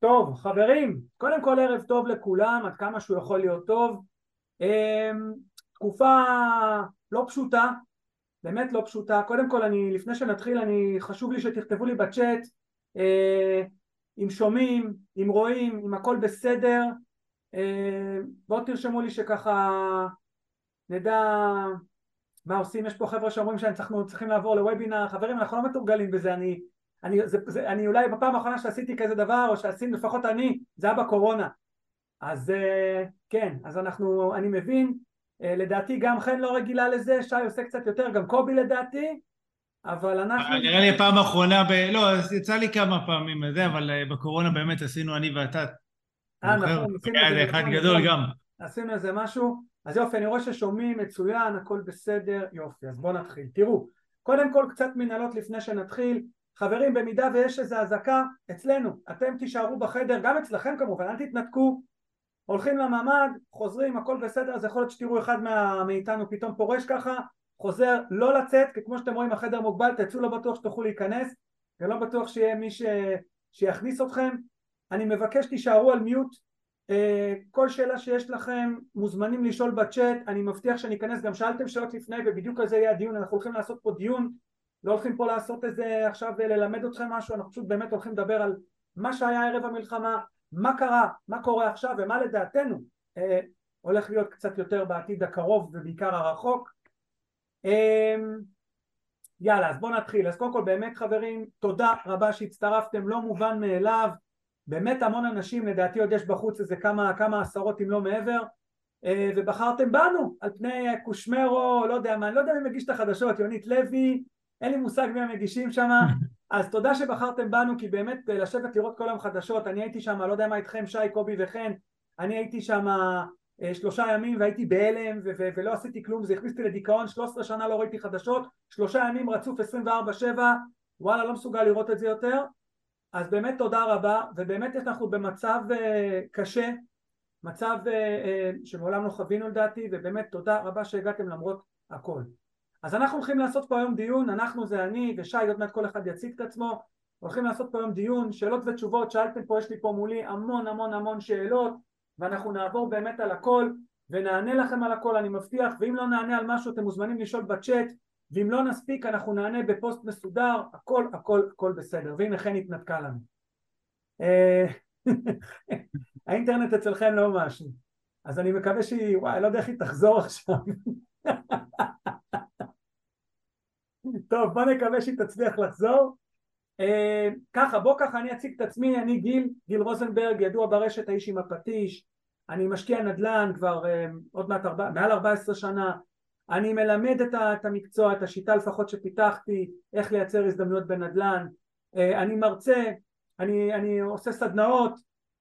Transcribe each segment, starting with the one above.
טוב, חברים, קודם כל ערב טוב לכולם, עד כמה שהוא יכול להיות טוב. אמ, תקופה לא פשוטה, באמת לא פשוטה. קודם כל, אני, לפני שנתחיל, אני, חשוב לי שתכתבו לי בצ'אט אה, אם שומעים, אם רואים, אם הכל בסדר. אה, בואו תרשמו לי שככה נדע מה עושים. יש פה חבר'ה שאומרים שאנחנו צריכים לעבור לוובינר. חברים, אנחנו לא מתורגלים בזה, אני... אני, זה, זה, אני אולי בפעם האחרונה שעשיתי כזה דבר, או שעשינו לפחות אני, זה היה בקורונה. אז אה, כן, אז אנחנו, אני מבין, אה, לדעתי גם חן לא רגילה לזה, שי עושה קצת יותר, גם קובי לדעתי, אבל אנחנו... אה, נראה לי הפעם האחרונה, ב... לא, יצא לי כמה פעמים זה, אבל בקורונה באמת עשינו אני ואתה. אה, נכון, עשינו איזה אחד גדול גם. עשינו איזה משהו, אז יופי, אני רואה ששומעים מצוין, הכל בסדר, יופי, אז בואו נתחיל. תראו, קודם כל קצת מנהלות לפני שנתחיל, חברים במידה ויש איזו אזעקה אצלנו אתם תישארו בחדר גם אצלכם כמובן אל תתנתקו. הולכים לממ"ד חוזרים הכל בסדר אז יכול להיות שתראו אחד מה, מאיתנו פתאום פורש ככה חוזר לא לצאת כי כמו שאתם רואים החדר מוגבל תצאו לא בטוח שתוכלו להיכנס ולא בטוח שיהיה מי ש... שיכניס אתכם. אני מבקש תישארו על מיוט אה, כל שאלה שיש לכם מוזמנים לשאול בצ'אט. אני מבטיח שאני אכנס גם שאלתם שאלות לפני ובדיוק על זה יהיה הדיון. אנחנו הולכים לעשות פה דיון לא הולכים פה לעשות איזה עכשיו ללמד אתכם משהו, אנחנו פשוט באמת הולכים לדבר על מה שהיה ערב המלחמה, מה קרה, מה קורה עכשיו ומה לדעתנו אה, הולך להיות קצת יותר בעתיד הקרוב ובעיקר הרחוק. אה, יאללה, אז בואו נתחיל. אז קודם כל באמת חברים, תודה רבה שהצטרפתם, לא מובן מאליו. באמת המון אנשים, לדעתי עוד יש בחוץ איזה כמה, כמה עשרות אם לא מעבר, אה, ובחרתם בנו על פני קושמרו, לא יודע מה, אני לא יודע מי מגיש את החדשות, יונית לוי, אין לי מושג מי המגישים שם, אז תודה שבחרתם בנו כי באמת אה, לשבת לראות כל היום חדשות, אני הייתי שם, לא יודע מה איתכם שי, קובי וחן, אני הייתי שם אה, שלושה ימים והייתי בהלם ולא עשיתי כלום, זה הכניס אותי לדיכאון, 13 שנה לא ראיתי חדשות, שלושה ימים רצוף 24-7, וואלה לא מסוגל לראות את זה יותר, אז באמת תודה רבה, ובאמת אנחנו במצב אה, קשה, מצב שמעולם לא חווינו לדעתי, ובאמת תודה רבה שהגעתם למרות הכל. אז אנחנו הולכים לעשות פה היום דיון, אנחנו זה אני ושי, עוד מעט כל אחד יציג את עצמו, הולכים לעשות פה היום דיון, שאלות ותשובות, שאלתם פה, יש לי פה מולי המון המון המון שאלות, ואנחנו נעבור באמת על הכל, ונענה לכם על הכל, אני מבטיח, ואם לא נענה על משהו אתם מוזמנים לשאול בצ'אט, ואם לא נספיק אנחנו נענה בפוסט מסודר, הכל הכל הכל בסדר, והנה חן התנתקה לנו. אה, האינטרנט אצלכם לא משהו, אז אני מקווה שהיא, וואי, לא יודע איך היא תחזור עכשיו. טוב, בוא נקווה שהיא תצליח לחזור. Uh, ככה, בוא ככה אני אציג את עצמי, אני גיל, גיל רוזנברג, ידוע ברשת האיש עם הפטיש, אני משקיע נדל"ן כבר uh, עוד מעט ארבע, מעל 14 שנה, אני מלמד את, ה, את המקצוע, את השיטה לפחות שפיתחתי, איך לייצר הזדמנויות בנדל"ן, uh, אני מרצה, אני, אני עושה סדנאות,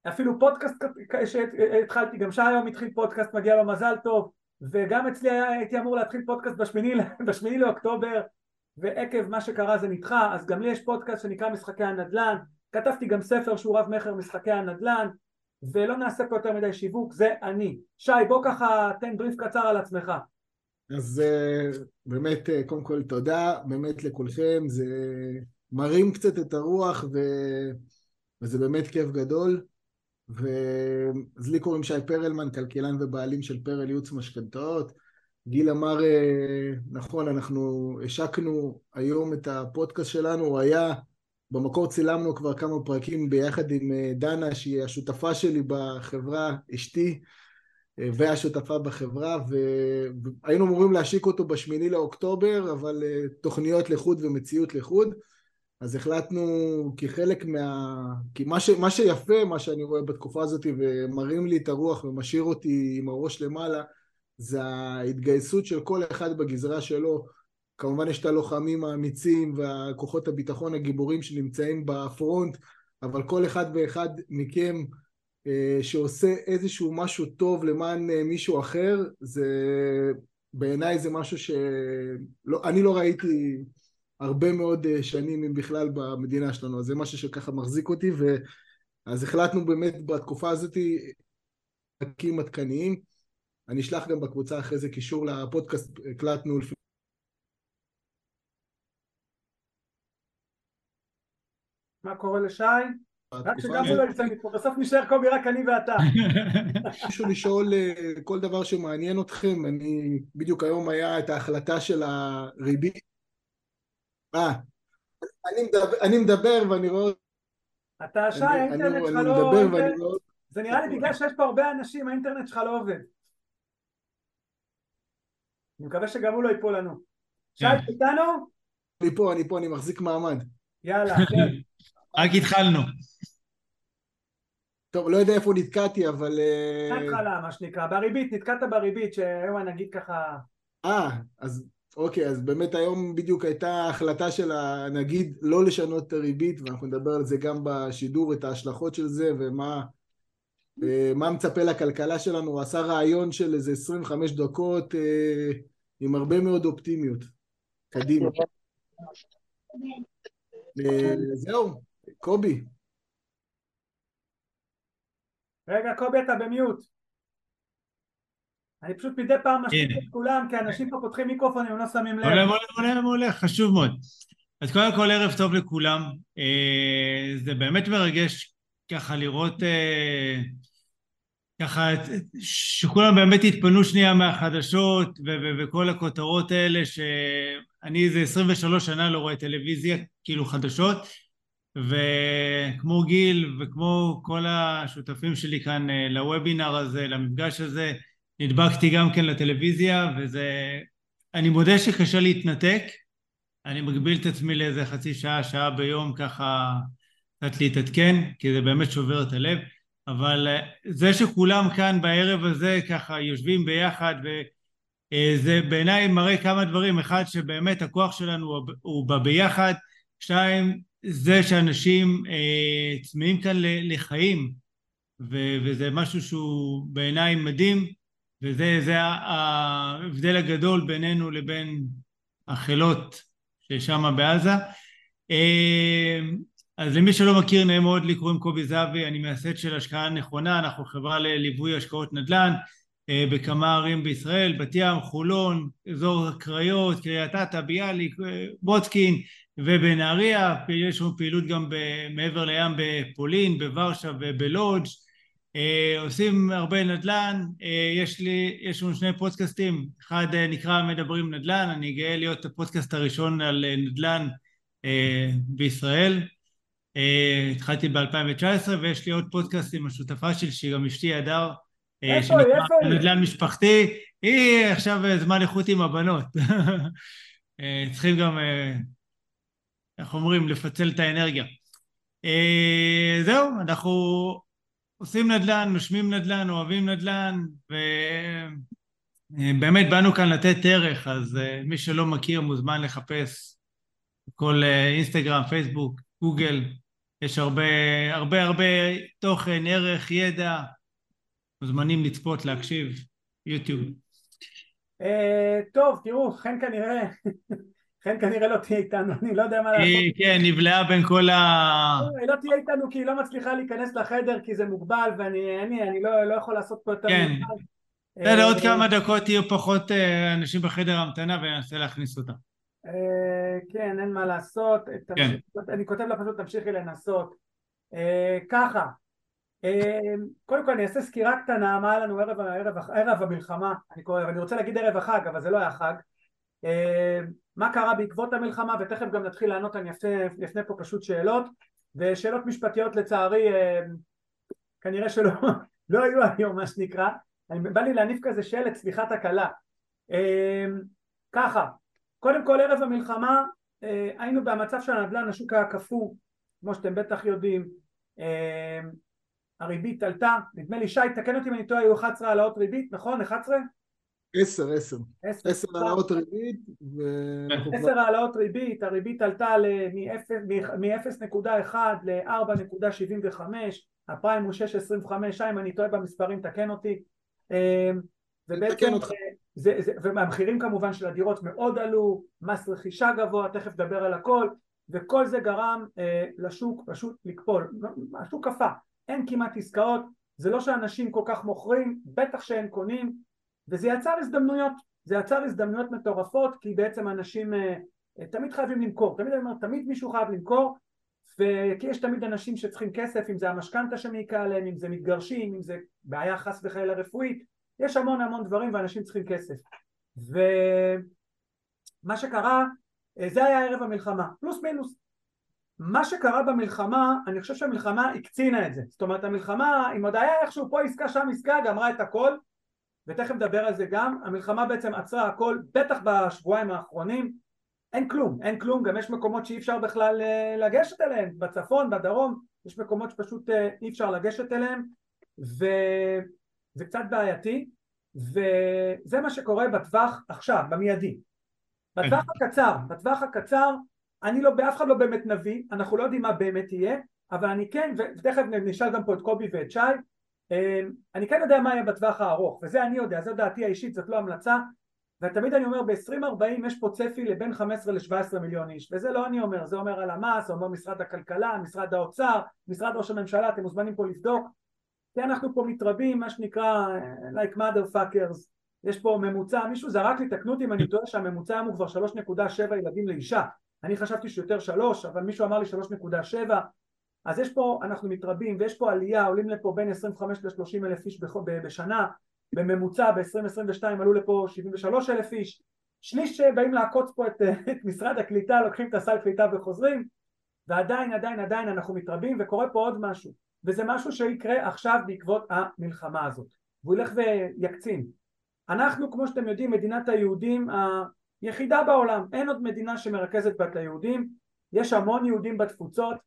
אפילו פודקאסט שהתחלתי, גם שי היום התחיל פודקאסט, מגיע לו מזל טוב, וגם אצלי הייתי אמור להתחיל פודקאסט בשמיני, בשמיני לאוקטובר, ועקב מה שקרה זה נדחה, אז גם לי יש פודקאסט שנקרא משחקי הנדל"ן, כתבתי גם ספר שהוא רב מכר משחקי הנדל"ן, ולא נעשה פה יותר מדי שיווק, זה אני. שי, בוא ככה תן בריף קצר על עצמך. אז אה, באמת, אה, קודם כל תודה, באמת לכולכם, זה מרים קצת את הרוח ו... וזה באמת כיף גדול. ו... אז לי קוראים שי פרלמן, כלכלן ובעלים של פרל ייעוץ משכנתאות. גיל אמר, אה, נכון, אנחנו השקנו היום את הפודקאסט שלנו, הוא היה, במקור צילמנו כבר כמה פרקים ביחד עם אה, דנה, שהיא השותפה שלי בחברה, אשתי, אה, והשותפה בחברה, והיינו אמורים להשיק אותו בשמיני לאוקטובר, אבל תוכניות לחוד ומציאות לחוד, אז החלטנו כחלק מה... כי מה, ש... מה שיפה, מה שאני רואה בתקופה הזאת, ומרים לי את הרוח ומשאיר אותי עם הראש למעלה, זה ההתגייסות של כל אחד בגזרה שלו. כמובן יש את הלוחמים האמיצים והכוחות הביטחון הגיבורים שנמצאים בפרונט, אבל כל אחד ואחד מכם אה, שעושה איזשהו משהו טוב למען אה, מישהו אחר, זה בעיניי זה משהו שאני לא ראיתי הרבה מאוד אה, שנים אם בכלל במדינה שלנו, אז זה משהו שככה מחזיק אותי, ואז החלטנו באמת בתקופה הזאת להקים עדכניים. אני אשלח גם בקבוצה אחרי זה קישור לפודקאסט, הקלטנו לפני... מה קורה לשי? רק שגם הוא לא יצא מפה, בסוף נשאר קובי רק אני ואתה. מישהו לשאול אה, כל דבר שמעניין אתכם, אני, בדיוק היום היה את ההחלטה של הריבית. אה, אני מדבר, אני מדבר ואני רואה... אתה שי, האינטרנט שלך לא עובד. זה נראה לי בגלל שיש פה הרבה אנשים, האינטרנט שלך לא עובד. אני מקווה שגם הוא לא ייפול לנו. שי, כן. איתנו? אני פה, אני פה, אני מחזיק מעמד. יאללה, כן. רק התחלנו. טוב, לא יודע איפה נתקעתי, אבל... אה, מההתחלה, מה שנקרא. בריבית, נתקעת בריבית, שהיום נגיד ככה... אה, אז אוקיי, אז באמת היום בדיוק הייתה החלטה של הנגיד לא לשנות את הריבית, ואנחנו נדבר על זה גם בשידור, את ההשלכות של זה ומה מה מצפה לכלכלה שלנו. הוא עשה רעיון של איזה 25 דקות אה, עם הרבה מאוד אופטימיות. קדימה. אה, זהו, קובי. רגע, קובי, אתה במיוט. אני פשוט מדי פעם משתיק הנה. את כולם, כי אנשים פה פותחים מיקרופונים, הם לא שמים לב. מעולה, מעולה, מעולה, מעולה, חשוב מאוד. אז קודם כל ערב טוב לכולם. אה, זה באמת מרגש ככה לראות אה, ככה שכולם באמת התפנו שנייה מהחדשות וכל הכותרות האלה שאני איזה 23 שנה לא רואה טלוויזיה, כאילו חדשות, וכמו גיל וכמו כל השותפים שלי כאן אה, לוובינר הזה, למפגש הזה, נדבקתי גם כן לטלוויזיה, וזה... אני מודה שקשה להתנתק, אני מגביל את עצמי לאיזה חצי שעה, שעה ביום, ככה קצת להתעדכן, כי זה באמת שובר את הלב, אבל אה, זה שכולם כאן בערב הזה ככה יושבים ביחד, וזה בעיניי מראה כמה דברים, אחד שבאמת הכוח שלנו הוא בביחד, שתיים, זה שאנשים אה, צמאים כאן לחיים, ו- וזה משהו שהוא בעיניי מדהים, וזה ההבדל הגדול בינינו לבין החילות ששם בעזה. אה, אז למי שלא מכיר, נעים מאוד, לי קוראים קובי זהבי, אני מייסד של השקעה נכונה, אנחנו חברה לליווי השקעות נדל"ן אה, בכמה ערים בישראל, בת ים, חולון, אזור הקריות, קריית אתא, ביאליק, אה, בוטקין ובנהריה, יש לנו פעילות גם מעבר לים בפולין, בוורשה ובלודג', אה, עושים הרבה נדל"ן, יש לי, יש לנו שני פודקאסטים, אחד נקרא מדברים נדל"ן, אני גאה להיות הפודקאסט הראשון על נדל"ן בישראל, התחלתי ב-2019 ויש לי עוד פודקאסט עם השותפה שלי שהיא גם אשתי הדר, אה, שנקרא? נדל"ן משפחתי, היא עכשיו אה, זמן איכות עם הבנות, אה, צריכים גם, אה, איך אומרים, לפצל את האנרגיה. אה, זהו, אנחנו עושים נדל"ן, נושמים נדל"ן, אוהבים נדל"ן, ובאמת באנו כאן לתת ערך, אז אה, מי שלא מכיר מוזמן לחפש כל אה, אינסטגרם, פייסבוק, גוגל, יש הרבה הרבה הרבה תוכן, ערך, ידע, מוזמנים לצפות, להקשיב, יוטיוב. אה, טוב, תראו, חן כנראה, חן כנראה לא תהיה איתנו, אני לא יודע מה לעשות. היא, כן, נבלעה בין כל ה... היא לא תהיה איתנו כי היא לא מצליחה להיכנס לחדר כי זה מוגבל ואני אני, אני לא, לא יכול לעשות פה יותר כן. מדי. בסדר, עוד אה, כמה דקות יהיו פחות אה, אנשים בחדר המתנה וננסה להכניס אותם. אה, כן, אין מה לעשות. תמשיך, אני כותב לה פשוט תמשיכי לנסות. אה, ככה, אה, קודם כל אני אעשה סקירה קטנה מה היה לנו ערב, ערב, ערב המלחמה, אני, קורא, אני רוצה להגיד ערב החג אבל זה לא היה חג. אה, מה קרה בעקבות המלחמה ותכף גם נתחיל לענות, אני אפנה, פה פשוט שאלות ושאלות משפטיות לצערי אה, כנראה שלא לא היו היום מה שנקרא, אני, בא לי להניף כזה שלט סליחה תקלה. אה, ככה, קודם כל ערב המלחמה אה, היינו במצב של הנדל"ן, השוק היה קפוא, כמו שאתם בטח יודעים, אה, הריבית עלתה, נדמה לי שי, תקן אותי אם אני טועה, היו 11 העלאות ריבית, נכון? 11? עשר, עשר. 10, עשר העלאות ריבית, ואנחנו כבר... 10 העלאות ריבית, הריבית עלתה מ-0.1 ל-4.75, הפריים הוא 6.25, שי אם אני טועה במספרים תקן אותי, אה, ובעצם. זה, זה, והמחירים כמובן של הדירות מאוד עלו, מס רכישה גבוה, תכף נדבר על הכל, וכל זה גרם אה, לשוק פשוט לקפול, השוק קפא, אין כמעט עסקאות, זה לא שאנשים כל כך מוכרים, בטח שאין קונים, וזה יצר הזדמנויות, זה יצר הזדמנויות מטורפות, כי בעצם אנשים אה, אה, תמיד חייבים למכור, תמיד אני אומר, תמיד מישהו חייב למכור, וכי יש תמיד אנשים שצריכים כסף, אם זה המשכנתה שמעיקה עליהם, אם זה מתגרשים, אם זה בעיה חס וחלילה רפואית, יש המון המון דברים ואנשים צריכים כסף. ומה שקרה, אה, זה היה ערב המלחמה, פלוס מינוס. מה שקרה במלחמה, אני חושב שהמלחמה הקצינה את זה. זאת אומרת, המלחמה, אם עוד היה איכשהו פה עסקה, שם עסקה, גמרה את הכל, ותכף נדבר על זה גם, המלחמה בעצם עצרה הכל, בטח בשבועיים האחרונים, אין כלום, אין כלום, גם יש מקומות שאי אפשר בכלל אה, לגשת אליהם, בצפון, בדרום, יש מקומות שפשוט אה, אי אפשר לגשת אליהם, וזה קצת בעייתי, וזה מה שקורה בטווח עכשיו, במיידי. בטווח הקצר, בטווח הקצר, אני לא, באף אחד לא באמת נביא, אנחנו לא יודעים מה באמת יהיה, אבל אני כן, ותכף נשאל גם פה את קובי ואת שי, אה, אני כן יודע מה יהיה בטווח הארוך, וזה אני יודע, זו דעתי האישית, זאת לא המלצה, ותמיד אני אומר ב-2040 יש פה צפי לבין 15 ל-17 מיליון איש וזה לא אני אומר, זה אומר הלמ"ס, זה אומר משרד הכלכלה, משרד האוצר, משרד ראש הממשלה, אתם מוזמנים פה לבדוק כי אנחנו פה מתרבים, מה שנקרא like mother fuckers. יש פה ממוצע, מישהו זרק לי, תקנו אותי אם אני טועה שהממוצע היום הוא כבר 3.7 ילדים לאישה. אני חשבתי שיותר 3 אבל מישהו אמר לי 3.7 אז יש פה, אנחנו מתרבים ויש פה עלייה, עולים לפה בין 25 ל-30 אלף איש בשנה. בממוצע ב-2022 עלו לפה 73 אלף איש, שליש שבאים לעקוץ פה את, את משרד הקליטה, לוקחים את הסל קליטה וחוזרים, ועדיין עדיין עדיין אנחנו מתרבים וקורה פה עוד משהו, וזה משהו שיקרה עכשיו בעקבות המלחמה הזאת, והוא ילך ויקצין. אנחנו כמו שאתם יודעים מדינת היהודים היחידה בעולם, אין עוד מדינה שמרכזת בה את היהודים, יש המון יהודים בתפוצות,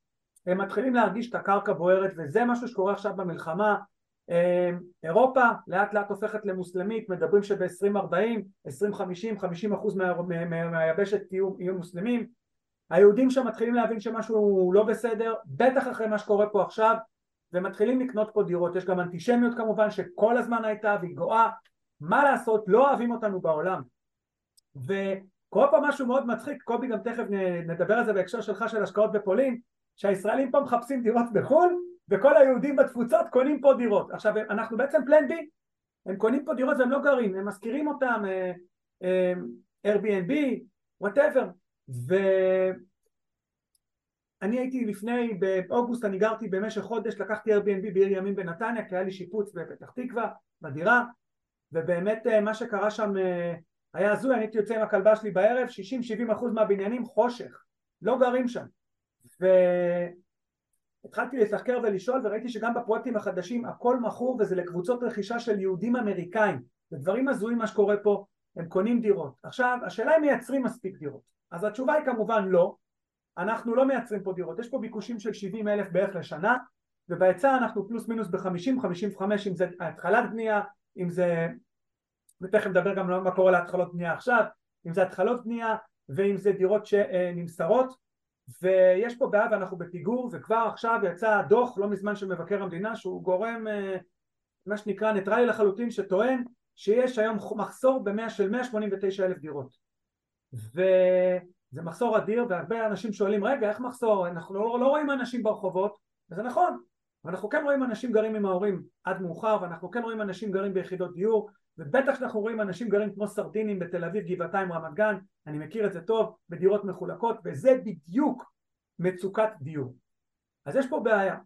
הם מתחילים להרגיש את הקרקע בוערת וזה משהו שקורה עכשיו במלחמה. אמ, אירופה לאט לאט הופכת למוסלמית, מדברים שב-2040, 2050, 50 אחוז מהיבשת יהיו, יהיו מוסלמים, היהודים שם מתחילים להבין שמשהו לא בסדר, בטח אחרי מה שקורה פה עכשיו, ומתחילים לקנות פה דירות, יש גם אנטישמיות כמובן שכל הזמן הייתה והיא גואה, מה לעשות, לא אוהבים אותנו בעולם, וקורה פה משהו מאוד מצחיק, קובי גם תכף נדבר על זה בהקשר שלך של השקעות בפולין, שהישראלים פה מחפשים דירות בחו"ל וכל היהודים בתפוצות קונים פה דירות. עכשיו אנחנו בעצם פלן בי, הם קונים פה דירות והם לא גרים, הם משכירים אותם, אה, אה, Airbnb, whatever, ואני הייתי לפני, באוגוסט אני גרתי במשך חודש, לקחתי Airbnb בעיר ימים בנתניה, כי היה לי שיפוץ בפתח תקווה, בדירה, ובאמת אה, מה שקרה שם היה הזוי, אני הייתי יוצא עם הכלבה שלי בערב, 60-70 אחוז מהבניינים חושך, לא גרים שם, ו... התחלתי לתחקר ולשאול וראיתי שגם בפרויקטים החדשים הכל מכור וזה לקבוצות רכישה של יהודים אמריקאים. זה דברים הזויים מה שקורה פה הם קונים דירות. עכשיו השאלה אם מייצרים מספיק דירות. אז התשובה היא כמובן לא אנחנו לא מייצרים פה דירות יש פה ביקושים של 70 אלף בערך לשנה ובהיצע אנחנו פלוס מינוס ב-50-55 אם זה התחלת בנייה אם זה ותכף נדבר גם מה קורה להתחלות בנייה עכשיו אם זה התחלות בנייה ואם זה דירות שנמסרות ויש פה בעיה ואנחנו בפיגור וכבר עכשיו יצא דוח לא מזמן של מבקר המדינה שהוא גורם אה, מה שנקרא ניטרלי לחלוטין שטוען שיש היום מחסור במאה של 189 אלף דירות וזה מחסור אדיר והרבה אנשים שואלים רגע איך מחסור? אנחנו לא, לא רואים אנשים ברחובות. וזה נכון ואנחנו כן רואים אנשים גרים עם ההורים עד מאוחר ואנחנו כן רואים אנשים גרים ביחידות דיור ובטח שאנחנו רואים אנשים גרים כמו סרדינים בתל אביב, גבעתיים, רמת גן, אני מכיר את זה טוב, בדירות מחולקות, וזה בדיוק מצוקת דיור. אז יש פה בעיה,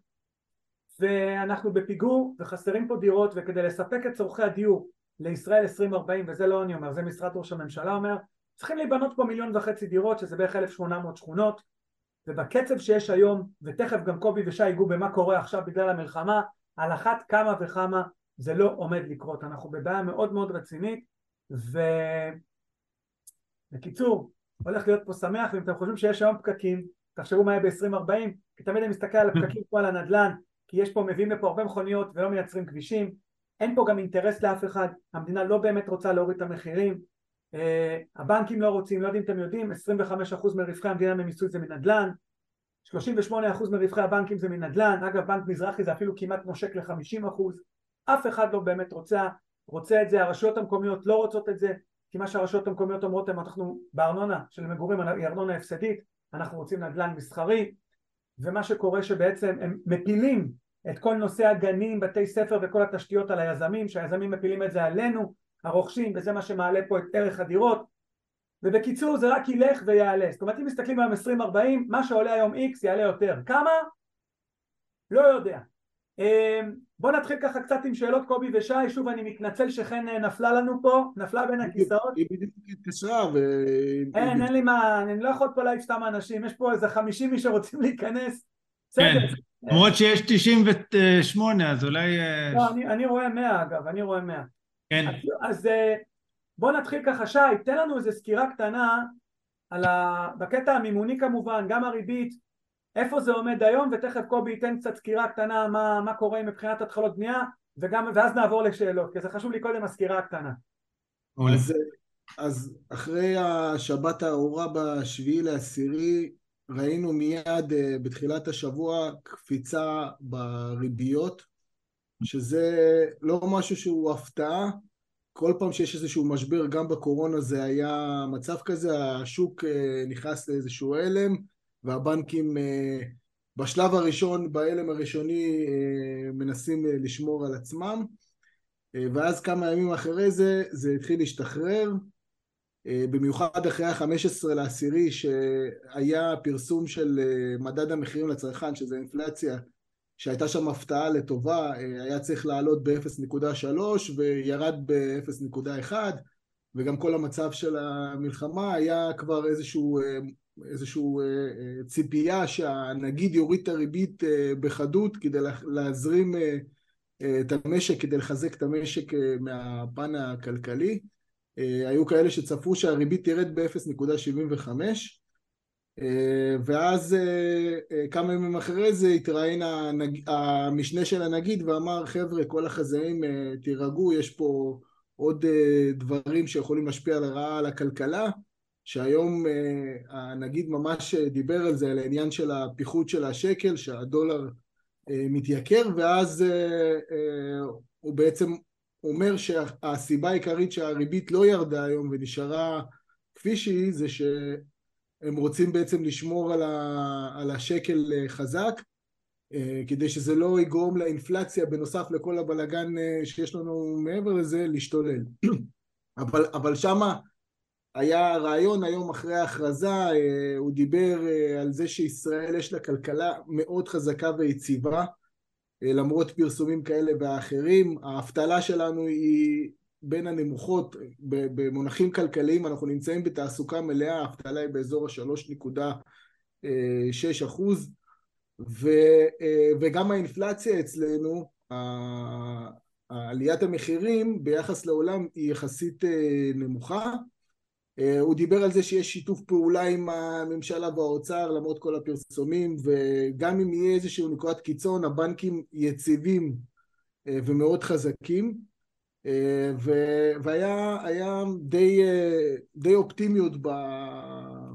ואנחנו בפיגור וחסרים פה דירות, וכדי לספק את צורכי הדיור לישראל 2040, וזה לא אני אומר, זה משרד ראש הממשלה אומר, צריכים להיבנות פה מיליון וחצי דירות, שזה בערך 1,800 שכונות, ובקצב שיש היום, ותכף גם קובי ושי ייגעו במה קורה עכשיו בגלל המלחמה, על אחת כמה וכמה זה לא עומד לקרות, אנחנו בבעיה מאוד מאוד רצינית ובקיצור הולך להיות פה שמח ואם אתם חושבים שיש היום פקקים תחשבו מה יהיה ב-2040 כי תמיד אני מסתכל על הפקקים כמו על הנדל"ן כי יש פה, מביאים לפה הרבה מכוניות ולא מייצרים כבישים. אין פה גם אינטרס לאף אחד, המדינה לא באמת רוצה להוריד את המחירים הבנקים לא רוצים, לא יודעים אם אתם יודעים 25% מרווחי המדינה ממיסוי זה מנדל"ן 38% מרווחי הבנקים זה מנדל"ן, אגב בנק מזרחי זה אפילו כמעט נושק ל-50% אף אחד לא באמת רוצה, רוצה את זה, הרשויות המקומיות לא רוצות את זה, כי מה שהרשויות המקומיות אומרות הן אנחנו בארנונה של מגורים היא ארנונה הפסדית, אנחנו רוצים נדל"ן מסחרי, ומה שקורה שבעצם הם מפילים את כל נושא הגנים, בתי ספר וכל התשתיות על היזמים, שהיזמים מפילים את זה עלינו, הרוכשים, וזה מה שמעלה פה את ערך הדירות, ובקיצור זה רק ילך ויעלה. זאת אומרת אם מסתכלים היום 20-40, מה שעולה היום X יעלה יותר. כמה? לא יודע. אמ, בוא נתחיל ככה קצת עם שאלות קובי ושי, שוב אני מתנצל שחן אה, נפלה לנו פה, נפלה בין הכיסאות. היא בדיוק התקשרה ו... אין, אין לי מה, אני לא יכול פה להעיף סתם אנשים, יש פה איזה 50 מי שרוצים להיכנס. כן, למרות שיש 98 אז אולי... אה, לא, אני, אני רואה 100 אגב, אני רואה 100. כן. אז, אז אה, בוא נתחיל ככה, שי, תן לנו איזה סקירה קטנה על ה... בקטע המימוני כמובן, גם הריבית, איפה זה עומד היום, ותכף קובי ייתן קצת סקירה קטנה מה, מה קורה מבחינת התחלות בנייה, וגם, ואז נעבור לשאלות, כי זה חשוב לי קודם הסקירה הקטנה. אז, אז אחרי השבת הארורה בשביעי לעשירי, ראינו מיד אה, בתחילת השבוע קפיצה בריביות, שזה לא משהו שהוא הפתעה, כל פעם שיש איזשהו משבר, גם בקורונה זה היה מצב כזה, השוק אה, נכנס לאיזשהו הלם, והבנקים אה, בשלב הראשון, בהלם הראשוני, אה, מנסים לשמור על עצמם, ואז כמה ימים אחרי זה, זה התחיל להשתחרר, במיוחד אחרי ה-15 לעשירי, שהיה פרסום של מדד המחירים לצרכן, שזה אינפלציה, שהייתה שם הפתעה לטובה, אה, היה צריך לעלות ב-0.3 וירד ב-0.1 וגם כל המצב של המלחמה היה כבר איזשהו, אה, איזשהו אה, ציפייה שהנגיד יוריד את הריבית בחדות כדי להזרים את המשק, כדי לחזק את המשק מהפן הכלכלי. היו כאלה שצפו שהריבית תרד ב-0.75 אה, ואז אה, אה, כמה ימים אחרי זה התראיין המשנה של הנגיד ואמר חבר'ה כל החזאים תירגעו יש פה עוד דברים שיכולים להשפיע לרעה על הכלכלה. שהיום הנגיד ממש דיבר על זה על העניין של הפיחות של השקל שהדולר מתייקר ואז הוא בעצם אומר שהסיבה העיקרית שהריבית לא ירדה היום ונשארה כפי שהיא זה ש... הם רוצים בעצם לשמור על, ה, על השקל אה, חזק אה, כדי שזה לא יגרום לאינפלציה בנוסף לכל הבלגן אה, שיש לנו מעבר לזה להשתולל. אבל, אבל שמה היה רעיון היום אחרי ההכרזה, הוא דיבר על זה שישראל יש לה כלכלה מאוד חזקה ויציבה למרות פרסומים כאלה ואחרים, האבטלה שלנו היא בין הנמוכות במונחים כלכליים אנחנו נמצאים בתעסוקה מלאה, האבטלה היא באזור ה-3.6 אחוז אה, וגם האינפלציה אצלנו, עליית המחירים ביחס לעולם היא יחסית אה, נמוכה. אה, הוא דיבר על זה שיש שיתוף פעולה עם הממשלה והאוצר למרות כל הפרסומים וגם אם יהיה איזשהו נקודת קיצון הבנקים יציבים ומאוד חזקים והיה די, די אופטימיות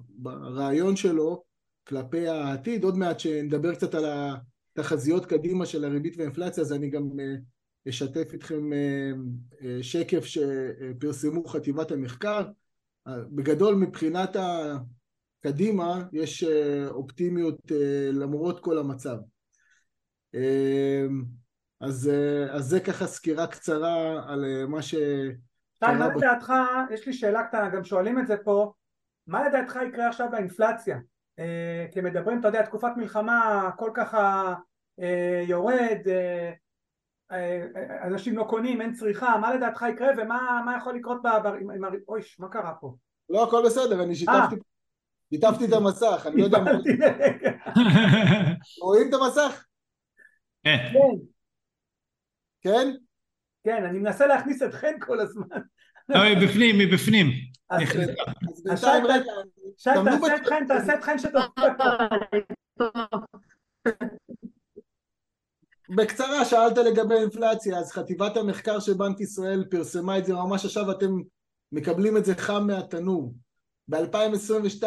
ברעיון שלו כלפי העתיד. עוד מעט שנדבר קצת על התחזיות קדימה של הריבית והאינפלציה, אז אני גם אה, אשתף איתכם אה, אה, שקף שפרסמו חטיבת המחקר. בגדול מבחינת הקדימה יש אופטימיות למרות כל המצב. אז, אה, אז זה ככה סקירה קצרה על אה, מה ש... שי, מה לדעתך, יש לי שאלה קטנה, גם שואלים את זה פה, מה לדעתך יקרה עכשיו באינפלציה? אה, כי מדברים, אתה יודע, תקופת מלחמה, הכל ככה אה, יורד, אה, אה, אנשים לא קונים, אין צריכה, מה לדעתך יקרה ומה יכול לקרות ב... עם, עם, אוי, מה קרה פה? לא, הכל בסדר, אני שיתפתי, שיתפתי את המסך, אני לא יודע מה... רואים את המסך? כן. כן? כן, אני מנסה להכניס את חן כל הזמן. לא, היא בפנים, היא בפנים. אז שי, תעשה את חן, תעשה את חן שתופיע בקצרה, שאלת לגבי אינפלציה, אז חטיבת המחקר של בנק ישראל פרסמה את זה ממש עכשיו, אתם מקבלים את זה חם מהתנור. ב-2022,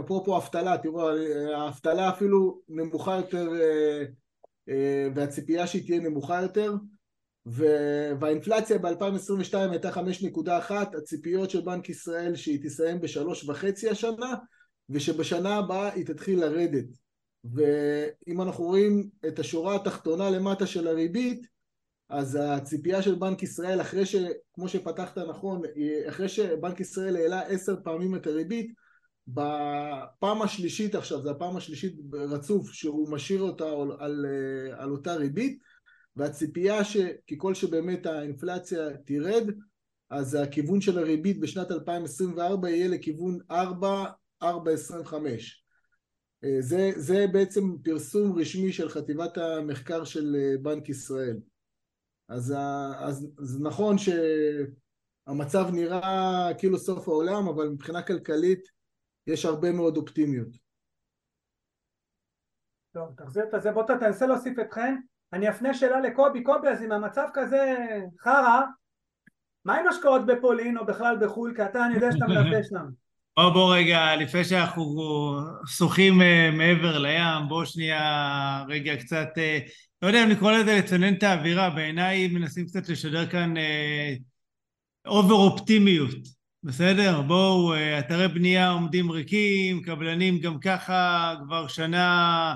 אפרופו אבטלה, תראו, האבטלה אפילו נמוכה יותר, אה, אה, והציפייה שהיא תהיה נמוכה יותר. והאינפלציה ב-2022 הייתה 5.1, הציפיות של בנק ישראל שהיא תסיים בשלוש וחצי השנה ושבשנה הבאה היא תתחיל לרדת. ואם אנחנו רואים את השורה התחתונה למטה של הריבית אז הציפייה של בנק ישראל, אחרי ש... כמו שפתחת נכון, אחרי שבנק ישראל העלה עשר פעמים את הריבית, בפעם השלישית עכשיו, זו הפעם השלישית רצוף שהוא משאיר אותה על, על, על אותה ריבית, והציפייה שככל שבאמת האינפלציה תרד, אז הכיוון של הריבית בשנת 2024 יהיה לכיוון 4, 4.25. זה, זה בעצם פרסום רשמי של חטיבת המחקר של בנק ישראל. אז, אז, אז נכון שהמצב נראה כאילו סוף העולם, אבל מבחינה כלכלית יש הרבה מאוד אופטימיות. טוב, תחזיר את זה, בוא תנסה להוסיף את חן. אני אפנה שאלה לקובי, קובי, אז אם המצב כזה חרא, מה עם השקעות בפולין או בכלל בחו"ל? כי אתה, אני יודע שאתה מלווה שם. בוא בוא רגע, לפני שאנחנו שוחים uh, מעבר לים, בוא שנייה רגע קצת, uh, לא יודע אם לקרוא לזה לצנן את האווירה, בעיניי מנסים קצת לשדר כאן אובר uh, אופטימיות, בסדר? בואו, uh, אתרי בנייה עומדים ריקים, קבלנים גם ככה כבר שנה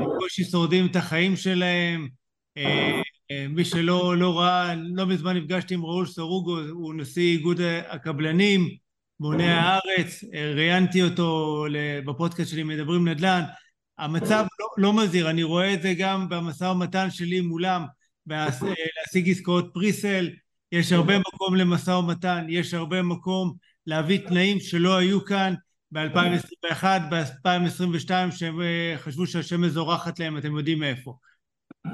בקושי uh, שורדים את החיים שלהם, uh, מי שלא לא ראה, לא מזמן נפגשתי עם ראול סרוגו, הוא נשיא איגוד הקבלנים, בוני הארץ, ראיינתי אותו בפודקאסט שלי מדברים נדל"ן, המצב לא, לא מזהיר, אני רואה את זה גם במשא ומתן שלי מולם, להשיג עסקאות פריסל, יש הרבה מקום למשא ומתן, יש הרבה מקום להביא תנאים שלא היו כאן ב-2021, ב-2022, שהם אה, חשבו שהשמש זורחת להם, אתם יודעים מאיפה.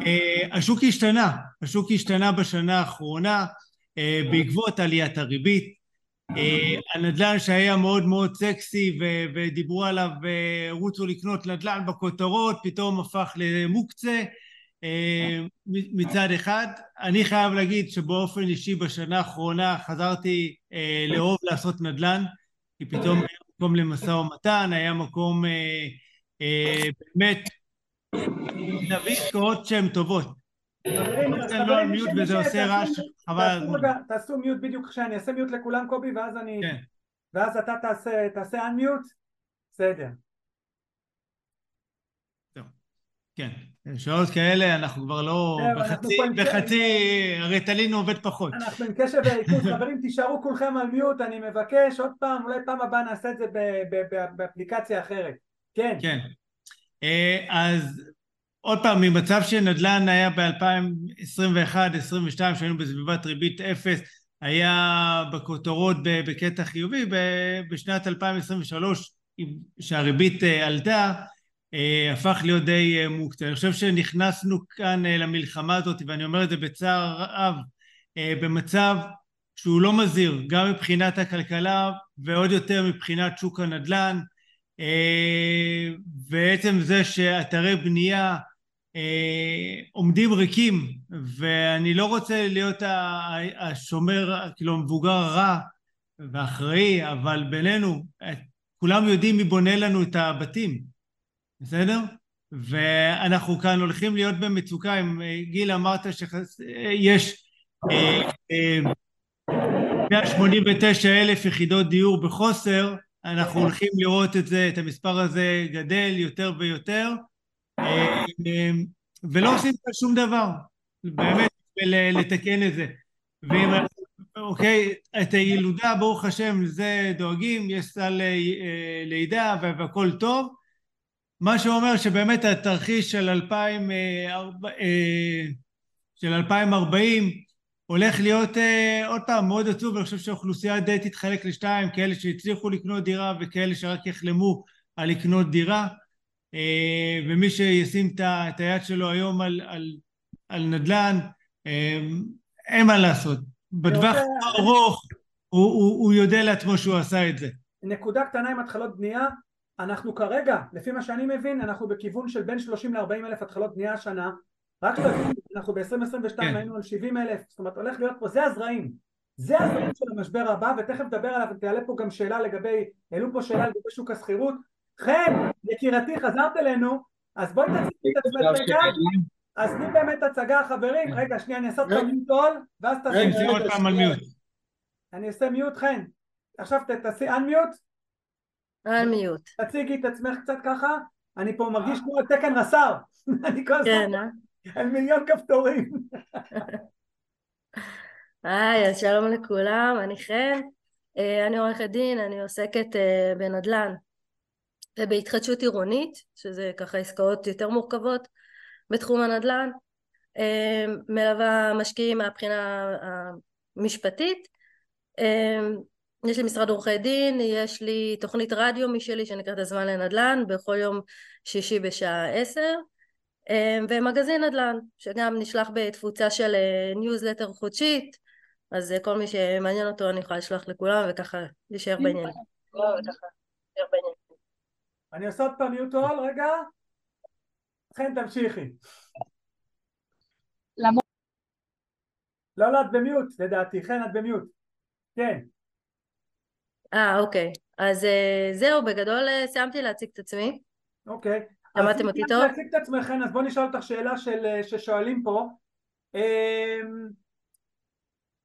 אה, השוק השתנה, השוק השתנה בשנה האחרונה אה, בעקבות עליית הריבית, הנדל"ן שהיה מאוד מאוד סקסי ו- ודיברו עליו ורוצו לקנות נדל"ן בכותרות פתאום הפך למוקצה מצד אחד. אני חייב להגיד שבאופן אישי בשנה האחרונה חזרתי אה, לאהוב לעשות נדל"ן כי פתאום היה מקום למשא ומתן, היה מקום באמת להביא עסקאות שהן טובות תעשו מיוט בדיוק כשאני אעשה מיוט לכולם קובי ואז אני... כן. ואז אתה תעשה אנמיוט? בסדר. כן, שעות כאלה אנחנו כבר לא... בחצי... ריטלין עובד פחות. אנחנו עם קשב וריכוז. חברים תישארו כולכם על מיוט, אני מבקש עוד פעם, אולי פעם הבאה נעשה את זה באפליקציה אחרת. כן. כן. אה, אז עוד פעם, ממצב שנדל"ן היה ב-2021-2022, שהיינו בסביבת ריבית אפס, היה בכותרות בקטע חיובי, בשנת 2023, שהריבית אה, עלתה, הפך להיות די אה, מוקצה. אני חושב שנכנסנו כאן למלחמה הזאת, ואני אומר את זה בצער רב, במצב שהוא לא מזהיר, גם מבחינת הכלכלה ועוד יותר מבחינת שוק הנדל"ן. ועצם זה שאתרי בנייה אה, עומדים ריקים, ואני לא רוצה להיות השומר, כאילו המבוגר הרע ואחראי, אבל בינינו, כולם יודעים מי בונה לנו את הבתים, בסדר? ואנחנו כאן הולכים להיות במצוקה, אם אה, גיל אמרת שיש 189 אה, אלף יחידות דיור בחוסר, אנחנו הולכים לראות את זה, את המספר הזה גדל יותר ויותר, ולא עושים שום דבר, באמת, לתקן את זה. ואם, אוקיי, את הילודה, ברוך השם, לזה דואגים, יש סל אה, לידה והכל טוב. מה שאומר שבאמת התרחיש של 2000, אה, אה, של 2040 הולך להיות עוד פעם מאוד עצוב, אני חושב שהאוכלוסייה די תתחלק לשתיים, כאלה שהצליחו לקנות דירה וכאלה שרק יחלמו על לקנות דירה. אה, ומי שישים את היד שלו היום על, על, על נדל"ן, אה, אין מה לעשות. בטווח ארוך הוא, הוא, הוא יודע לעצמו שהוא עשה את זה. נקודה קטנה עם התחלות בנייה, אנחנו כרגע, לפי מה שאני מבין, אנחנו בכיוון של בין 30 ל-40 אלף התחלות בנייה השנה, רק שתבין, אנחנו ב-2022 כן. היינו על 70 אלף, זאת אומרת הולך להיות פה, זה הזרעים, זה הזרעים של המשבר הבא, ותכף נדבר עליו, ותעלה פה גם שאלה לגבי, העלו פה שאלה לגבי שוק השכירות, חן, יקירתי, חזרת אלינו, אז בואי תציגי את עצמך רגע. אז תני באמת הצגה, חברים. רגע, שנייה, אני אעשה אותך מיוט עול, ואז תעשי... עוד פעם על מיוט. אני אעשה מיוט, חן. עכשיו תעשי אנמיוט. אנמיוט. תציגי את עצמך קצת ככה. אני פה מרגיש כמו תקן רס"ר. כן, אה? על מיליון כפתורים. היי, אז שלום לכולם, אני חן, אה, אני עורכת דין, אני עוסקת אה, בנדל"ן ובהתחדשות עירונית, שזה ככה עסקאות יותר מורכבות בתחום הנדל"ן, מלווה משקיעים מהבחינה המשפטית, יש לי משרד עורכי דין, יש לי תוכנית רדיו משלי שנקראת הזמן לנדל"ן בכל יום שישי בשעה עשר ומגזין נדל"ן שגם נשלח בתפוצה של ניוזלטר חודשית אז כל מי שמעניין אותו אני יכולה לשלוח לכולם וככה להישאר בעניין. אני עושה עוד פעם mute all, רגע. חן תמשיכי. למה? לא, לא, את במיוט לדעתי. חן, את ב mute. כן. אה, אוקיי. אז זהו, בגדול סיימתי להציג את עצמי. אוקיי. שמעתם אותי טוב? להציג את עצמכם, אז בואו נשאל אותך שאלה של, ששואלים פה.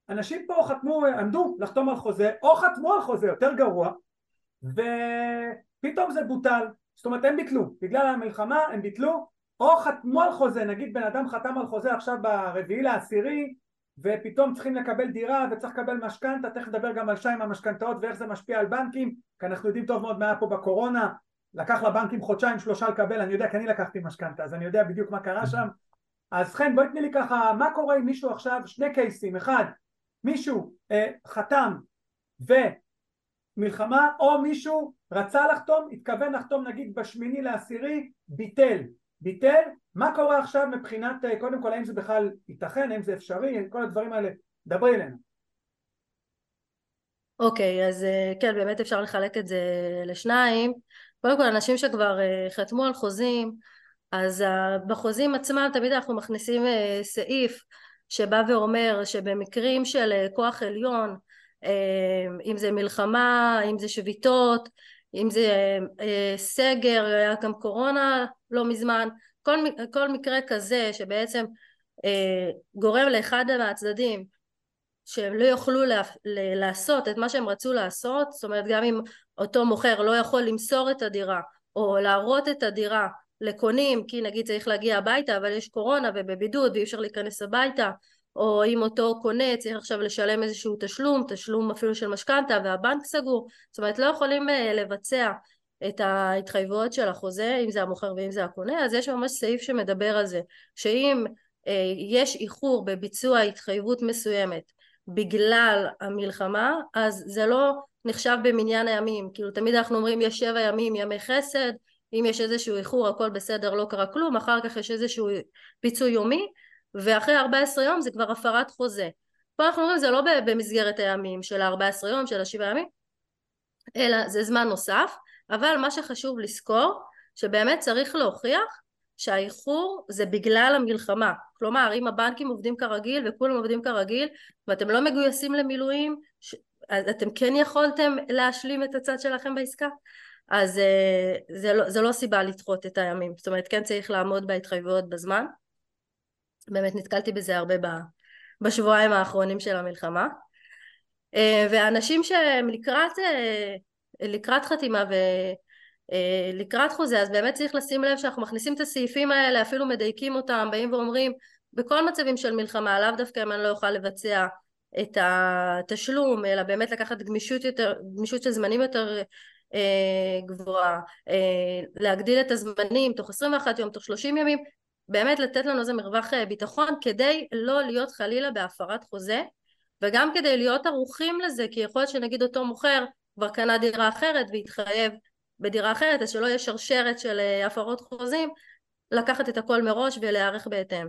אנשים פה חתמו, עמדו לחתום על חוזה, או חתמו על חוזה, יותר גרוע, ופתאום זה בוטל, זאת אומרת הם ביטלו, בגלל המלחמה הם ביטלו, או חתמו על חוזה, נגיד בן אדם חתם על חוזה עכשיו ברביעי לעשירי, ופתאום צריכים לקבל דירה וצריך לקבל משכנתה, תכף נדבר גם על שיים המשכנתאות ואיך זה משפיע על בנקים, כי אנחנו יודעים טוב מאוד מה היה פה בקורונה, לקח לבנקים חודשיים שלושה לקבל, אני יודע כי אני לקחתי משכנתה, אז אני יודע בדיוק מה קרה שם, אז חן בואי תני לי ככה, מה קורה עם מישהו עכשיו, שני קייסים, אחד מישהו אה, חתם ומלחמה או מישהו רצה לחתום, התכוון לחתום נגיד בשמיני לעשירי, ביטל, ביטל, מה קורה עכשיו מבחינת, אה, קודם כל האם זה בכלל ייתכן, האם זה אפשרי, כל הדברים האלה, דברי אלינו. אוקיי, okay, אז אה, כן, באמת אפשר לחלק את זה לשניים. קודם כל, אנשים שכבר אה, חתמו על חוזים, אז בחוזים עצמם תמיד אנחנו מכניסים סעיף שבא ואומר שבמקרים של כוח עליון, אם זה מלחמה, אם זה שביתות, אם זה אה, סגר, היה גם קורונה לא מזמן, כל, כל מקרה כזה שבעצם גורם לאחד מהצדדים שהם לא יוכלו לעשות את מה שהם רצו לעשות, זאת אומרת גם אם אותו מוכר לא יכול למסור את הדירה או להראות את הדירה לקונים כי נגיד צריך להגיע הביתה אבל יש קורונה ובבידוד ואי אפשר להיכנס הביתה או אם אותו קונה צריך עכשיו לשלם איזשהו תשלום, תשלום אפילו של משכנתה והבנק סגור, זאת אומרת לא יכולים אה, לבצע את ההתחייבויות של החוזה, אם זה המוכר ואם זה הקונה, אז יש ממש סעיף שמדבר על זה, שאם אה, יש איחור בביצוע התחייבות מסוימת בגלל המלחמה, אז זה לא נחשב במניין הימים, כאילו תמיד אנחנו אומרים יש שבע ימים ימי חסד, אם יש איזשהו איחור הכל בסדר לא קרה כלום אחר כך יש איזשהו פיצוי יומי ואחרי 14 יום זה כבר הפרת חוזה. פה אנחנו אומרים זה לא במסגרת הימים של ה-14 יום של השבעה ימים אלא זה זמן נוסף אבל מה שחשוב לזכור שבאמת צריך להוכיח שהאיחור זה בגלל המלחמה. כלומר אם הבנקים עובדים כרגיל וכולם עובדים כרגיל ואתם לא מגויסים למילואים אז אתם כן יכולתם להשלים את הצד שלכם בעסקה? אז אה, זה לא, זה לא סיבה לדחות את הימים, זאת אומרת כן צריך לעמוד בהתחייבויות בזמן, באמת נתקלתי בזה הרבה בשבועיים האחרונים של המלחמה, אה, ואנשים שהם לקראת, אה, לקראת חתימה ולקראת חוזה אז באמת צריך לשים לב שאנחנו מכניסים את הסעיפים האלה, אפילו מדייקים אותם, באים ואומרים בכל מצבים של מלחמה, לאו דווקא אם אני לא אוכל לבצע את התשלום, אלא באמת לקחת גמישות יותר, גמישות של זמנים יותר אה, גבוהה, אה, להגדיל את הזמנים תוך 21 יום, תוך 30 ימים, באמת לתת לנו איזה מרווח אה, ביטחון כדי לא להיות חלילה בהפרת חוזה וגם כדי להיות ערוכים לזה כי יכול להיות שנגיד אותו מוכר כבר קנה דירה אחרת והתחייב בדירה אחרת אז שלא יהיה שרשרת של הפרות חוזים לקחת את הכל מראש ולהיערך בהתאם.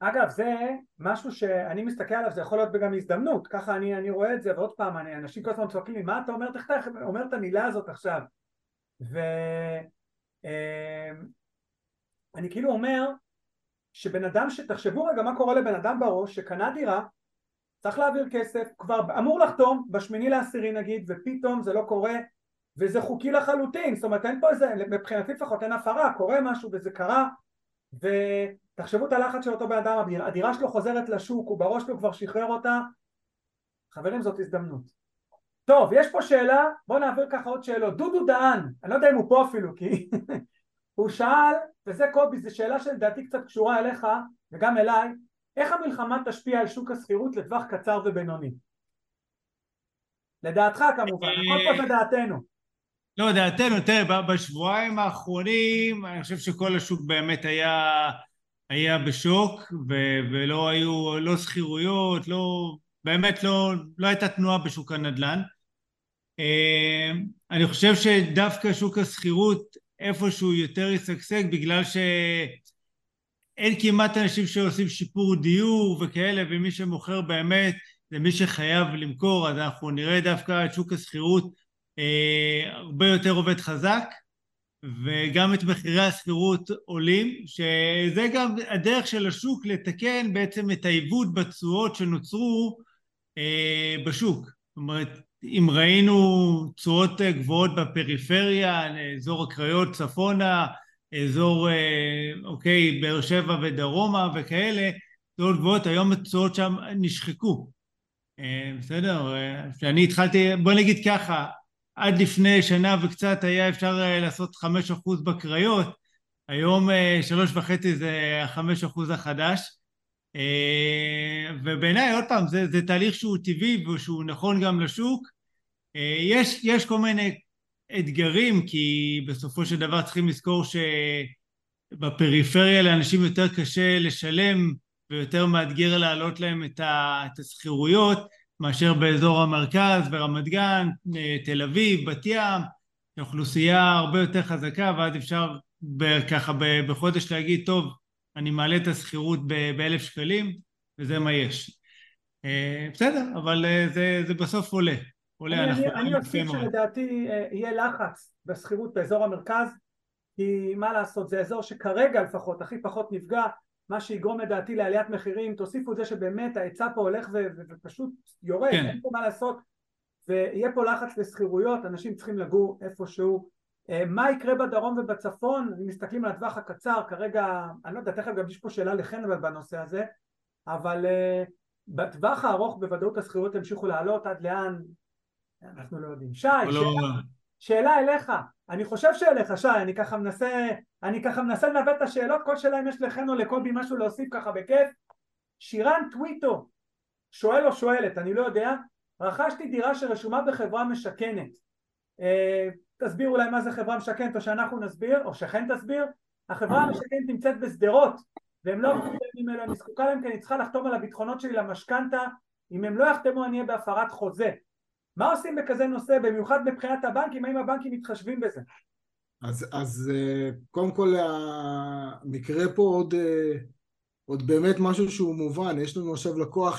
אגב זה משהו שאני מסתכל עליו זה יכול להיות גם הזדמנות. ככה אני, אני רואה את זה ועוד פעם אני, אנשים כל הזמן צועקים לי מה אתה אומר, אתה אומר את המילה הזאת עכשיו? ואני אמ, כאילו אומר שבן אדם שתחשבו רגע מה קורה לבן אדם בראש שקנה דירה צריך להעביר כסף כבר אמור לחתום בשמיני לעשירי נגיד ופתאום זה לא קורה וזה חוקי לחלוטין זאת אומרת אין פה איזה מבחינתי לפחות אין הפרה קורה משהו וזה קרה ו... תחשבו את הלחץ של אותו בן אדם, הדירה שלו חוזרת לשוק, הוא בראש שלו כבר שחרר אותה, חברים זאת הזדמנות. טוב, יש פה שאלה, בואו נעביר ככה עוד שאלות. דודו דהן, אני לא יודע אם הוא פה אפילו, כי הוא שאל, וזה קובי, זו שאלה שלדעתי קצת קשורה אליך וגם אליי, איך המלחמה תשפיע על שוק השכירות לטווח קצר ובינוני? לדעתך כמובן, הכל פה זה דעתנו. לא, דעתנו, תראה, בשבועיים האחרונים אני חושב שכל השוק באמת היה, היה בשוק ו- ולא היו, לא שכירויות, לא, באמת לא, לא הייתה תנועה בשוק הנדל"ן. אה, אני חושב שדווקא שוק השכירות איפשהו יותר ישגשג בגלל שאין כמעט אנשים שעושים שיפור דיור וכאלה ומי שמוכר באמת זה מי שחייב למכור אז אנחנו נראה דווקא את שוק השכירות אה, הרבה יותר עובד חזק וגם את מחירי השכירות עולים שזה גם הדרך של השוק לתקן בעצם את העיוות בתשואות שנוצרו אה, בשוק. זאת אומרת אם ראינו תשואות גבוהות בפריפריה, אזור הקריות צפונה, אזור, אה, אוקיי, באר שבע ודרומה וכאלה, תשואות גבוהות, היום התשואות שם נשחקו. אה, בסדר? כשאני התחלתי, בוא נגיד ככה, עד לפני שנה וקצת היה אפשר אה, לעשות חמש אחוז בקריות, היום שלוש וחצי זה החמש אחוז החדש. ובעיניי, עוד פעם, זה, זה תהליך שהוא טבעי ושהוא נכון גם לשוק. יש, יש כל מיני אתגרים, כי בסופו של דבר צריכים לזכור שבפריפריה לאנשים יותר קשה לשלם ויותר מאתגר להעלות להם את השכירויות מאשר באזור המרכז, ברמת גן, תל אביב, בת ים, אוכלוסייה הרבה יותר חזקה ואז אפשר ככה בחודש להגיד טוב אני מעלה את השכירות באלף שקלים וזה מה יש. אה, בסדר, אבל אה, זה, זה בסוף עולה. עולה, אני, אנחנו... אני אוסיף שלדעתי אה, יהיה לחץ בשכירות באזור המרכז, כי מה לעשות, זה אזור שכרגע לפחות הכי פחות נפגע, מה שיגרום לדעתי לעליית מחירים, תוסיפו את זה שבאמת ההיצע פה הולך ו- ו- ופשוט יורד, כן. אין פה מה לעשות, ויהיה פה לחץ לשכירויות, אנשים צריכים לגור איפשהו מה יקרה בדרום ובצפון, אם מסתכלים על הטווח הקצר, כרגע, אני לא יודע, תכף גם יש פה שאלה לחן בנושא הזה, אבל uh, בטווח הארוך בוודאות השכירות ימשיכו לעלות עד לאן, אנחנו לא יודעים. שי, לא- שאלה, שאלה אליך, אני חושב שאליך שי, אני ככה מנסה, אני ככה מנסה לנווט את השאלות, כל שאלה אם יש לכן או לקובי משהו להוסיף ככה בכיף. שירן טוויטו שואל או שואלת, אני לא יודע, רכשתי דירה שרשומה בחברה משכנת. תסבירו להם מה זה חברה משכנת או שאנחנו נסביר, או שכן תסביר. החברה המשכנת נמצאת בשדרות, והם לא יכולים ממנו, אני זקוקה להם כי אני צריכה לחתום על הביטחונות שלי למשכנתה, אם הם לא יחתמו אני אהיה בהפרת חוזה. מה עושים בכזה נושא, במיוחד מבחינת הבנקים, האם הבנקים מתחשבים בזה? אז, אז אה, קודם כל המקרה פה עוד, אה, עוד באמת משהו שהוא מובן, יש לנו עכשיו לקוח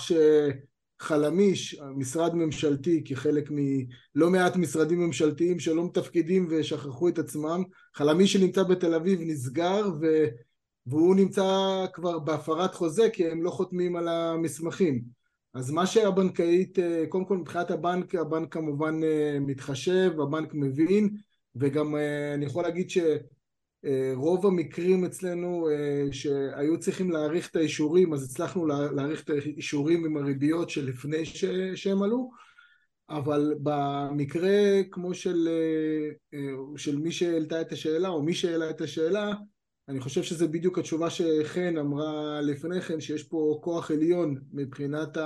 שחלמיש, משרד ממשלתי כחלק מלא מעט משרדים ממשלתיים שלא מתפקדים ושכחו את עצמם, חלמיש שנמצא בתל אביב נסגר ו, והוא נמצא כבר בהפרת חוזה כי הם לא חותמים על המסמכים. אז מה שהבנקאית, אה, קודם כל מבחינת הבנק, הבנק כמובן אה, מתחשב, הבנק מבין, וגם אה, אני יכול להגיד שרוב המקרים אצלנו שהיו צריכים להאריך את האישורים, אז הצלחנו להאריך את האישורים עם הריביות שלפני שהם עלו, אבל במקרה כמו של, של מי שהעלתה את השאלה, או מי שהעלה את השאלה, אני חושב שזה בדיוק התשובה שחן אמרה לפני כן, שיש פה כוח עליון מבחינת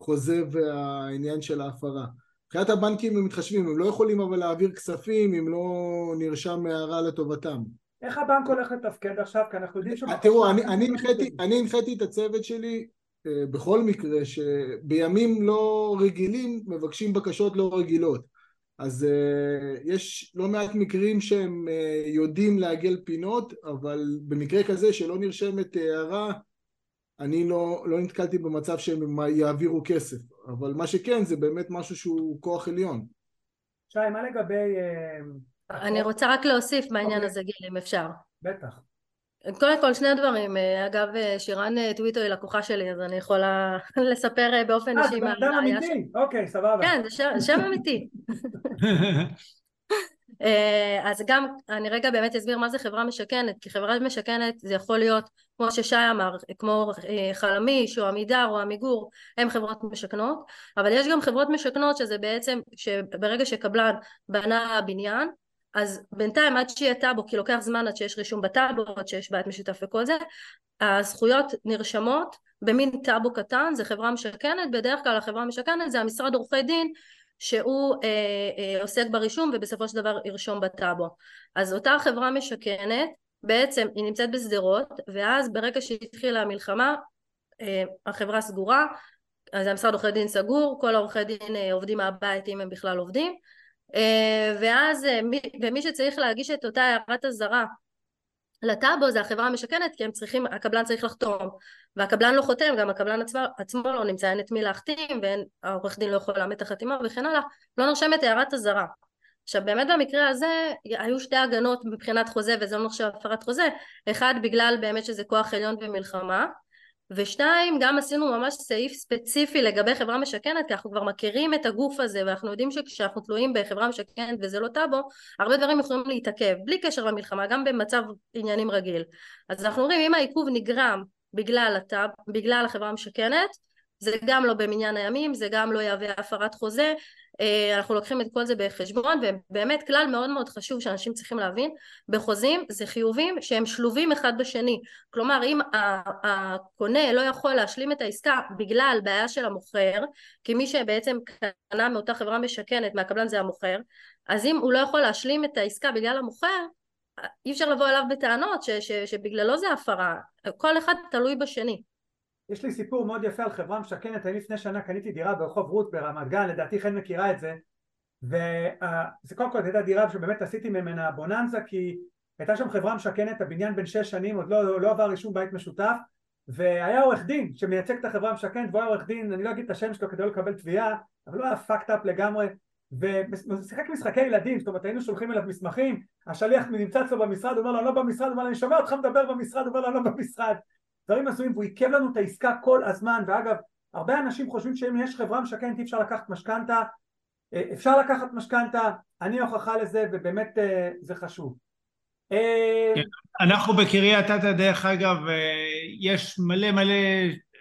החוזה והעניין של ההפרה. מבחינת הבנקים הם מתחשבים, הם לא יכולים אבל להעביר כספים אם לא נרשם הערה לטובתם. איך הבנק הולך לתפקד עכשיו? כי אנחנו יודעים ש... תראו, אני הנחיתי את הצוות שלי אה, בכל מקרה שבימים לא רגילים מבקשים בקשות לא רגילות. אז uh, יש לא מעט מקרים שהם יודעים לעגל פינות, אבל במקרה כזה שלא נרשמת הערה, אני לא, לא נתקלתי במצב שהם יעבירו כסף, אבל מה שכן זה באמת משהו שהוא כוח עליון. שי, מה לגבי... Uh, אני רוצה רק להוסיף בעניין. אוקיי. הזה, גיל, אם אפשר. בטח. קודם כל שני דברים, אגב שירן טוויטו היא לקוחה שלי אז אני יכולה לספר באופן אישי מה היה שם. אה, זה בן אמיתי? אוקיי, סבבה. כן, זה שם אמיתי. אה, אז גם אני רגע באמת אסביר מה זה חברה משכנת, כי חברה משכנת זה יכול להיות כמו ששי אמר, כמו אה, חלמיש או עמידר או עמיגור, הם חברות משכנות, אבל יש גם חברות משכנות שזה בעצם שברגע שקבלן בנה בניין אז בינתיים עד שיהיה טאבו, כי לוקח זמן עד שיש רישום בטאבו, עד שיש בית משותף וכל זה, הזכויות נרשמות במין טאבו קטן, זה חברה משכנת, בדרך כלל החברה המשכנת זה המשרד עורכי דין שהוא אה, אה, עוסק ברישום ובסופו של דבר ירשום בטאבו. אז אותה חברה משכנת, בעצם היא נמצאת בשדרות, ואז ברגע שהתחילה המלחמה, אה, החברה סגורה, אז המשרד עורכי דין סגור, כל העורכי דין אה, עובדים מהבית אם הם בכלל עובדים, אה, ואז אה, ומי שצריך להגיש את אותה הערת אזהרה לטאבו זה החברה המשכנת כי הם צריכים, הקבלן צריך לחתום. והקבלן לא חותם, גם הקבלן עצמו, עצמו לא נמצא, אין את מי להחתים והעורך דין לא יכול לאמת את החתימה וכן הלאה, לא נרשמת הערת אזהרה. עכשיו באמת במקרה הזה היו שתי הגנות מבחינת חוזה וזה לא נחשב הפרת חוזה, אחד בגלל באמת שזה כוח עליון במלחמה ושתיים, גם עשינו ממש סעיף ספציפי לגבי חברה משכנת, כי אנחנו כבר מכירים את הגוף הזה, ואנחנו יודעים שכשאנחנו תלויים בחברה משכנת וזה לא טאבו, הרבה דברים יכולים להתעכב, בלי קשר למלחמה, גם במצב עניינים רגיל. אז אנחנו אומרים, אם העיכוב נגרם בגלל הטאב, בגלל החברה המשכנת, זה גם לא במניין הימים, זה גם לא יהווה הפרת חוזה, אה, אנחנו לוקחים את כל זה בחשבון ובאמת כלל מאוד מאוד חשוב שאנשים צריכים להבין בחוזים זה חיובים שהם שלובים אחד בשני. כלומר אם הקונה לא יכול להשלים את העסקה בגלל בעיה של המוכר כי מי שבעצם קנה מאותה חברה משכנת מהקבלן זה המוכר אז אם הוא לא יכול להשלים את העסקה בגלל המוכר אי אפשר לבוא אליו בטענות ש, ש, שבגללו זה הפרה. כל אחד תלוי בשני יש לי סיפור מאוד יפה על חברה משכנת, אני לפני שנה קניתי דירה ברחוב רות ברמת גן, לדעתי חן מכירה את זה. וזה קודם כל הייתה דירה שבאמת עשיתי ממנה בוננזה כי הייתה שם חברה משכנת, הבניין בן שש שנים, עוד לא, לא עבר רישום בית משותף. והיה עורך דין שמייצג את החברה המשכנת והוא היה עורך דין, אני לא אגיד את השם שלו כדי לא לקבל תביעה אבל הוא היה fucked up לגמרי. ושיחק משחקי ילדים, זאת אומרת היינו שולחים אליו מסמכים, השליח נמצא אצלו במשרד, הוא אומר לו לא במשרד, הוא אומר לו אני שומע אותך מדבר במשרד, הוא אומר לו לא במשרד דברים הזויים והוא עיכב לנו את העסקה כל הזמן ואגב הרבה אנשים חושבים שאם יש חברה משכנת אי אפשר לקחת משכנתה אה, אפשר לקחת משכנתה אני הוכחה לזה ובאמת אה, זה חשוב אה, כן. אנחנו בקריית אתא דרך אגב יש מלא מלא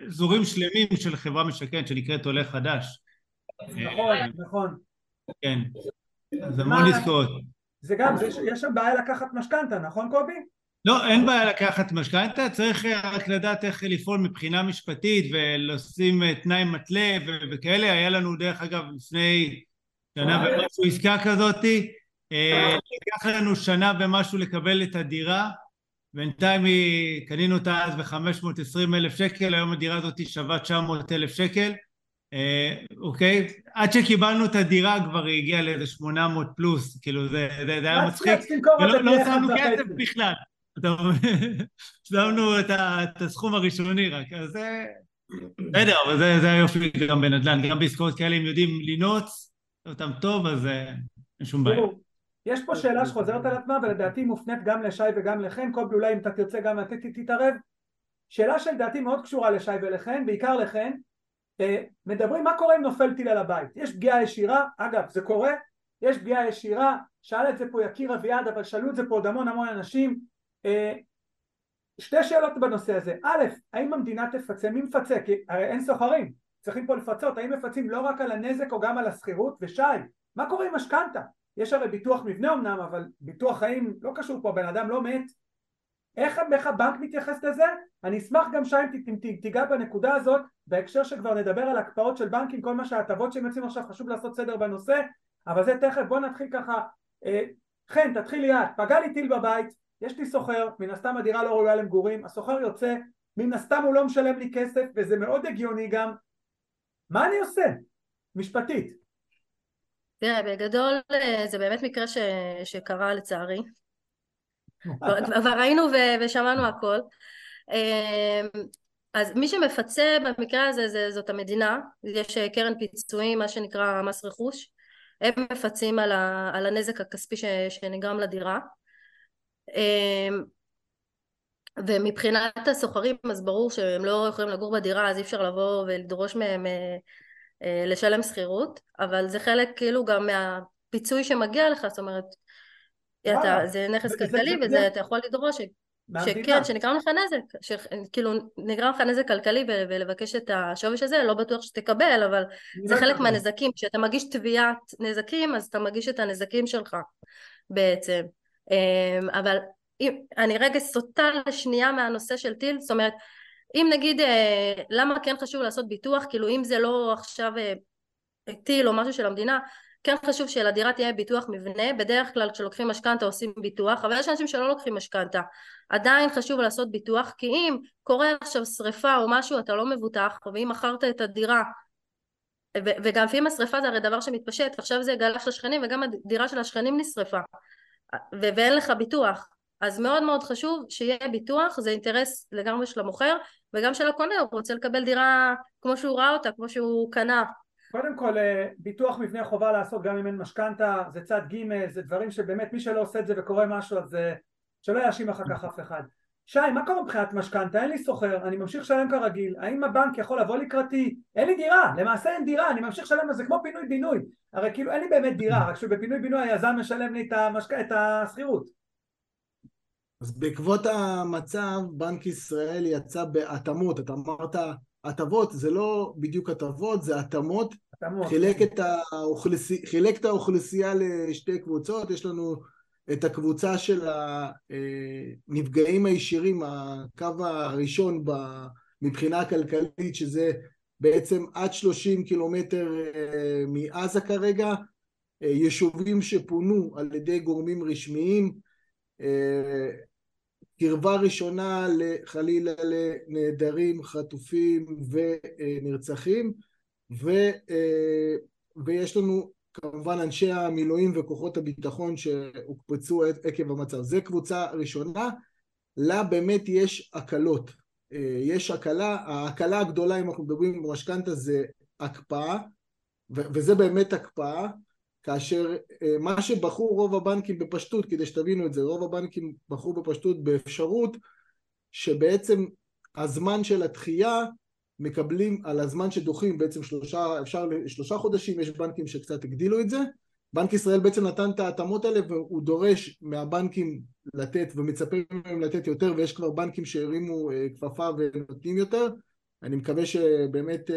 אזורים שלמים של חברה משכנת שנקראת עולה חדש נכון נכון כן זה המון עסקאות זה גם יש שם בעיה לקחת משכנתה נכון קובי? לא, אין בעיה לקחת משכנתה, צריך רק לדעת איך לפעול מבחינה משפטית ולשים תנאי מתלה וכאלה, היה לנו דרך אגב לפני שנה ומשהו עסקה כזאתי, אה, לקח לנו שנה ומשהו לקבל את הדירה, בינתיים קנינו אותה אז ב-520 אלף שקל, היום הדירה הזאת שווה 900 אלף שקל, אה, אוקיי? עד שקיבלנו את הדירה כבר היא הגיעה לאיזה 800 פלוס, כאילו זה, זה, זה היה מצחיק, ולא לא שמנו כסף בכלל. שמנו את הסכום הראשוני רק, אז זה... בסדר, אבל זה היופי גם בנדל"ן, גם בעסקאות כאלה אם יודעים לנעוץ אותם טוב, אז אה, אין שום בעיה. יש פה שאלה שחוזרת על עצמה ולדעתי מופנית גם לשי וגם לחן, קובי אולי אם אתה תרצה גם אתה תתערב. שאלה שלדעתי מאוד קשורה לשי ולחן, בעיקר לחן, אה, מדברים מה קורה אם נופל טיל על הבית, יש פגיעה ישירה, אגב זה קורה, יש פגיעה ישירה, שאל את זה פה יקיר אביעד אבל שאלו את זה פה עוד המון המון אנשים, שתי שאלות בנושא הזה, א', האם המדינה תפצה, מי מפצה? כי הרי אין סוחרים, צריכים פה לפצות, האם מפצים לא רק על הנזק או גם על השכירות? ושי, מה קורה עם משכנתה? יש הרי ביטוח מבנה אמנם, אבל ביטוח חיים לא קשור פה, בן אדם לא מת. איך, איך הבנק מתייחס לזה? אני אשמח גם שי אם תיגע בנקודה הזאת, בהקשר שכבר נדבר על הקפאות של בנקים, כל מה שההטבות שהם יוצאים עכשיו, חשוב לעשות סדר בנושא, אבל זה תכף, בוא נתחיל ככה. אה, חן, תתחילי את, פגע לי טיל בבית, יש לי סוחר, מן הסתם הדירה לא ראויה למגורים, הסוחר יוצא, מן הסתם הוא לא משלם לי כסף וזה מאוד הגיוני גם, מה אני עושה? משפטית. תראה, בגדול אה, זה באמת מקרה ש... שקרה לצערי. כבר ראינו ו... ושמענו הכל. אה, אז מי שמפצה במקרה הזה זה, זאת המדינה, יש אה, קרן פיצויים, מה שנקרא מס רכוש, הם מפצים על, ה... על הנזק הכספי ש... שנגרם לדירה. אמ, ומבחינת הסוחרים אז ברור שהם לא יכולים לגור בדירה אז אי אפשר לבוא ולדרוש מהם אה, אה, לשלם שכירות אבל זה חלק כאילו גם מהפיצוי שמגיע לך זאת אומרת אתה, זה נכס כלכלי וזה אתה יכול לדרוש שכן, שנגרם לך נזק, שכאילו נגרם לך נזק כלכלי ולבקש את השווי של זה, לא בטוח שתקבל, אבל זה חלק מהנזקים, כשאתה מגיש תביעת נזקים אז אתה מגיש את הנזקים שלך בעצם. אמ, אבל אם, אני רגע סוטה לשנייה מהנושא של טיל, זאת אומרת, אם נגיד אה, למה כן חשוב לעשות ביטוח, כאילו אם זה לא עכשיו אה, טיל או משהו של המדינה, כן חשוב שלדירה תהיה ביטוח מבנה, בדרך כלל כשלוקחים משכנתה עושים ביטוח, אבל יש אנשים שלא לוקחים משכנתה, עדיין חשוב לעשות ביטוח, כי אם קורה עכשיו שריפה או משהו אתה לא מבוטח, ואם מכרת את הדירה וגם לפעמים השריפה זה הרי דבר שמתפשט, עכשיו זה גלש לשכנים וגם הדירה של השכנים נשרפה ואין לך ביטוח אז מאוד מאוד חשוב שיהיה ביטוח, זה אינטרס לגמרי של המוכר וגם של הקונה, הוא רוצה לקבל דירה כמו שהוא ראה אותה, כמו שהוא קנה. קודם כל אה, ביטוח מבנה חובה לעשות גם אם אין משכנתה, זה צד ג', זה דברים שבאמת מי שלא עושה את זה וקורה משהו אז אה, שלא יאשים אחר כך אף אחד. שי, מה קורה מבחינת משכנתה? אין לי סוחר, אני ממשיך לשלם כרגיל, האם הבנק יכול לבוא לקראתי? אין לי דירה, למעשה אין דירה, אני ממשיך לשלם, זה כמו פינוי בינוי, הרי כאילו אין לי באמת דירה, רק שבפינוי בינוי היזם משלם לי את, המשק... את השכירות. אז בעקבות המצב, בנק ישראל יצא בהתאמות, אתה אמרת הטבות, זה לא בדיוק הטבות, זה התאמות, חילק, את האוכלוסייה, חילק את האוכלוסייה לשתי קבוצות, יש לנו את הקבוצה של הנפגעים הישירים, הקו הראשון מבחינה כלכלית, שזה בעצם עד 30 קילומטר אה, מעזה כרגע, אה, יישובים שפונו על ידי גורמים רשמיים, אה, קרבה ראשונה חלילה לנעדרים, חטופים ונרצחים, ו, ויש לנו כמובן אנשי המילואים וכוחות הביטחון שהוקפצו עקב המצב. זה קבוצה ראשונה, לה באמת יש הקלות. אה, יש הקלה, ההקלה הגדולה אם אנחנו מדברים במשכנתה זה הקפאה, וזה באמת הקפאה, כאשר אה, מה שבחרו רוב הבנקים בפשטות, כדי שתבינו את זה, רוב הבנקים בחרו בפשטות באפשרות שבעצם הזמן של התחייה מקבלים על הזמן שדוחים בעצם שלושה, אפשר שלושה חודשים, יש בנקים שקצת הגדילו את זה. בנק ישראל בעצם נתן את ההתאמות האלה והוא דורש מהבנקים לתת ומצפה מהם לתת יותר ויש כבר בנקים שהרימו אה, כפפה ונותנים יותר. אני מקווה שבאמת אה,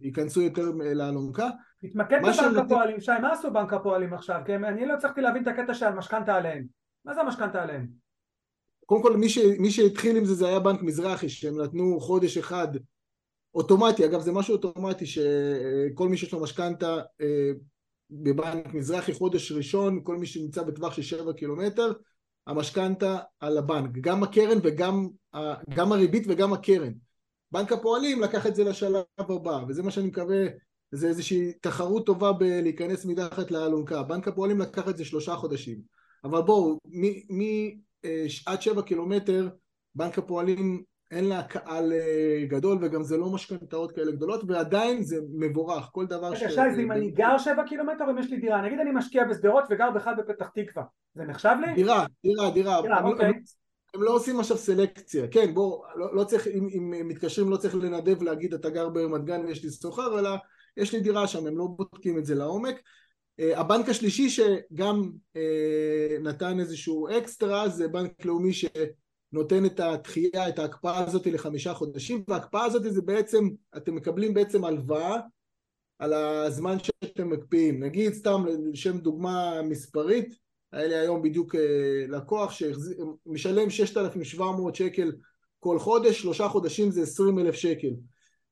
ייכנסו יותר לאלונקה. תתמקד בבנק שנותן... הפועלים, שי, מה עשו בנק הפועלים עכשיו? כי אני לא הצלחתי להבין את הקטע של המשכנתה עליהם. מה זה המשכנתה עליהם? קודם כל מי, ש... מי שהתחיל עם זה זה היה בנק מזרחי שהם נתנו חודש אחד אוטומטי, אגב זה משהו אוטומטי שכל מי שיש לו משכנתה אה, בבנק מזרחי חודש ראשון, כל מי שנמצא בטווח של שבע קילומטר, המשכנתה על הבנק, גם הקרן וגם גם הריבית וגם הקרן. בנק הפועלים לקח את זה לשלב הבא, וזה מה שאני מקווה, זה איזושהי תחרות טובה בלהיכנס מתחת לאלונקה. בנק הפועלים לקח את זה שלושה חודשים. אבל בואו, מעד אה, שבע קילומטר, בנק הפועלים אין לה קהל אה, גדול וגם זה לא משכנתאות כאלה גדולות ועדיין זה מבורך. כל דבר רגע שי אם אני גר שבע קילומטר אם יש לי דירה נגיד אני משקיע בשדרות וגר בכלל בפתח תקווה. זה נחשב לי? דירה דירה דירה. הם, אוקיי. הם, הם לא עושים עכשיו סלקציה. כן בוא לא, לא צריך אם, אם מתקשרים לא צריך לנדב להגיד אתה גר ברמת גן ויש לי סוחר אלא יש לי דירה שם הם לא בודקים את זה לעומק. Uh, הבנק השלישי שגם uh, נתן איזשהו אקסטרה זה בנק לאומי ש... נותן את התחייה, את ההקפאה הזאת לחמישה חודשים, וההקפאה הזאת זה בעצם, אתם מקבלים בעצם הלוואה על הזמן שאתם מקפיאים. נגיד סתם לשם דוגמה מספרית, היה לי היום בדיוק אה, לקוח שמשלם 6,700 שקל כל חודש, שלושה חודשים זה 20 אלף שקל.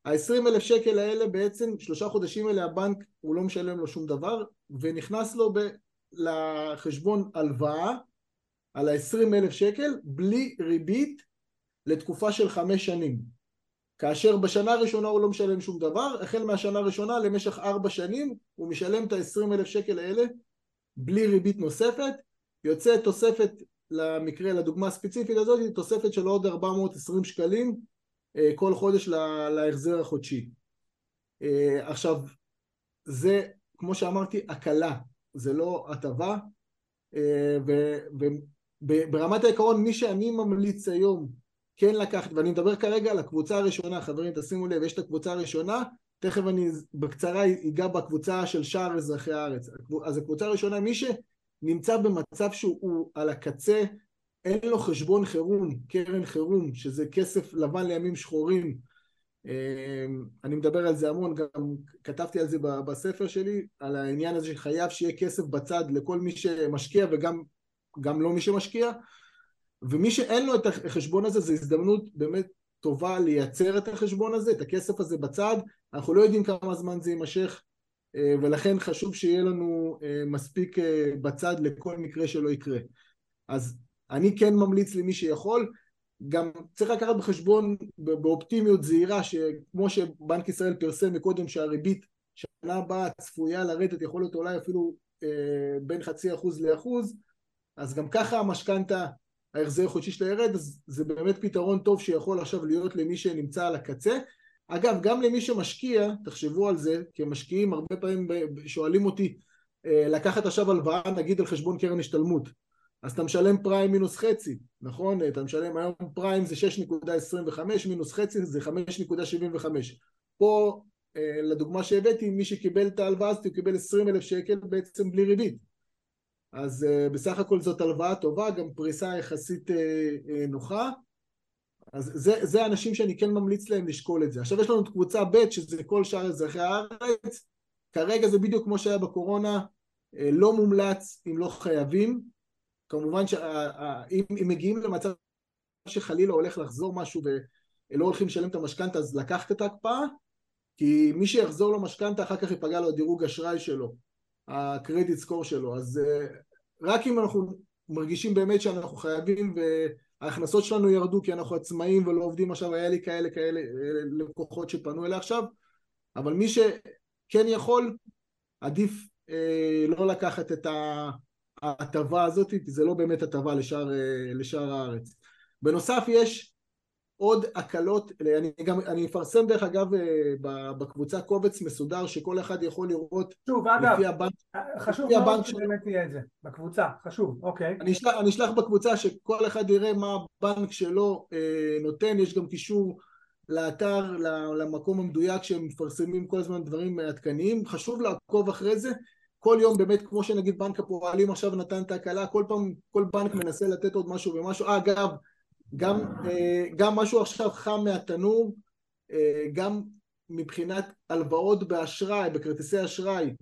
ה-20 אלף שקל האלה בעצם, שלושה חודשים האלה הבנק הוא לא משלם לו שום דבר ונכנס לו ב- לחשבון הלוואה על ה-20 אלף שקל בלי ריבית לתקופה של חמש שנים כאשר בשנה הראשונה הוא לא משלם שום דבר, החל מהשנה הראשונה למשך ארבע שנים הוא משלם את ה-20 אלף שקל האלה בלי ריבית נוספת, יוצא תוספת למקרה, לדוגמה הספציפית הזאת, תוספת של עוד 420 שקלים אה, כל חודש להחזר החודשי. אה, עכשיו, זה כמו שאמרתי הקלה, זה לא הטבה, אה, ברמת העיקרון מי שאני ממליץ היום כן לקחת, ואני מדבר כרגע על הקבוצה הראשונה, חברים תשימו לב, יש את הקבוצה הראשונה, תכף אני בקצרה אגע בקבוצה של שאר אזרחי הארץ. אז הקבוצה הראשונה, מי שנמצא במצב שהוא על הקצה, אין לו חשבון חירום, קרן חירום, שזה כסף לבן לימים שחורים, אני מדבר על זה המון, גם כתבתי על זה בספר שלי, על העניין הזה שחייב שיהיה כסף בצד לכל מי שמשקיע וגם גם לא מי שמשקיע, ומי שאין לו את החשבון הזה, זו הזדמנות באמת טובה לייצר את החשבון הזה, את הכסף הזה בצד, אנחנו לא יודעים כמה זמן זה יימשך, אה, ולכן חשוב שיהיה לנו אה, מספיק אה, בצד לכל מקרה שלא יקרה. אז אני כן ממליץ למי שיכול, גם צריך לקחת בחשבון באופטימיות זהירה שכמו שבנק ישראל פרסם מקודם שהריבית שנה הבאה צפויה לרדת יכול להיות אולי אפילו אה, בין חצי אחוז לאחוז אז גם ככה המשכנתה ההחזר החודשי שלה ירד אז זה באמת פתרון טוב שיכול עכשיו להיות למי שנמצא על הקצה. אגב גם למי שמשקיע תחשבו על זה כי משקיעים הרבה פעמים שואלים אותי אה, לקחת עכשיו הלוואה נגיד על חשבון קרן השתלמות. אז אתה משלם פריים מינוס חצי, נכון? אתה משלם היום פריים זה 6.25 מינוס חצי זה 5.75 פה אה, לדוגמה שהבאתי מי שקיבל את ההלוואה הזאת הוא קיבל 20 אלף שקל בעצם בלי ריבית אז אה, בסך הכל זאת הלוואה טובה גם פריסה יחסית אה, נוחה. אז זה, זה האנשים שאני כן ממליץ להם לשקול את זה. עכשיו יש לנו את קבוצה ב' שזה כל שאר אזרחי הארץ. כרגע זה בדיוק כמו שהיה בקורונה לא מומלץ אם לא חייבים. כמובן שאם מגיעים למצב שחלילה הולך לחזור משהו ולא הולכים לשלם את המשכנתה אז לקחת את ההקפאה כי מי שיחזור למשכנתה אחר כך ייפגע לו הדירוג אשראי שלו הקרדיט סקור שלו אז אה, רק אם אנחנו מרגישים באמת שאנחנו חייבים וההכנסות שלנו ירדו כי אנחנו עצמאים ולא עובדים עכשיו היה לי כאלה כאלה אה, לקוחות שפנו אליי עכשיו אבל מי שכן יכול עדיף אה, לא לקחת את. ההטבה הזאת, כי זה לא באמת הטבה לשאר, אה, לשאר הארץ. בנוסף יש עוד הקלות, אני גם, אני אפרסם דרך אגב אה, בקבוצה קובץ מסודר שכל אחד יכול לראות שוב, אגב, לפי הבנק, חשוב מאוד שבאמת יהיה את זה, בקבוצה, חשוב, אוקיי. אני אשלח, אני אשלח בקבוצה שכל אחד יראה מה הבנק שלו אה, נותן, יש גם קישור לאתר, למקום המדויק שהם מפרסמים כל הזמן דברים עדכניים, חשוב לעקוב אחרי זה כל יום באמת כמו שנגיד בנק הפועלים עכשיו נתן את ההקלה כל פעם כל בנק מנסה לתת עוד משהו ומשהו אה, אגב גם, אה, גם משהו עכשיו חם מהתנור אה, גם מבחינת הלוואות באשראי בכרטיסי אשראי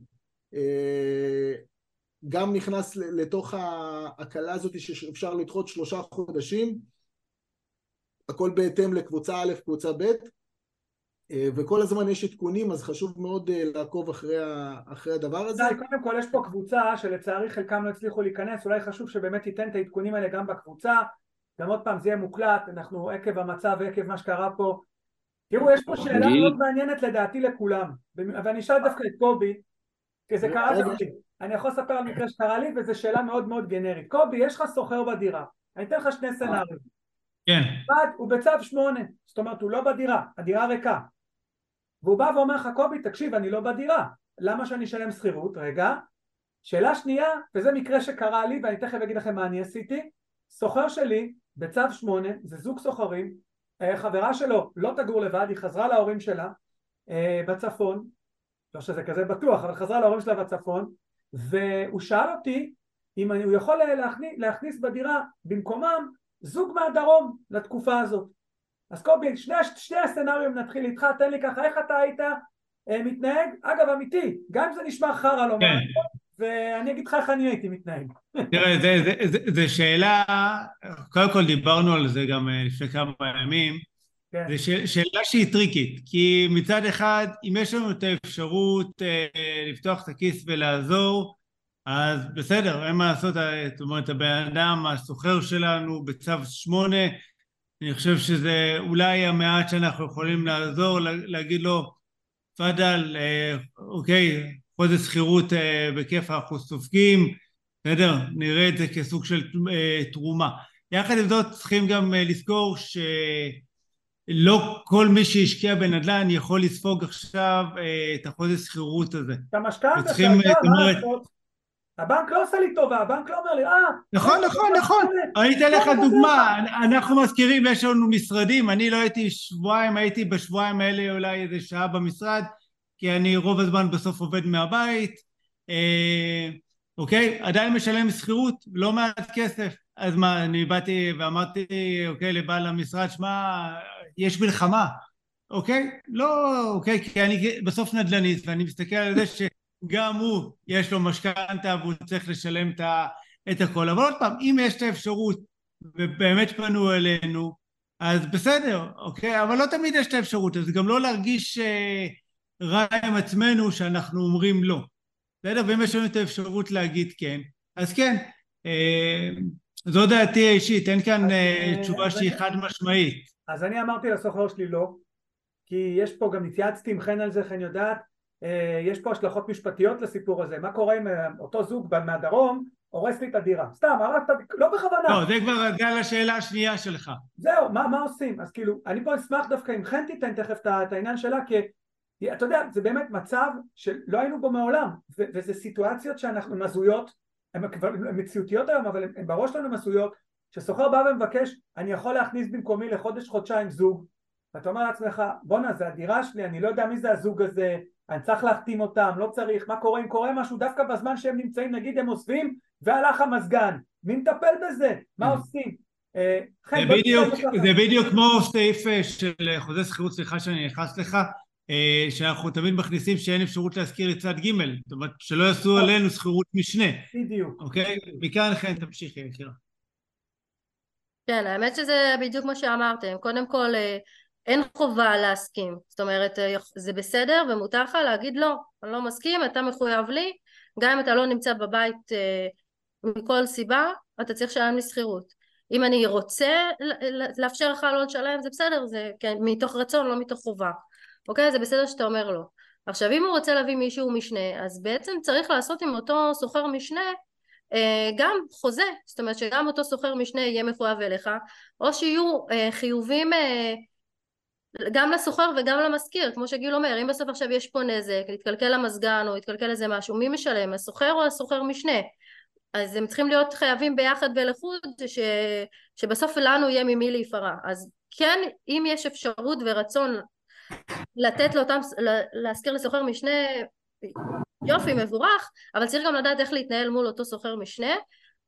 גם נכנס לתוך ההקלה הזאת שאפשר לדחות שלושה חודשים הכל בהתאם לקבוצה א' קבוצה ב' אה, וכל הזמן יש עדכונים אז חשוב מאוד אה, לעקוב אחרי, אחרי הדבר הזה. קודם כל יש פה קבוצה שלצערי חלקם לא הצליחו להיכנס אולי חשוב שבאמת תיתן את העדכונים האלה גם בקבוצה גם עוד פעם זה יהיה מוקלט אנחנו עקב המצב ועקב מה שקרה פה. תראו יש פה שאלה מאוד מעניינת לדעתי לכולם. ואני אשאל דווקא את קובי כי זה קרה לי. אני יכול לספר על מקרה שקרה לי וזו שאלה מאוד מאוד גנרית. קובי יש לך סוחר בדירה. אני אתן לך שני סנאריים כן. אחד הוא בצו שמונה. זאת אומרת הוא לא בדירה הדירה ריקה. והוא בא ואומר לך קובי תקשיב אני לא בדירה. למה שאני אשלם שכירות? רגע. שאלה שנייה וזה מקרה שקרה לי ואני תכף אגיד לכם מה אני עשיתי. סוחר שלי בצו שמונה זה זוג סוחרים אה, חברה שלו לא תגור לבד היא חזרה להורים שלה אה, בצפון לא שזה כזה בטוח אבל חזרה להורים שלה בצפון והוא שאל אותי אם אני, הוא יכול להכניס, להכניס בדירה במקומם זוג מהדרום לתקופה הזאת אז קובי, שני, שני הסצנריום נתחיל איתך, תן לי ככה, איך אתה היית אה, מתנהג? אגב, אמיתי, גם אם זה נשמע חרא לא כן. ואני אגיד לך איך אני הייתי מתנהג. תראה, זו שאלה, קודם כל דיברנו על זה גם אה, לפני כמה ימים, כן. זו שאלה שהיא טריקית, כי מצד אחד, אם יש לנו את האפשרות אה, לפתוח את הכיס ולעזור, אז בסדר, אין מה לעשות, אה, זאת אומרת, הבן אדם, הסוחר שלנו בצו שמונה, אני חושב שזה אולי המעט שאנחנו יכולים לעזור, להגיד לו, תפאדל, אה, אוקיי, חודש שכירות אה, בכיף אנחנו סופגים, בסדר? נראה את זה כסוג של אה, תרומה. יחד עם זאת צריכים גם לזכור שלא כל מי שהשקיע בנדל"ן יכול לספוג עכשיו את החודש שכירות הזה. את המשכנתה, יודע מה לעשות? הבנק לא עושה לי טובה, הבנק לא אומר לי, אה... נכון, נכון, נכון. אני אתן לך דוגמה, אנחנו מזכירים, יש לנו משרדים, אני לא הייתי שבועיים, הייתי בשבועיים האלה אולי איזה שעה במשרד, כי אני רוב הזמן בסוף עובד מהבית, אה, אוקיי? עדיין משלם שכירות, לא מעט כסף. אז מה, אני באתי ואמרתי, אוקיי, לבעל המשרד, שמע, יש מלחמה. אוקיי? לא, אוקיי, כי אני בסוף נדל"ניסט ואני מסתכל על זה שגם הוא יש לו משכנתה והוא צריך לשלם את הכל, אבל עוד פעם, אם יש את האפשרות ובאמת פנו אלינו, אז בסדר, אוקיי? אבל לא תמיד יש את האפשרות, אז גם לא להרגיש אה, רע עם עצמנו שאנחנו אומרים לא. בסדר? ואם יש לנו את האפשרות להגיד כן, אז כן. אה, זו דעתי האישית, אין כאן אה, תשובה שהיא חד משמעית. אז אני אמרתי לסוחר שלי לא, כי יש פה, גם התייעצתי עם חן על זה, חן יודעת, אה, יש פה השלכות משפטיות לסיפור הזה, מה קורה אם אותו זוג מהדרום הורס לי את הדירה, סתם, הרסת, לא בכוונה. לא, זה כבר, זה על השאלה השנייה שלך. זהו, מה, מה עושים? אז כאילו, אני פה אשמח דווקא אם חן תיתן תכף את העניין שלה, כי אתה יודע, זה באמת מצב שלא היינו בו מעולם, וזה סיטואציות שאנחנו, הן הזויות, הן כבר מציאותיות היום, אבל הן בראש שלנו הזויות, שסוחר בא ומבקש, אני יכול להכניס במקומי לחודש חודשיים זוג, ואתה אומר לעצמך, בואנה זה הדירה שלי, אני לא יודע מי זה הזוג הזה, אני צריך להחתים אותם, לא צריך, מה קורה אם קורה משהו דווקא בזמן שהם נמצאים, נגיד הם עוזבים והלך המזגן, מי מטפל בזה? מה mm. עושים? אה, זה בדיוק כמו סעיף אה, של חוזה שכירות, סליחה שאני נכנס לך, אה, שאנחנו תמיד מכניסים שאין אפשרות להשכיר את צד ג', זאת אומרת שלא יעשו נכון. עלינו שכירות משנה. בדיוק. אוקיי? מכאן לכן תמשיכי, יקירה. כן, האמת שזה בדיוק מה שאמרתם. קודם כל, אין חובה להסכים. זאת אומרת, זה בסדר ומותר לך להגיד לא, אני לא מסכים, אתה מחויב לי, גם אם אתה לא נמצא בבית מכל סיבה, אתה צריך לשלם לי שכירות. אם אני רוצה לאפשר לך לא לשלם, זה בסדר, זה כן, מתוך רצון, לא מתוך חובה. אוקיי? זה בסדר שאתה אומר לא. עכשיו, אם הוא רוצה להביא מישהו משנה, אז בעצם צריך לעשות עם אותו סוחר משנה אה, גם חוזה, זאת אומרת שגם אותו סוחר משנה יהיה מחויב אליך, או שיהיו אה, חיובים אה, גם לסוחר וגם למשכיר, כמו שגיל אומר, אם בסוף עכשיו יש פה נזק, התקלקל המזגן או התקלקל איזה משהו, מי משלם, הסוחר או הסוחר משנה? אז הם צריכים להיות חייבים ביחד ולחוד ש... שבסוף לנו יהיה ממי להיפרע אז כן אם יש אפשרות ורצון לתת לאותם להשכיר לסוחר משנה יופי מבורך אבל צריך גם לדעת איך להתנהל מול אותו סוחר משנה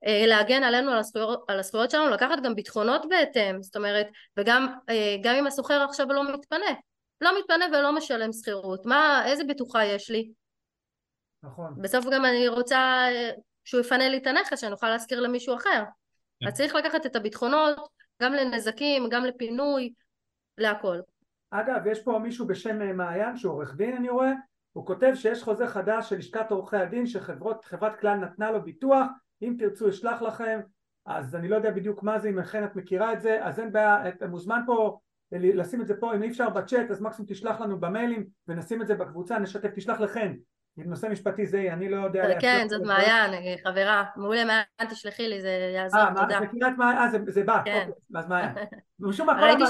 אה, להגן עלינו על הזכויות, על הזכויות שלנו לקחת גם ביטחונות בהתאם זאת אומרת וגם אה, גם אם הסוחר עכשיו לא מתפנה לא מתפנה ולא משלם שכירות מה איזה בטוחה יש לי נכון בסוף גם אני רוצה אה, שהוא יפנה לי את הנכס שאני אוכל להשכיר למישהו אחר. כן. אז צריך לקחת את הביטחונות גם לנזקים, גם לפינוי, להכל. אגב, יש פה מישהו בשם אה, מעיין שהוא עורך דין אני רואה, הוא כותב שיש חוזה חדש של לשכת עורכי הדין שחברת כלל נתנה לו ביטוח, אם תרצו אשלח לכם, אז אני לא יודע בדיוק מה זה, אם אכן את מכירה את זה, אז אין בעיה, את מוזמן פה לשים את זה פה, אם אי אפשר בצ'אט אז מקסימום תשלח לנו במיילים ונשים את זה בקבוצה, נשתף, תשלח לכם, נושא משפטי זה, אני לא יודע... כן, זאת מעיין, חברה. מעולה, מעיין, תשלחי לי, זה יעזור, תודה. אה, זה קריית מעיין, אה, זה בת, כן. אוקיי, אז מעיין. משום מה, ראיתי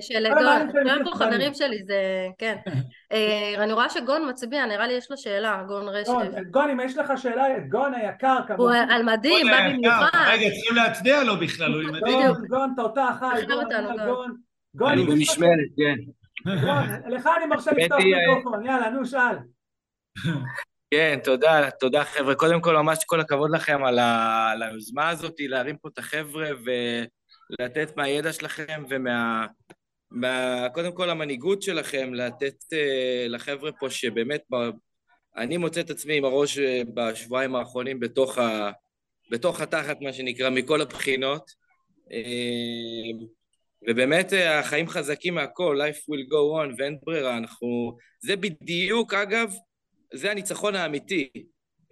של גון, כולם פה חברים שלי, זה, כן. אה, אני רואה שגון מצביע, נראה לי יש לו שאלה, גון רשת. גון, אם יש לך שאלה, גון היקר, כמובן. הוא על מדים, בא במיוחד. רגע, צריכים להצדיע לו בכלל, הוא עם מדים. גון, תותח, חי, גון. אני במשמרת, כן. לך אני מרשה לפתוח מיקרופון, יאללה, נו, שאל. כן, תודה, תודה חבר'ה. קודם כל, ממש כל הכבוד לכם על, ה... על היוזמה הזאת, להרים פה את החבר'ה ולתת מהידע שלכם ומה... מה... קודם כל המנהיגות שלכם, לתת uh, לחבר'ה פה שבאמת, ב... אני מוצא את עצמי עם הראש uh, בשבועיים האחרונים בתוך, ה... בתוך התחת, מה שנקרא, מכל הבחינות. Uh, ובאמת החיים חזקים מהכל, life will go on ואין ברירה, אנחנו... זה בדיוק, אגב, זה הניצחון האמיתי,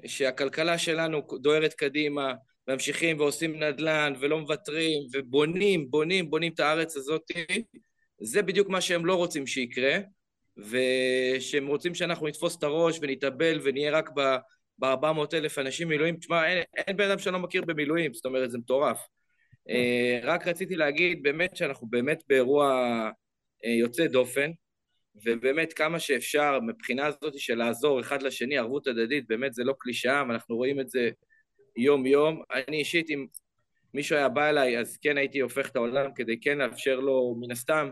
שהכלכלה שלנו דוהרת קדימה, ממשיכים ועושים נדל"ן ולא מוותרים ובונים, בונים, בונים את הארץ הזאת, זה בדיוק מה שהם לא רוצים שיקרה, ושהם רוצים שאנחנו נתפוס את הראש ונתאבל ונהיה רק ב-400 אלף אנשים מילואים. תשמע, אין, אין בן אדם שאני לא מכיר במילואים, זאת אומרת, זה מטורף. אה, רק רציתי להגיד באמת שאנחנו באמת באירוע אה, יוצא דופן, ובאמת כמה שאפשר מבחינה הזאת של לעזור אחד לשני, ערבות הדדית, באמת זה לא קלישאה, ואנחנו רואים את זה יום-יום. אני אישית, אם מישהו היה בא אליי, אז כן הייתי הופך את העולם כדי כן לאפשר לו, מן הסתם,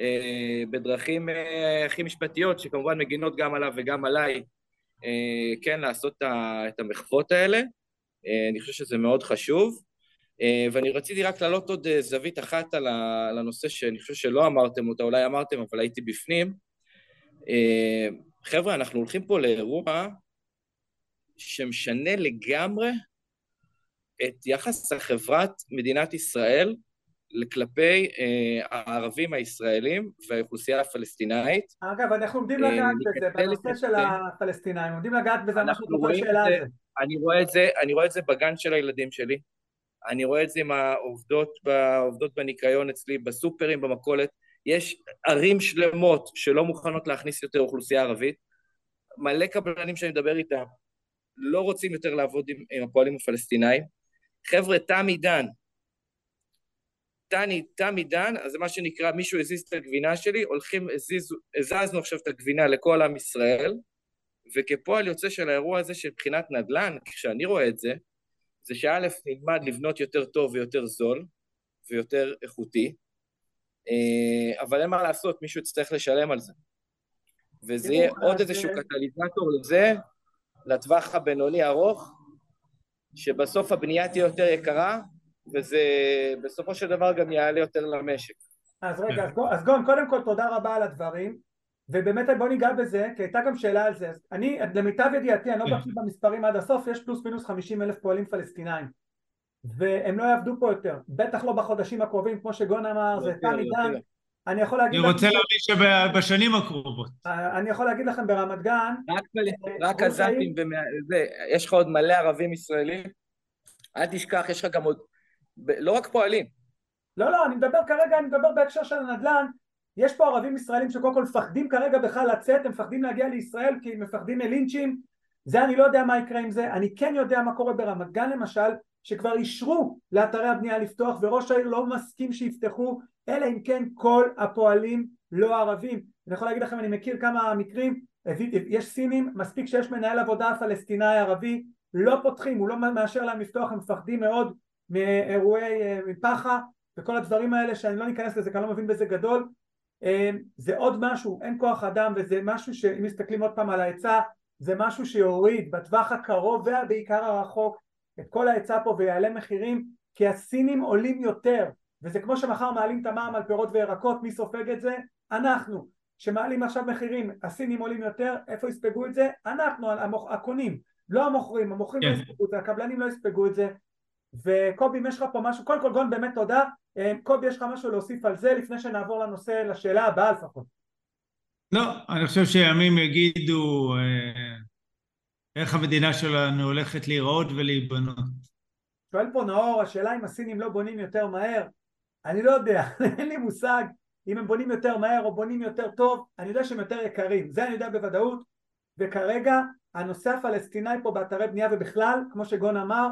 אה, בדרכים אה, הכי משפטיות, שכמובן מגינות גם עליו וגם עליי, אה, כן לעשות את המחוות האלה. אה, אני חושב שזה מאוד חשוב. אה, ואני רציתי רק להעלות עוד אה, זווית אחת על הנושא שאני חושב שלא אמרתם אותה, אולי אמרתם, אבל הייתי בפנים. אה, חבר'ה, אנחנו הולכים פה לאירוע שמשנה לגמרי את יחס החברת מדינת ישראל כלפי אה, הערבים הישראלים והאוכלוסייה הפלסטינאית. אגב, אנחנו עומדים לגעת בזה, בנושא של הפלסטינאים, עומדים לגעת בזה, אנחנו רואים על זה. אני רואה את זה, אני רואה את זה בגן של הילדים שלי, אני רואה את זה עם העובדות, העובדות בניקיון אצלי, בסופרים, במכולת. יש ערים שלמות שלא מוכנות להכניס יותר אוכלוסייה ערבית. מלא קבלנים שאני מדבר איתם לא רוצים יותר לעבוד עם, עם הפועלים הפלסטינאים. חבר'ה, תם עידן. תם עידן, אז זה מה שנקרא, מישהו הזיז את הגבינה שלי, הולכים, הזיז, הזזנו עכשיו את הגבינה לכל עם ישראל, וכפועל יוצא של האירוע הזה של בחינת נדל"ן, כשאני רואה את זה, זה שא' נלמד לבנות יותר טוב ויותר זול ויותר איכותי, אה, אבל אין מה לעשות, מישהו יצטרך לשלם על זה. וזה יהיה עוד איזשהו קטליזטור לזה, לטווח הבינוני ארוך, שבסוף הבנייה תהיה יותר יקרה, וזה בסופו של דבר גם יעלה יותר למשק. אז רגע, אז גון, קודם כל תודה רבה על הדברים, ובאמת בוא ניגע בזה, כי הייתה גם שאלה על זה. אני, למיטב ידיעתי, אני לא בקיא במספרים עד הסוף, יש פלוס מינוס 50 אלף פועלים פלסטינאים. והם לא יעבדו פה יותר, בטח לא בחודשים הקרובים, כמו שגון אמר, זה תם עידן. אני יכול להגיד... אני רוצה להגיד שבשנים הקרובות. אה, אני יכול להגיד לכם ברמת גן... רק עזתים, יש לך עוד מלא ערבים ישראלים, אל תשכח, יש לך גם עוד... לא רק פועלים. לא, לא, אני מדבר כרגע, אני מדבר בהקשר של הנדל"ן, יש פה ערבים ישראלים שקודם כל מפחדים כרגע בכלל לצאת, הם מפחדים להגיע לישראל כי הם מפחדים מלינצ'ים, זה אני לא יודע מה יקרה עם זה, אני כן יודע מה קורה ברמת גן למשל, שכבר אישרו לאתרי הבנייה לפתוח וראש העיר לא מסכים שיפתחו אלא אם כן כל הפועלים לא ערבים. אני יכול להגיד לכם, אני מכיר כמה מקרים, יש סינים, מספיק שיש מנהל עבודה פלסטיני ערבי, לא פותחים, הוא לא מאשר להם לפתוח, הם מפחדים מאוד מאירועי אה, פח"ע וכל הדברים האלה שאני לא ניכנס לזה כי אני לא מבין בזה גדול זה עוד משהו, אין כוח אדם וזה משהו שאם מסתכלים עוד פעם על ההיצע זה משהו שיוריד בטווח הקרוב ובעיקר הרחוק את כל ההיצע פה ויעלה מחירים כי הסינים עולים יותר וזה כמו שמחר מעלים את המע"מ על פירות וירקות מי סופג את זה? אנחנו שמעלים עכשיו מחירים הסינים עולים יותר איפה יספגו את זה? אנחנו הקונים לא המוכרים המוכרים לא כן. יספגו את זה הקבלנים לא יספגו את זה וקובי אם יש לך פה משהו קודם כל גון באמת תודה. אה, קובי יש לך משהו להוסיף על זה לפני שנעבור לנושא לשאלה הבאה לפחות? לא אני חושב שימים יגידו אה, איך המדינה שלנו הולכת להיראות ולהיבנות. שואל פה נאור השאלה אם הסינים לא בונים יותר מהר? אני לא יודע אין לי מושג. אם הם בונים יותר מהר או בונים יותר טוב אני יודע שהם יותר יקרים. זה אני יודע בוודאות. וכרגע הנושא הפלסטיני פה באתרי בנייה ובכלל כמו שגון אמר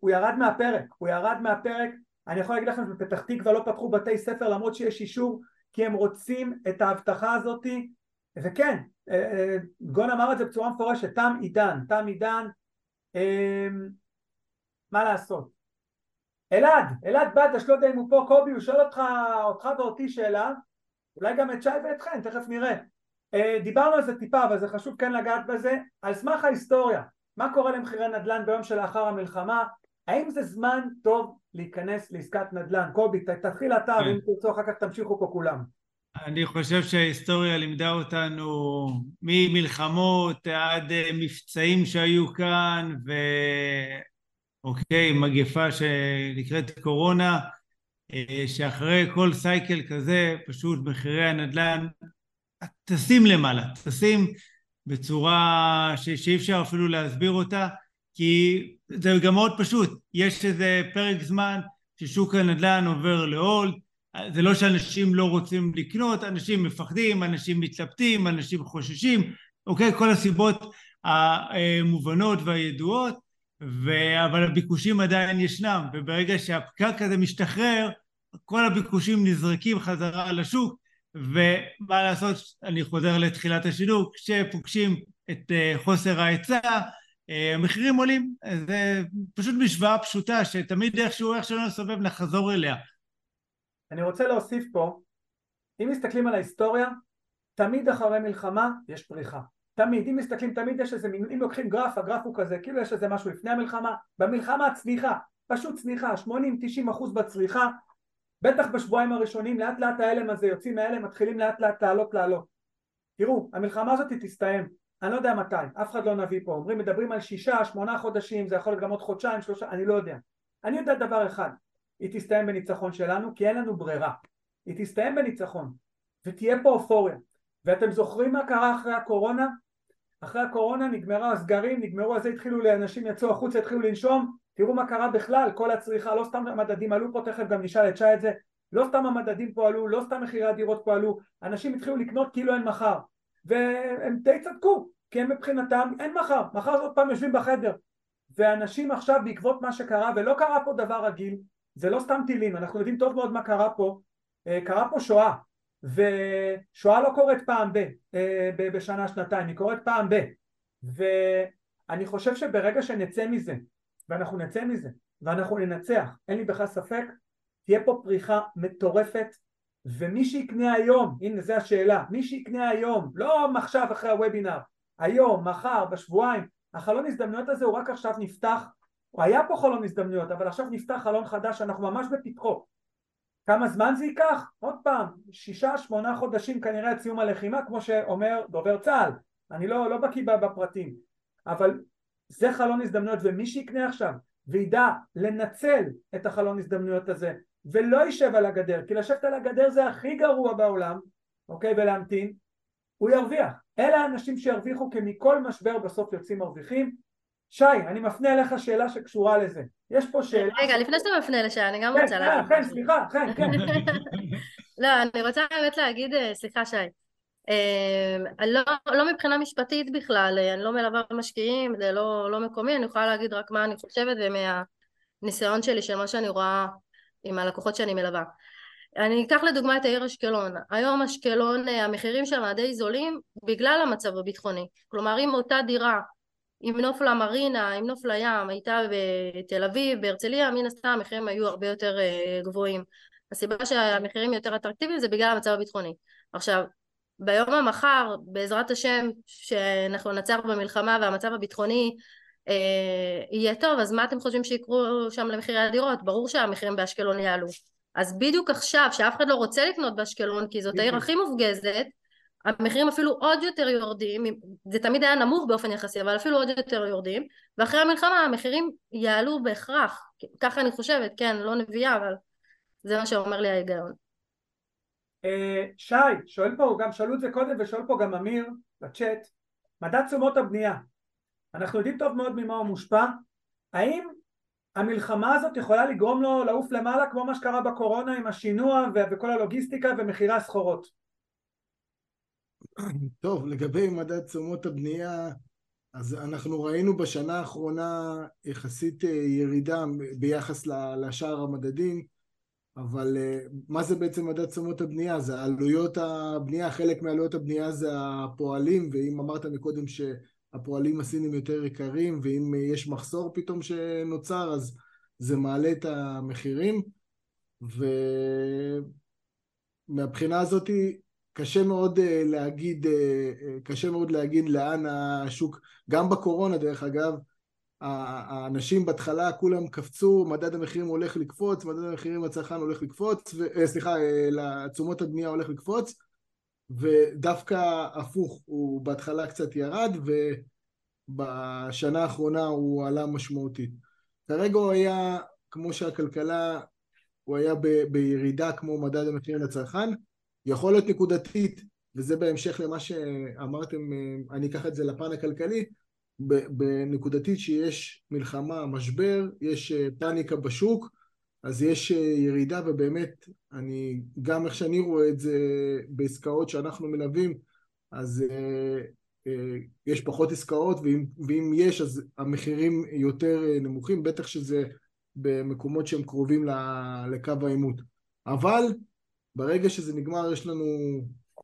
הוא ירד מהפרק, הוא ירד מהפרק, אני יכול להגיד לכם שבפתח תקווה לא פתחו בתי ספר למרות שיש אישור כי הם רוצים את ההבטחה הזאתי וכן, אה, אה, גון אמר את זה בצורה מפורשת, תם עידן, תם עידן, מה לעשות? אלעד, אלעד בדש, לא יודע אם הוא פה, קובי, הוא שואל אותך, אותך ואותי שאלה, אולי גם את שי ואתכם, תכף נראה. דיברנו על זה טיפה, אבל זה חשוב כן לגעת בזה, על סמך ההיסטוריה. מה קורה למחירי נדל"ן ביום שלאחר המלחמה? האם זה זמן טוב להיכנס לעסקת נדל"ן? קובי, תתחיל אתה, כן. ואם תרצו אחר כך תמשיכו פה כולם. אני חושב שההיסטוריה לימדה אותנו ממלחמות עד אה, מבצעים שהיו כאן, ואוקיי, מגפה שנקראת קורונה, אה, שאחרי כל סייקל כזה, פשוט מחירי הנדל"ן טסים למעלה, טסים בצורה ש, שאי אפשר אפילו להסביר אותה, כי זה גם מאוד פשוט, יש איזה פרק זמן ששוק הנדל"ן עובר להולד, זה לא שאנשים לא רוצים לקנות, אנשים מפחדים, אנשים מתלבטים, אנשים חוששים, אוקיי? כל הסיבות המובנות והידועות, ו... אבל הביקושים עדיין ישנם, וברגע שהפקק הזה משתחרר, כל הביקושים נזרקים חזרה לשוק, ומה לעשות, אני חוזר לתחילת השידור, כשפוגשים את אה, חוסר ההיצע, אה, המחירים עולים. זה פשוט משוואה פשוטה, שתמיד איכשהו, איך שלא נסובב, נחזור אליה. אני רוצה להוסיף פה, אם מסתכלים על ההיסטוריה, תמיד אחרי מלחמה יש פריחה. תמיד, אם מסתכלים, תמיד יש איזה אם לוקחים גרף, הגרף הוא כזה, כאילו יש איזה משהו לפני המלחמה, במלחמה הצמיחה, פשוט צניחה, 80-90 אחוז בצריכה, בטח בשבועיים הראשונים, לאט לאט ההלם הזה, יוצאים מההלם, מתחילים לאט לאט לעלות לעלות. תראו, המלחמה הזאת תסתיים, אני לא יודע מתי, אף אחד לא נביא פה, אומרים, מדברים על שישה, שמונה חודשים, זה יכול להיות גם עוד חודשיים, שלושה, אני לא יודע. אני יודע דבר אחד, היא תסתיים בניצחון שלנו, כי אין לנו ברירה. היא תסתיים בניצחון, ותהיה פה אופוריה. ואתם זוכרים מה קרה אחרי הקורונה? אחרי הקורונה נגמרה הסגרים, נגמרו הזה, התחילו לאנשים יצאו החוצה, התחילו לנשום, תראו מה קרה בכלל, כל הצריכה, לא סתם המדדים עלו פה, תכף גם נשאל את שי את זה, לא סתם המדדים פה עלו, לא סתם מחירי הדירות פה עלו, אנשים התחילו לקנות כאילו אין מחר, והם די צדקו, כי הם מבחינתם אין מחר, מחר עוד פעם יושבים בחדר, ואנשים עכשיו בעקבות מה שקרה, ולא קרה פה דבר רגיל, זה לא סתם טילים, אנחנו יודעים טוב מאוד מה קרה פה, אה, קרה פה שואה, ושואה לא קורית פעם ב, אה, בשנה שנתיים, היא קורית פעם ב, ואני חושב שברגע שנצא מזה, ואנחנו נצא מזה, ואנחנו ננצח, אין לי בכלל ספק, תהיה פה פריחה מטורפת, ומי שיקנה היום, הנה זו השאלה, מי שיקנה היום, לא עכשיו אחרי הוובינר, היום, מחר, בשבועיים, החלון הזדמנויות הזה הוא רק עכשיו נפתח, הוא היה פה חלון הזדמנויות, אבל עכשיו נפתח חלון חדש, אנחנו ממש בפתחו. כמה זמן זה ייקח? עוד פעם, שישה, שמונה חודשים כנראה עד סיום הלחימה, כמו שאומר דובר צה"ל, אני לא, לא בקיא בפרטים, אבל זה חלון הזדמנויות, ומי שיקנה עכשיו וידע לנצל את החלון הזדמנויות הזה, ולא יישב על הגדר, כי לשבת על הגדר זה הכי גרוע בעולם, אוקיי, ולהמתין, הוא ירוויח. אלה האנשים שירוויחו כי מכל משבר בסוף יוצאים מרוויחים. שי, אני מפנה אליך שאלה שקשורה לזה. יש פה שאלה... רגע. לפני שאתה מפנה לשי, אני גם כן, רוצה להגיד. כן, כן, סליחה, כן, כן. לא, אני רוצה באמת להגיד, אה, סליחה שי, לא, לא מבחינה משפטית בכלל, אה, אני לא מלווה משקיעים, זה לא, לא מקומי, אני יכולה להגיד רק מה אני חושבת ומהניסיון שלי של מה שאני רואה עם הלקוחות שאני מלווה. אני אקח לדוגמה את העיר אשקלון. היום אשקלון, המחירים שם די זולים בגלל המצב הביטחוני. כלומר, אם אותה דירה עם נוף למרינה, עם נוף לים, הייתה בתל אביב, בהרצליה, מן הסתם המחירים היו הרבה יותר גבוהים. הסיבה שהמחירים יותר אטרקטיביים זה בגלל המצב הביטחוני. עכשיו, ביום המחר, בעזרת השם, שאנחנו ננצח במלחמה והמצב הביטחוני אה, יהיה טוב, אז מה אתם חושבים שיקרו שם למחירי הדירות? ברור שהמחירים באשקלון יעלו. אז בדיוק עכשיו, שאף אחד לא רוצה לקנות באשקלון, כי זאת העיר הכי מופגזת, המחירים אפילו עוד יותר יורדים, זה תמיד היה נמוך באופן יחסי, אבל אפילו עוד יותר יורדים, ואחרי המלחמה המחירים יעלו בהכרח, ככה אני חושבת, כן, לא נביאה, אבל זה מה שאומר לי ההיגיון. אה, שי, שואל פה, גם שאלו את זה קודם ושואל פה גם אמיר בצ'אט, מדד תשומות הבנייה, אנחנו יודעים טוב מאוד ממה הוא מושפע, האם המלחמה הזאת יכולה לגרום לו לעוף למעלה כמו מה שקרה בקורונה עם השינוע וכל הלוגיסטיקה ומחירי הסחורות? טוב, לגבי מדד תשומות הבנייה, אז אנחנו ראינו בשנה האחרונה יחסית אה, ירידה ביחס לשאר המדדים, אבל אה, מה זה בעצם מדד תשומות הבנייה? זה עלויות הבנייה, חלק מעלויות הבנייה זה הפועלים, ואם אמרת מקודם שהפועלים הסינים יותר יקרים, ואם יש מחסור פתאום שנוצר, אז זה מעלה את המחירים, ומהבחינה הזאת קשה מאוד אה, להגיד, אה, קשה מאוד להגיד לאן השוק, גם בקורונה דרך אגב, האנשים בהתחלה כולם קפצו, מדד המחירים הולך לקפוץ, מדד המחירים לצרכן הולך לקפוץ, ו, אה, סליחה, לתשומות הבנייה הולך לקפוץ, ודווקא הפוך, הוא בהתחלה קצת ירד, ובשנה האחרונה הוא עלה משמעותית. כרגע הוא היה, כמו שהכלכלה, הוא היה ב, בירידה כמו מדד המחירים לצרכן, יכול להיות נקודתית, וזה בהמשך למה שאמרתם, אני אקח את זה לפן הכלכלי, בנקודתית שיש מלחמה, משבר, יש אה, פאניקה בשוק, אז יש אה, ירידה ובאמת, אני, גם איך שאני רואה את זה בעסקאות שאנחנו מלווים, אז אה, אה, יש פחות עסקאות, ואם, ואם יש אז המחירים יותר אה, נמוכים, בטח שזה במקומות שהם קרובים לקו העימות. אבל ברגע שזה נגמר יש לנו,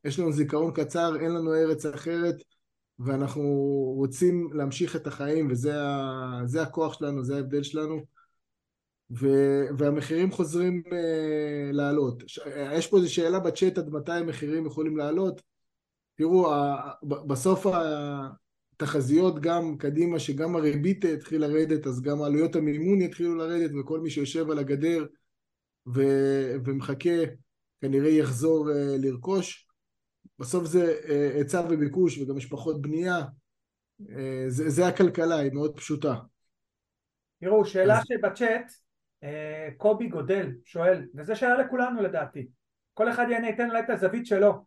יש לנו זיכרון קצר, אין לנו ארץ אחרת, ואנחנו רוצים להמשיך את החיים וזה ה, הכוח שלנו, זה ההבדל שלנו ו, והמחירים חוזרים uh, לעלות. יש פה איזו שאלה בצ'אט עד מתי המחירים יכולים לעלות. תראו, ה, בסוף ה, תחזיות גם קדימה שגם הריבית התחיל לרדת אז גם עלויות המימון יתחילו לרדת וכל מי שיושב על הגדר ו- ומחכה כנראה יחזור uh, לרכוש. בסוף זה uh, היצע וביקוש וגם יש פחות בנייה. Uh, זה, זה הכלכלה, היא מאוד פשוטה. תראו, שאלה אז... שבצ'אט, uh, קובי גודל שואל, וזו שאלה לכולנו לדעתי. כל אחד יענה, ייתן אולי את הזווית שלו.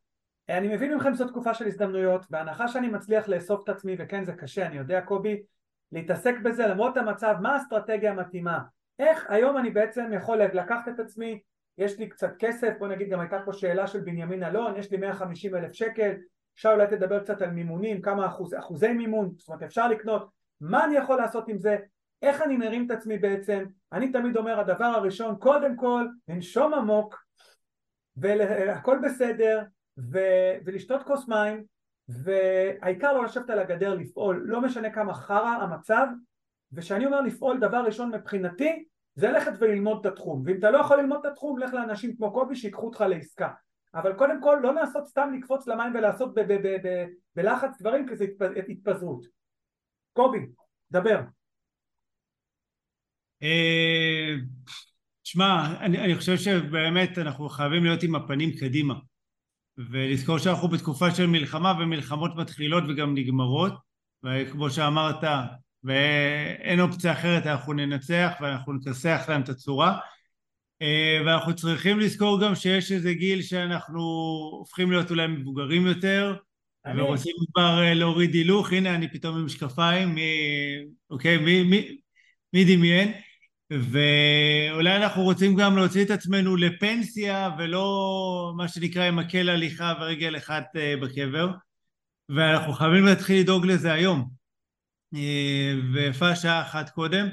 אני מבין מכם שזו תקופה של הזדמנויות, בהנחה שאני מצליח לאסוף את עצמי, וכן זה קשה, אני יודע קובי, להתעסק בזה למרות המצב, מה האסטרטגיה המתאימה? איך היום אני בעצם יכול לקחת את עצמי, יש לי קצת כסף, בוא נגיד גם הייתה פה שאלה של בנימין אלון, יש לי 150 אלף שקל, אפשר אולי תדבר קצת על מימונים, כמה אחוז, אחוזי מימון, זאת אומרת אפשר לקנות, מה אני יכול לעשות עם זה, איך אני מרים את עצמי בעצם, אני תמיד אומר הדבר הראשון, קודם כל לנשום עמוק והכל בסדר ו... ולשתות כוס מים והעיקר לא לשבת על הגדר לפעול, לא משנה כמה חרא המצב וכשאני אומר לפעול דבר ראשון מבחינתי זה ללכת וללמוד את התחום. ואם אתה לא יכול ללמוד את התחום לך לאנשים כמו קובי שיקחו אותך לעסקה. אבל קודם כל לא לעשות סתם לקפוץ למים ולעשות בלחץ דברים כי זה התפזרות. קובי, דבר. אה, שמע, אני, אני חושב שבאמת אנחנו חייבים להיות עם הפנים קדימה. ולזכור שאנחנו בתקופה של מלחמה ומלחמות מתחילות וגם נגמרות. וכמו שאמרת ואין אופציה אחרת אנחנו ננצח ואנחנו נכסח להם את הצורה. אה, ואנחנו צריכים לזכור גם שיש איזה גיל שאנחנו הופכים להיות אולי מבוגרים יותר אני... ורוצים כבר אה, להוריד הילוך. הנה אני פתאום עם משקפיים מי, אוקיי מי, מי, מי דמיין? ואולי אנחנו רוצים גם להוציא את עצמנו לפנסיה ולא מה שנקרא עם מקל הליכה ורגל אחת אה, בקבר. ואנחנו חייבים להתחיל לדאוג לזה היום ויפה שעה אחת קודם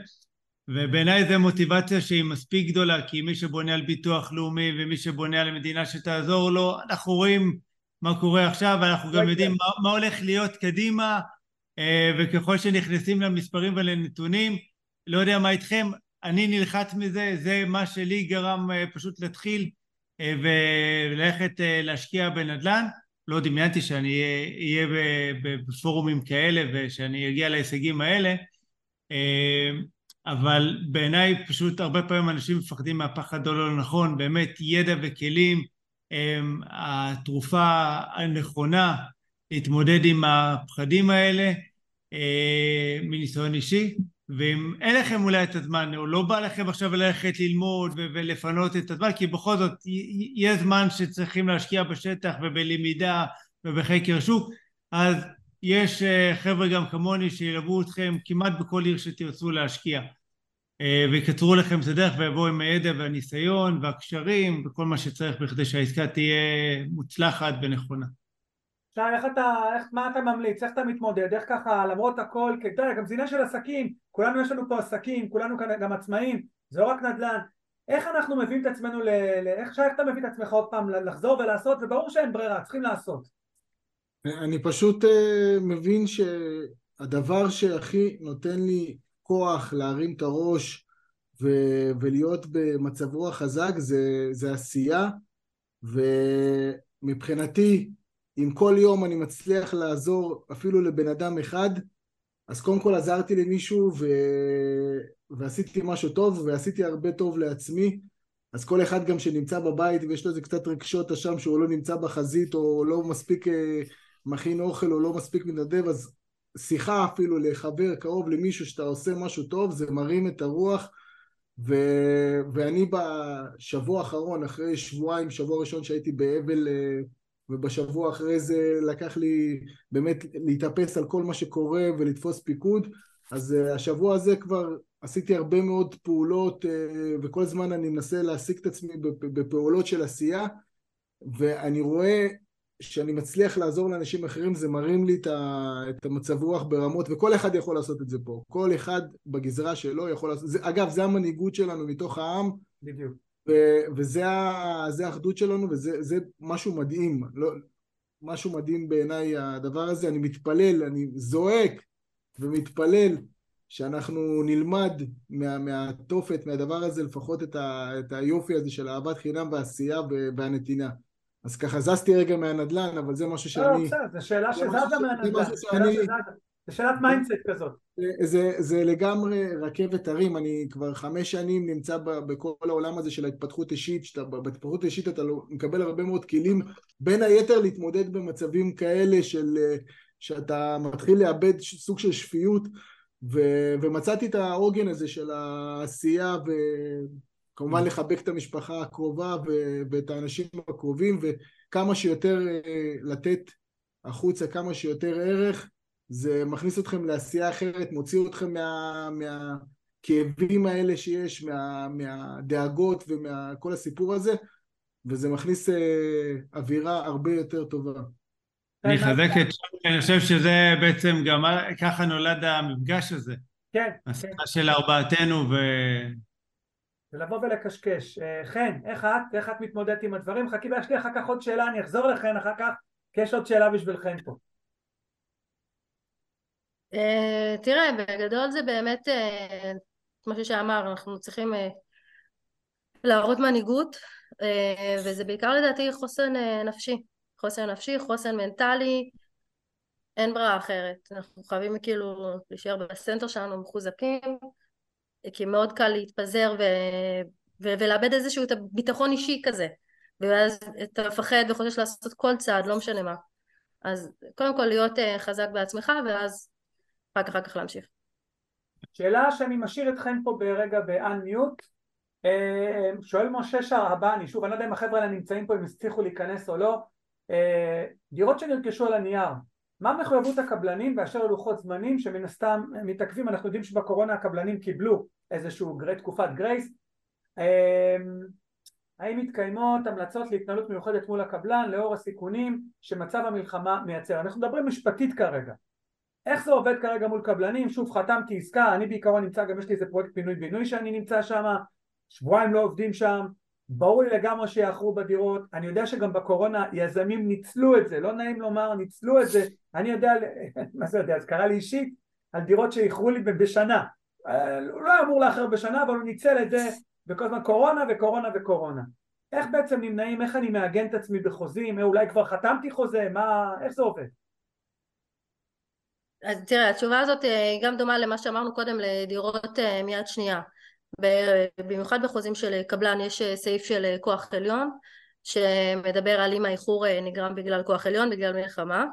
ובעיניי זו מוטיבציה שהיא מספיק גדולה כי מי שבונה על ביטוח לאומי ומי שבונה על מדינה שתעזור לו אנחנו רואים מה קורה עכשיו ואנחנו גם יודעים מה, מה הולך להיות קדימה אה, וככל שנכנסים למספרים ולנתונים לא יודע מה איתכם אני נלחץ מזה, זה מה שלי גרם אה, פשוט להתחיל אה, וללכת אה, להשקיע בנדל"ן. לא דמיינתי שאני אהיה בפורומים כאלה ושאני אגיע להישגים האלה, אבל בעיניי פשוט הרבה פעמים אנשים מפחדים מהפחד הלא נכון, באמת ידע וכלים הם התרופה הנכונה להתמודד עם הפחדים האלה מניסיון אישי. ואם אין לכם אולי את הזמן, או לא בא לכם עכשיו ללכת ללמוד ולפנות את הזמן, כי בכל זאת יש זמן שצריכים להשקיע בשטח ובלמידה ובחקר שוק, אז יש אה, חבר'ה גם כמוני שילוו אתכם כמעט בכל עיר שתרצו להשקיע אה, ויקצרו לכם את הדרך ויבואו עם הידע והניסיון והקשרים וכל מה שצריך בכדי שהעסקה תהיה מוצלחת ונכונה. איך אתה, איך, מה אתה ממליץ, איך אתה מתמודד, איך ככה למרות הכל, כי אתה יודע, גם זינה של עסקים, כולנו יש לנו פה עסקים, כולנו כאן גם עצמאים, זה לא רק נדל"ן, איך אנחנו מביאים את עצמנו, ל, ל, איך איך אתה מביא את עצמך עוד פעם לחזור ולעשות, וברור שאין ברירה, צריכים לעשות. אני פשוט uh, מבין שהדבר שהכי נותן לי כוח להרים את הראש ו- ולהיות במצב רוח חזק זה, זה עשייה, ומבחינתי אם כל יום אני מצליח לעזור אפילו לבן אדם אחד, אז קודם כל עזרתי למישהו ו... ועשיתי משהו טוב ועשיתי הרבה טוב לעצמי. אז כל אחד גם שנמצא בבית ויש לו איזה קצת רגשות אשם שהוא לא נמצא בחזית או לא מספיק אה, מכין אוכל או לא מספיק מתנדב אז שיחה אפילו לחבר קרוב למישהו שאתה עושה משהו טוב זה מרים את הרוח. ו... ואני בשבוע האחרון אחרי שבועיים שבוע ראשון שהייתי באבל אה, ובשבוע אחרי זה לקח לי באמת להתאפס על כל מה שקורה ולתפוס פיקוד אז uh, השבוע הזה כבר עשיתי הרבה מאוד פעולות uh, וכל הזמן אני מנסה להעסיק את עצמי בפעולות של עשייה ואני רואה שאני מצליח לעזור לאנשים אחרים זה מרים לי את המצב רוח ברמות וכל אחד יכול לעשות את זה פה. כל אחד בגזרה שלו יכול לעשות זה, אגב זה המנהיגות שלנו מתוך העם. בדיוק וזה האחדות שלנו וזה משהו מדהים, לא, משהו מדהים בעיניי הדבר הזה, אני מתפלל, אני זועק ומתפלל שאנחנו נלמד מה, מהתופת, מהדבר הזה, לפחות את, ה, את היופי הזה של אהבת חינם והעשייה והנתינה. אז ככה זזתי רגע מהנדל"ן, אבל זה משהו שאני... לא, בסדר, זו שאלה שזזה מהנדל"ן. זה שאלת mindset כזאת. זה, זה, לגמרי רכבת הרים, אני כבר חמש שנים נמצא ב, בכל העולם הזה של ההתפתחות אישית, שאתה בהתפתחות אישית אתה לא, מקבל הרבה מאוד כלים, בין היתר להתמודד במצבים כאלה של שאתה מתחיל לאבד סוג של שפיות, ו, ומצאתי את העוגן הזה של העשייה וכמובן לחבק את המשפחה הקרובה ו, ואת האנשים הקרובים וכמה שיותר אה, לתת החוצה כמה שיותר ערך זה מכניס אתכם לעשייה אחרת, מוציא אתכם מה, מהכאבים האלה שיש, מה, מהדאגות ומכל הסיפור הזה, וזה מכניס אה, אווירה הרבה יותר טובה. אני אחזק את שי, אני חושב שזה בעצם גם ככה נולד המפגש הזה. כן. השיחה כן. של ארבעתנו ו... ולבוא ולקשקש. אה, חן, איך את? איך את מתמודדת עם הדברים? חכי ויש לי אחר כך עוד שאלה, אני אחזור לחן אחר כך, כי יש עוד שאלה בשביל חן פה. אה, תראה, בגדול זה באמת, אה, כמו שאמר, אנחנו צריכים אה, להראות מנהיגות, וזה בעיקר לדעתי חוסן נפשי, חוסן נפשי, חוסן מנטלי, אין ברירה אחרת, אנחנו חייבים כאילו להישאר בסנטר שלנו מחוזקים, כי מאוד קל להתפזר ו... ו... ולאבד איזשהו ביטחון אישי כזה, ואז אתה מפחד וחושש לעשות כל צעד, לא משנה מה. אז קודם כל להיות חזק בעצמך, ואז רק אחר כך להמשיך. שאלה שאני משאיר אתכם פה ברגע ב-unmute. אה, שואל משה שערבני, שוב אני לא יודע אם החבר'ה האלה נמצאים פה אם הצליחו להיכנס או לא. אה, דירות שנרכשו על הנייר מה מחויבות הקבלנים באשר ללוחות זמנים שמן הסתם מתעכבים? אנחנו יודעים שבקורונה הקבלנים קיבלו איזשהו תקופת גרייס. אה, האם מתקיימות המלצות להתנהלות מיוחדת מול הקבלן לאור הסיכונים שמצב המלחמה מייצר? אנחנו מדברים משפטית כרגע איך זה עובד כרגע מול קבלנים? שוב חתמתי עסקה, אני בעיקרון נמצא, גם יש לי איזה פרויקט פינוי בינוי שאני נמצא שם, שבועיים לא עובדים שם, ברור לי לגמרי שיאחרו בדירות, אני יודע שגם בקורונה יזמים ניצלו את זה, לא נעים לומר ניצלו את זה, אני יודע, מה זה יודע, זה קרה לי אישית על דירות שאיחרו לי בשנה, אה, הוא לא אמור לאחר בשנה אבל הוא ניצל את זה וכל הזמן קורונה וקורונה וקורונה איך בעצם נמנעים, איך אני מעגן את עצמי בחוזים, אולי כבר חתמתי חוזה, מה, איך זה עובד? אז תראה, התשובה הזאת אה, היא גם דומה למה שאמרנו קודם לדירות אה, מיד שנייה. במיוחד בחוזים של קבלן יש אה, סעיף של כוח עליון שמדבר על אם האיחור נגרם בגלל כוח עליון, בגלל מלחמה.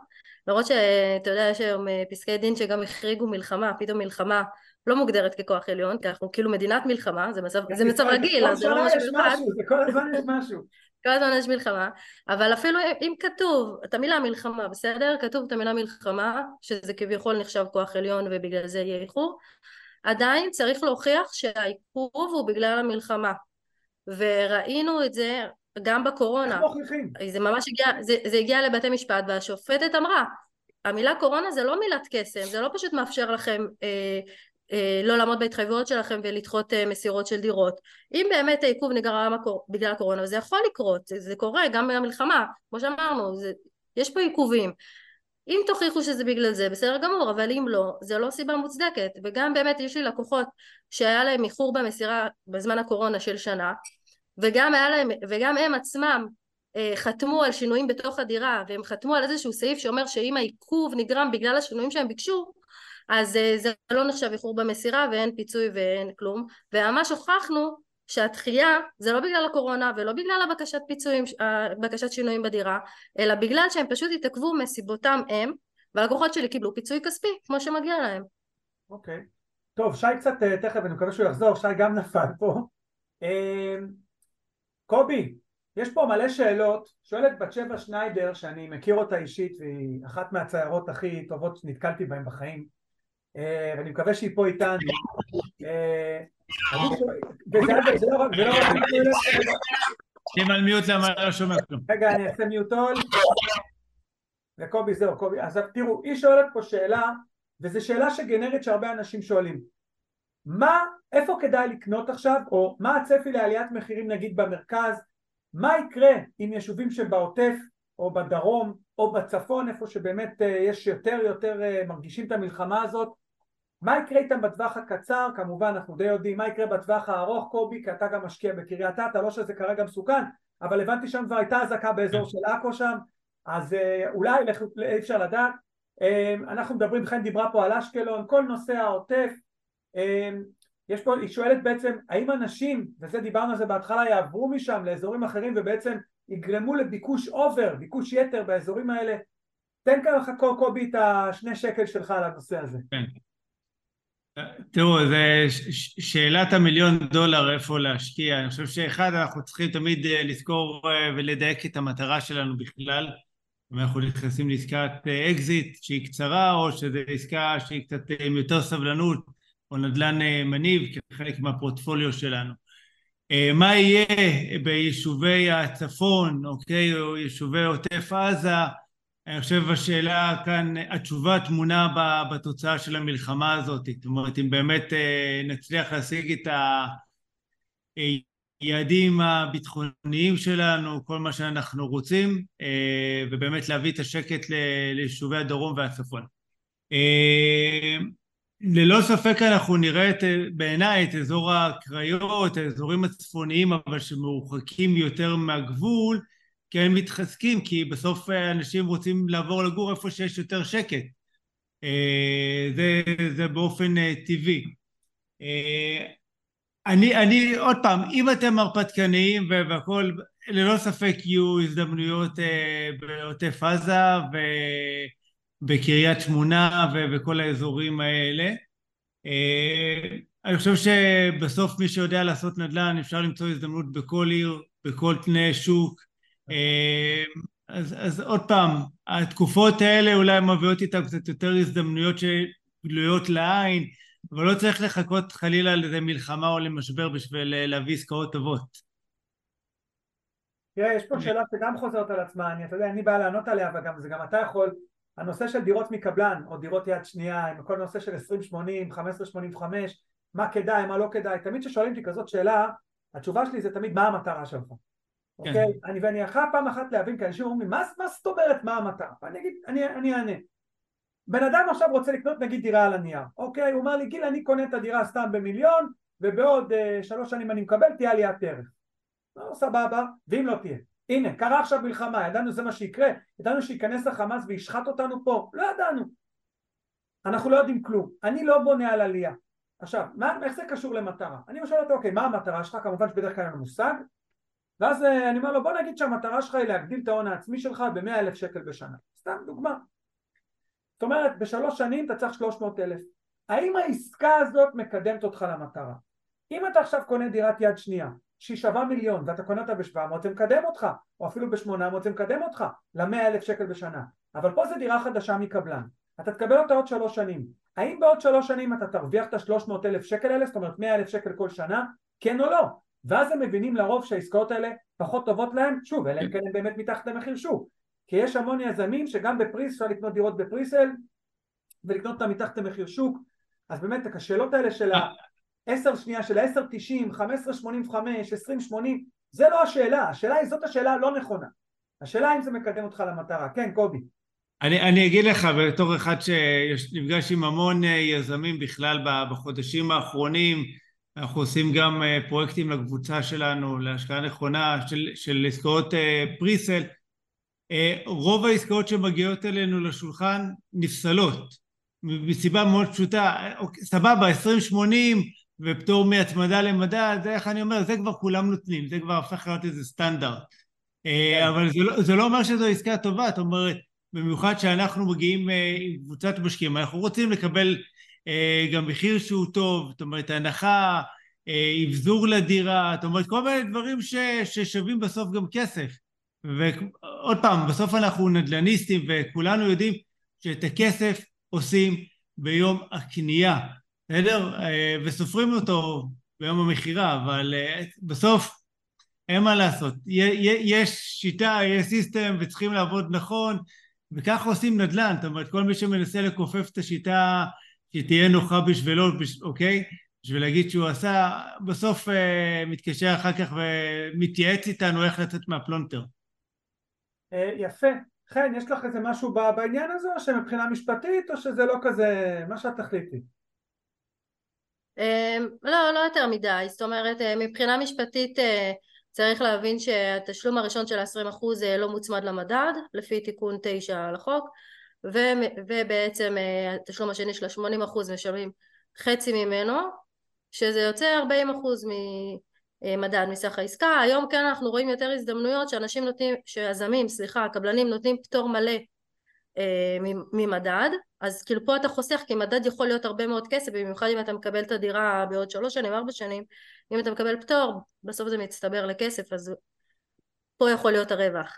למרות שאתה יודע, יש היום פסקי דין שגם החריגו מלחמה, פתאום מלחמה לא מוגדרת ככוח עליון, כי אנחנו כאילו מדינת מלחמה, זה מצב, זה מצב רגיל, אז זה לא משהו מיוחד. כל הזמן יש משהו. כל הזמן יש מלחמה, אבל אפילו אם כתוב את המילה מלחמה, בסדר? כתוב את המילה מלחמה, שזה כביכול נחשב כוח עליון ובגלל זה יהיה איחור, עדיין צריך להוכיח שהעיכוב הוא בגלל המלחמה. וראינו את זה גם בקורונה. זה ממש הגיע, זה, זה הגיע לבתי משפט והשופטת אמרה המילה קורונה זה לא מילת קסם, זה לא פשוט מאפשר לכם אה, לא לעמוד בהתחייבויות שלכם ולדחות אה, מסירות של דירות. אם באמת העיכוב נגרם בגלל הקורונה, וזה יכול לקרות, זה, זה קורה גם במלחמה, כמו שאמרנו, זה, יש פה עיכובים. אם תוכיחו שזה בגלל זה, בסדר גמור, אבל אם לא, זה לא סיבה מוצדקת. וגם באמת יש לי לקוחות שהיה להם איחור במסירה בזמן הקורונה של שנה, וגם, להם, וגם הם עצמם אה, חתמו על שינויים בתוך הדירה, והם חתמו על איזשהו סעיף שאומר שאם העיכוב נגרם בגלל השינויים שהם ביקשו, אז אה, זה לא נחשב איחור במסירה ואין פיצוי ואין כלום וממש הוכחנו שהדחייה זה לא בגלל הקורונה ולא בגלל הבקשת פיצויים, בקשת שינויים בדירה אלא בגלל שהם פשוט התעכבו מסיבותם הם והלקוחות שלי קיבלו פיצוי כספי כמו שמגיע להם. אוקיי. Okay. טוב שי קצת אה, תכף אני מקווה שהוא יחזור שי גם נפל פה. אה, קובי יש פה מלא שאלות, שואלת בת שבע שניידר שאני מכיר אותה אישית והיא אחת מהציירות הכי טובות שנתקלתי בהן בחיים אה, ואני מקווה שהיא פה איתנו. אה, זה לא. שים על מיוט למה לא שומע כלום. רגע, אני אעשה מיוטול. וקובי זהו, קובי. אז תראו, היא שואלת פה שאלה, וזו שאלה שגנרית שהרבה אנשים שואלים. מה, איפה כדאי לקנות עכשיו, או מה הצפי לעליית מחירים נגיד במרכז, מה יקרה עם יישובים שבעוטף או בדרום או בצפון איפה שבאמת אה, יש יותר יותר מרגישים את המלחמה הזאת מה יקרה איתם בטווח הקצר? כמובן אנחנו די יודעים מה יקרה בטווח הארוך קובי כי אתה גם משקיע בקריית אתא, לא שזה כרגע מסוכן אבל הבנתי שם כבר הייתה אזעקה באזור של עכו שם אז אה, אולי אי אפשר לדעת אנחנו מדברים, חן דיברה פה על אשקלון, כל נושא העוטף, יש פה, היא שואלת בעצם האם אנשים, וזה דיברנו על זה בהתחלה, יעברו משם לאזורים אחרים ובעצם יגרמו לביקוש אובר, ביקוש יתר באזורים האלה תן ככה קובי את השני שקל שלך על הנושא הזה. כן. תראו, זה שאלת המיליון דולר איפה להשקיע. אני חושב שאחד, אנחנו צריכים תמיד אה, לזכור אה, ולדייק את המטרה שלנו בכלל. אם אנחנו נכנסים לעסקת אקזיט אה, שהיא קצרה, או שזו עסקה שהיא קצת עם יותר סבלנות, או נדל"ן מניב כחלק מהפורטפוליו שלנו. מה יהיה ביישובי הצפון, אוקיי, או יישובי עוטף עזה, אני חושב השאלה כאן, התשובה טמונה בתוצאה של המלחמה הזאת, זאת אומרת אם באמת אה, נצליח להשיג את היעדים הביטחוניים שלנו, כל מה שאנחנו רוצים, אה, ובאמת להביא את השקט ליישובי הדרום והצפון. אה, ללא ספק אנחנו נראה את, בעיניי את אזור הקריות, האזורים הצפוניים אבל שמרוחקים יותר מהגבול, כן מתחזקים, כי בסוף אה, אנשים רוצים לעבור לגור איפה שיש יותר שקט. אה, זה, זה באופן אה, טבעי. אני, אני, עוד פעם, אם אתם הרפתקניים והכול, ללא ספק יהיו הזדמנויות בעוטף עזה ובקריית שמונה וכל האזורים האלה. אני חושב שבסוף מי שיודע לעשות נדל"ן אפשר למצוא הזדמנות בכל עיר, בכל תנאי שוק. אמ, אז, אז עוד פעם, התקופות האלה אולי מביאות איתן קצת יותר הזדמנויות שגלויות לעין, אבל לא צריך לחכות חלילה לאיזה מלחמה או למשבר בשביל להביא עסקאות טובות. תראה, יש פה שאלה שגם חוזרת על עצמה, אני, אתה יודע, אין לי בעיה לענות עליה, וגם זה גם אתה יכול, הנושא של דירות מקבלן, או דירות יד שנייה, עם כל נושא של 2080, 1585, מה כדאי, מה לא כדאי, תמיד כששואלים אותי כזאת שאלה, התשובה שלי זה תמיד מה המטרה שלך. אוקיי? כן. אני, ואני אחר פעם אחת להבין, כי אנשים אומרים, מה, מה זאת אומרת מה המטרה? ואני אגיד, אני, אענה. בן אדם עכשיו רוצה לקנות נגיד דירה על הנייר, אוקיי? הוא אומר לי, גיל, אני קונה את הדירה סתם במיליון, ובעוד uh, שלוש שנים אני מקבל, תהיה עליית ערך. לא, סבבה, ואם לא תהיה. הנה, קרה עכשיו מלחמה, ידענו זה מה שיקרה, ידענו שייכנס החמאס וישחט אותנו פה, לא ידענו. אנחנו לא יודעים כלום. אני לא בונה על עלייה. עכשיו, מה, איך זה קשור למטרה? אני שואל אותו, אוקיי, מה המטרה שלך? כמובן שבדרך כלל אין לנו מושג, ואז אה, אני אומר לו בוא נגיד שהמטרה שלך היא להגדיל את ההון העצמי שלך במאה אלף שקל בשנה. סתם דוגמה. זאת אומרת בשלוש שנים אתה צריך שלוש מאות אלף. האם העסקה הזאת מקדמת אותך למטרה? אם אתה עכשיו קונה דירת יד שנייה שהיא שווה מיליון ואתה קונה אותה בשבע מאות זה מקדם אותך או אפילו בשמונה מאות זה מקדם אותך למאה אלף שקל בשנה. אבל פה זה דירה חדשה מקבלן. אתה תקבל אותה עוד שלוש שנים. האם בעוד שלוש שנים אתה תרוויח את השלוש מאות אלף שקל האלה זאת אומרת מאה אלף שקל כל שנה כן או לא ואז הם מבינים לרוב שהעסקאות האלה פחות טובות להם, שוב, אלא אם כן הם באמת מתחת למחיר שוק. כי יש המון יזמים שגם בפריס אפשר לקנות דירות בפריסל ולקנות אותם מתחת למחיר שוק, אז באמת השאלות האלה של ה-10 שנייה, של ה-10.90, 15.85, 20.80, זה לא השאלה, השאלה היא, זאת השאלה הלא נכונה. השאלה אם זה מקדם אותך למטרה. כן, קובי. אני, אני אגיד לך, בתור אחד שנפגש עם המון אה, יזמים בכלל בחודשים האחרונים, אנחנו עושים גם אה, פרויקטים לקבוצה שלנו להשקעה נכונה של, של עסקאות אה, פריסל. אה, רוב העסקאות שמגיעות אלינו לשולחן נפסלות מסיבה מאוד פשוטה, אוקיי, סבבה, 2080 ופטור מהצמדה למדד, זה איך אני אומר, זה כבר כולם נותנים, זה כבר הפך להיות איזה סטנדרט. כן. אבל זה לא, זה לא אומר שזו עסקה טובה, זאת אומרת, במיוחד שאנחנו מגיעים עם קבוצת משקיעים, אנחנו רוצים לקבל אה, גם מחיר שהוא טוב, זאת אומרת הנחה, אה, אבזור לדירה, זאת אומרת כל מיני דברים ש, ששווים בסוף גם כסף. ועוד פעם, בסוף אנחנו נדל"ניסטים וכולנו יודעים שאת הכסף עושים ביום הקנייה, בסדר? אה, וסופרים אותו ביום המכירה, אבל בסוף אין מה לעשות. יש שיטה, יש system וצריכים לעבוד נכון, וככה עושים נדל"ן, זאת אומרת כל מי שמנסה לכופף את השיטה שתהיה נוחה בשבילו, אוקיי? בשביל להגיד שהוא עשה, בסוף אה, מתקשר אחר כך ומתייעץ איתנו איך לצאת מהפלונטר. אה, יפה. חן, יש לך איזה משהו בעניין הזה, או שמבחינה משפטית, או שזה לא כזה, מה שאת תחליטי? אה, לא, לא יותר מדי. זאת אומרת, אה, מבחינה משפטית אה, צריך להבין שהתשלום הראשון של ה-20% לא מוצמד למדד, לפי תיקון 9 לחוק. ו- ובעצם אה, התשלום השני של ה-80% משלמים חצי ממנו, שזה יוצא 40% ממדד מסך העסקה. היום כן אנחנו רואים יותר הזדמנויות שאנשים נותנים, שיזמים, סליחה, הקבלנים נותנים פטור מלא אה, ממדד, אז כאילו פה אתה חוסך כי מדד יכול להיות הרבה מאוד כסף, במיוחד אם אתה מקבל את הדירה בעוד שלוש שנים, ארבע שנים, אם אתה מקבל פטור, בסוף זה מצטבר לכסף, אז פה יכול להיות הרווח.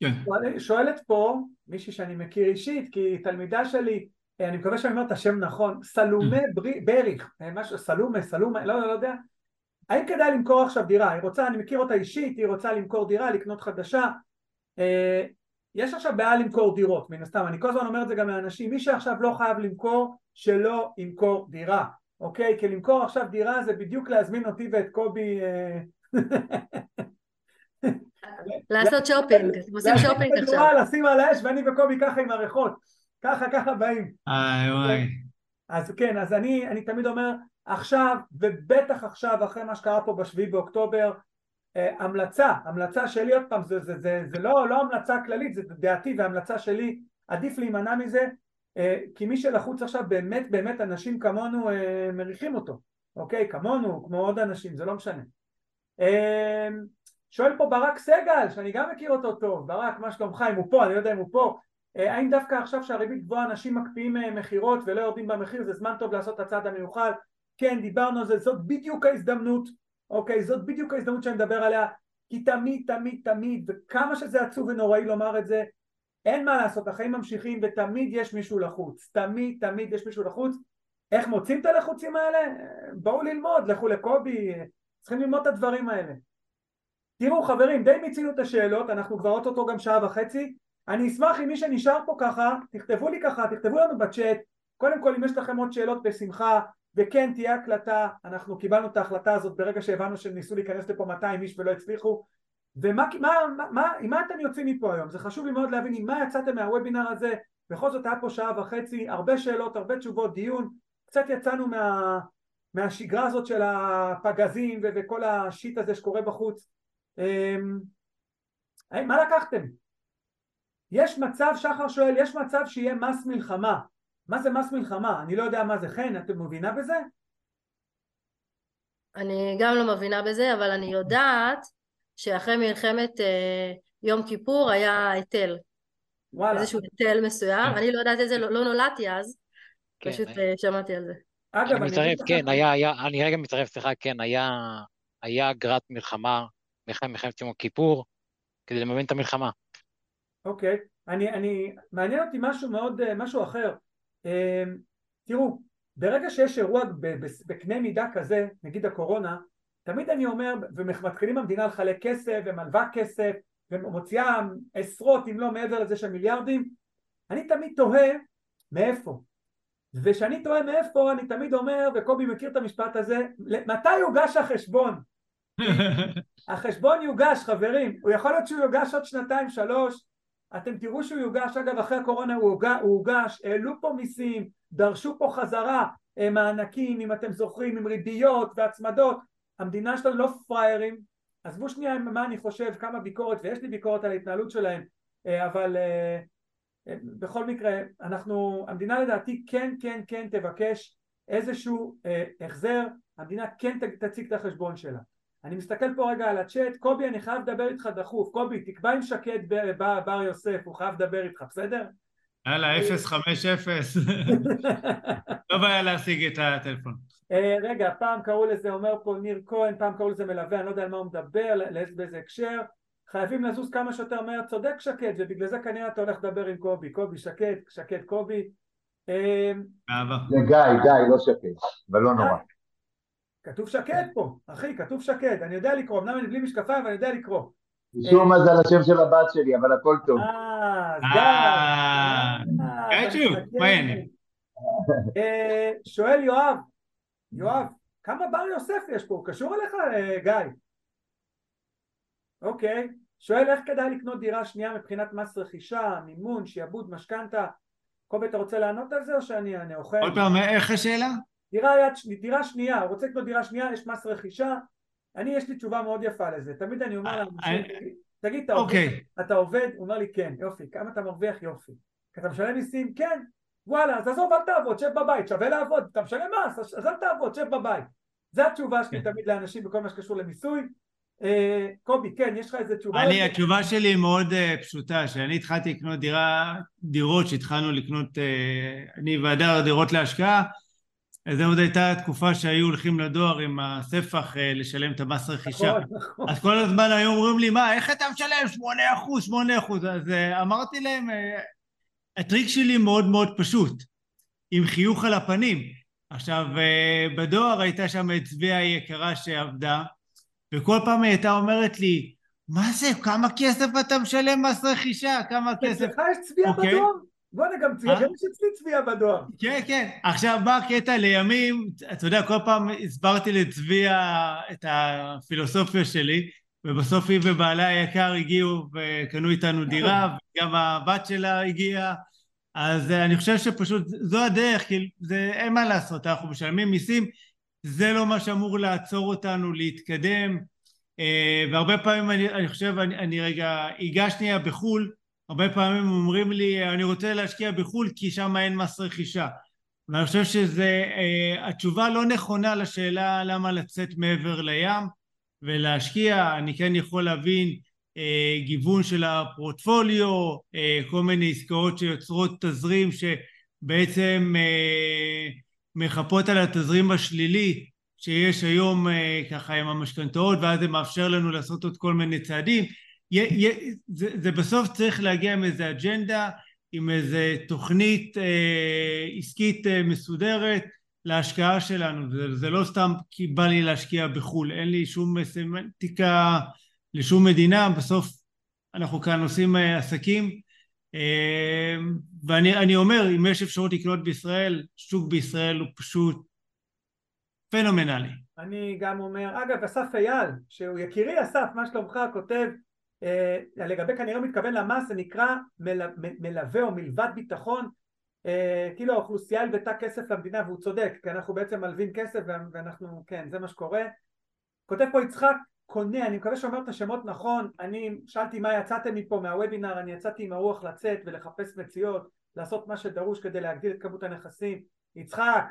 כן. שואלת פה מישהי שאני מכיר אישית, כי תלמידה שלי, אה, אני מקווה שאני אומר את השם נכון, סלומה בריך, אה, משהו, סלומה, סלומה, לא, לא, לא יודע, האם כדאי למכור עכשיו דירה? היא רוצה, אני מכיר אותה אישית, היא רוצה למכור דירה, לקנות חדשה, יש עכשיו בעיה למכור דירות, מן הסתם, אני כל הזמן אומר את זה גם לאנשים, מי שעכשיו לא חייב למכור, שלא ימכור דירה, אוקיי? כי למכור עכשיו דירה זה בדיוק להזמין אותי ואת קובי אה, לעשות שופינג, אתם עושים שופינג עכשיו. לשים על האש ואני וקובי ככה עם הריחות, ככה ככה באים. איי וואי. אז כן, אז אני, אני תמיד אומר, עכשיו, ובטח עכשיו אחרי מה שקרה פה בשביעי באוקטובר, אה, המלצה, המלצה שלי עוד פעם, זה, זה, זה, זה לא, לא המלצה כללית, זה דעתי והמלצה שלי, עדיף להימנע מזה, אה, כי מי שלחוץ עכשיו באמת באמת אנשים כמונו אה, מריחים אותו, אוקיי? כמונו, כמו עוד אנשים, זה לא משנה. שואל פה ברק סגל, שאני גם מכיר אותו טוב, ברק, מה שלומך, אם הוא פה, אני לא יודע אם הוא פה, האם דווקא עכשיו שהריבית גבוהה אנשים מקפיאים מכירות ולא יורדים במחיר, זה זמן טוב לעשות את הצעד המיוחד? כן, דיברנו על זה, זאת בדיוק ההזדמנות אוקיי? זאת בדיוק ההזדמנות שאני מדבר עליה, כי תמיד, תמיד, תמיד, וכמה שזה עצוב ונוראי לומר את זה, אין מה לעשות, החיים ממשיכים ותמיד יש מישהו לחוץ, תמיד, תמיד יש מישהו לחוץ. איך מוצאים את הלחוצים האלה? בואו ללמוד, לכו לקובי, צריכים ללמוד את הדברים האלה. תראו חברים, די מיצינו את השאלות, אנחנו כבר אוטוטו גם שעה וחצי, אני אשמח אם מי שנשאר פה ככה, תכתבו לי ככה, תכתבו לנו בצ'אט, קודם כל אם יש לכם עוד שאלות בשמחה, וכן תהיה הקלטה, אנחנו קיבלנו את ההחלטה הזאת ברגע שהבנו שהם ניסו להיכנס לפה 200 איש ולא הצליחו. ומה, מה, מה, עם מה אתם יוצאים מפה היום? זה חשוב לי מאוד להבין עם מה יצאתם מהוובינר הזה. בכל זאת היה פה שעה וחצי, הרבה שאלות, הרבה תשובות, דיון. קצת יצאנו מה, מהשגרה הזאת של הפגזים וכל השיט הזה שקורה בחוץ מה לקחתם? יש מצב, שחר שואל, יש מצב שיהיה מס מלחמה מה זה מס מלחמה? אני לא יודע מה זה חן, את מבינה בזה? אני גם לא מבינה בזה, אבל אני יודעת שאחרי מלחמת אה, יום כיפור היה היטל. וואלה. איזשהו היטל מסוים, אני לא יודעת איזה, לא, לא נולדתי אז, כן, פשוט אה, שמעתי על זה. אגב, אני מצטרף, כן, היה, היה, אני רגע מצטרף, סליחה, כן, היה, היה אגרת מלחמה, מלחמת יום כיפור, כדי לממן את המלחמה. אוקיי, אני, אני, מעניין אותי משהו מאוד, אה, משהו אחר. אמ, תראו, ברגע שיש אירוע בקנה מידה כזה, נגיד הקורונה, תמיד אני אומר, ומתחילים המדינה לחלק כסף ומלווה כסף ומוציאה עשרות אם לא מעבר לזה של מיליארדים, אני תמיד תוהה מאיפה. וכשאני תוהה מאיפה אני תמיד אומר, וקובי מכיר את המשפט הזה, מתי יוגש החשבון? החשבון יוגש חברים, הוא יכול להיות שהוא יוגש עוד שנתיים שלוש. אתם תראו שהוא יוגש, אגב אחרי הקורונה הוא הוגש, העלו פה מיסים, דרשו פה חזרה אה, מענקים אם אתם זוכרים עם ריביות והצמדות, המדינה שלנו לא פראיירים, עזבו שנייה מה אני חושב, כמה ביקורת, ויש לי ביקורת על ההתנהלות שלהם, אה, אבל אה, בכל מקרה, אנחנו, המדינה לדעתי כן כן כן תבקש איזשהו החזר, המדינה כן תציג את החשבון שלה אני מסתכל פה רגע על הצ'אט, קובי אני חייב לדבר איתך דחוף, קובי תקבע עם שקד בר יוסף, הוא חייב לדבר איתך, בסדר? יאללה, 050, לא בעיה להשיג את הטלפון. אה, רגע, פעם קראו לזה, אומר פה ניר כהן, פעם קראו לזה מלווה, אני לא יודע על מה הוא מדבר, באיזה הקשר, חייבים לזוז כמה שיותר מהר, צודק שקד, ובגלל זה כנראה אתה הולך לדבר עם קובי, קובי שקד, שקד קובי. אה, אהבה. זה גיא, גיא, לא שקד, אבל לא נורא. כתוב שקד פה, אחי, כתוב שקד, אני יודע לקרוא, אמנם אני בלי משקפיים, אבל אני יודע לקרוא. משום מה זה על השם של הבת שלי, אבל הכל טוב. אה. גיא מה העניין? שואל יואב, יואב, כמה בר יוסף יש פה? הוא קשור אליך, אה, גיא? אוקיי. שואל איך כדאי לקנות דירה שנייה מבחינת מס רכישה, מימון, שיעבוד, משכנתה? קובי, אתה רוצה לענות על זה או שאני אענה? עוד פעם, איך השאלה? דירה, יד, דירה שנייה, רוצה לקנות דירה שנייה, יש מס רכישה, אני יש לי תשובה מאוד יפה לזה, תמיד אני אומר לאנשים, תגיד אתה עובד, אוקיי. אתה עובד, הוא אומר לי כן, יופי, כמה אתה מרוויח? יופי, אתה משלם מיסים, כן, וואלה, אז עזוב, אל תעבוד, שב בבית, שווה לעבוד, אתה משלם מס, אז אל תעבוד, שב בבית. זו התשובה שלי כן. תמיד לאנשים בכל מה שקשור למיסוי. אה, קובי, כן, יש לך איזה תשובה? אני, התשובה שלי היא מאוד אה, פשוטה, שאני התחלתי לקנות דירה, דירות שהתחלנו לקנות, אה, אני והדר דירות להשקעה, זו עוד הייתה תקופה שהיו הולכים לדואר עם הספח אה, לשלם את המס רכישה. נכון, נכון. אז כל הזמן היו אומרים לי, מה, איך אתה משלם 8 אחוז, 8 אחוז? אז uh, אמרתי להם, uh, הטריק שלי מאוד מאוד פשוט, עם חיוך על הפנים. עכשיו, בדואר הייתה שם את צביה היקרה שעבדה, וכל פעם היא הייתה אומרת לי, מה זה, כמה כסף אתה משלם מס רכישה? כמה כסף? אצלך יש צביעה אוקיי. בדואר? בוא'נה, גם אה? גם יש אצלי צביעה בדואר. כן, כן. עכשיו, מה הקטע לימים, אתה יודע, כל פעם הסברתי לצביה את הפילוסופיה שלי, ובסוף היא ובעלה היקר הגיעו וקנו איתנו דירה, וגם הבת שלה הגיעה. אז אה, אני חושב שפשוט זו הדרך, כי זה, אין מה לעשות, אנחנו משלמים מיסים, זה לא מה שאמור לעצור אותנו להתקדם. אה, והרבה פעמים אני, אני חושב, אני, אני רגע אגע שנייה בחו"ל, הרבה פעמים אומרים לי, אני רוצה להשקיע בחו"ל כי שם אין מס רכישה. ואני חושב שזו התשובה לא נכונה לשאלה למה לצאת מעבר לים ולהשקיע. אני כן יכול להבין אה, גיוון של הפורטפוליו, אה, כל מיני עסקאות שיוצרות תזרים שבעצם אה, מחפות על התזרים השלילי שיש היום אה, ככה עם המשכנתאות ואז זה מאפשר לנו לעשות עוד כל מיני צעדים. זה, זה בסוף צריך להגיע עם איזה אג'נדה, עם איזה תוכנית אה, עסקית אה, מסודרת להשקעה שלנו. זה, זה לא סתם כי בא לי להשקיע בחו"ל, אין לי שום סמנטיקה לשום מדינה, בסוף אנחנו כאן עושים אה, עסקים. אה, ואני אני אומר, אם יש אפשרות לקנות בישראל, שוק בישראל הוא פשוט פנומנלי. אני גם אומר, אגב, אסף אייל, שהוא יקירי אסף, מה שלומך, כותב, לגבי כנראה הוא מתכוון למס, זה נקרא מל, מ- מלווה או מלבד ביטחון, אה, כאילו האוכלוסייה הלוותה כסף למדינה, והוא צודק, כי אנחנו בעצם מלווים כסף ואנחנו, כן, זה מה שקורה. כותב פה יצחק קונה, אני מקווה שאומר את השמות נכון, אני שאלתי מה יצאתם מפה מהוובינר, אני יצאתי עם הרוח לצאת ולחפש מציאות, לעשות מה שדרוש כדי להגדיל את כמות הנכסים. יצחק,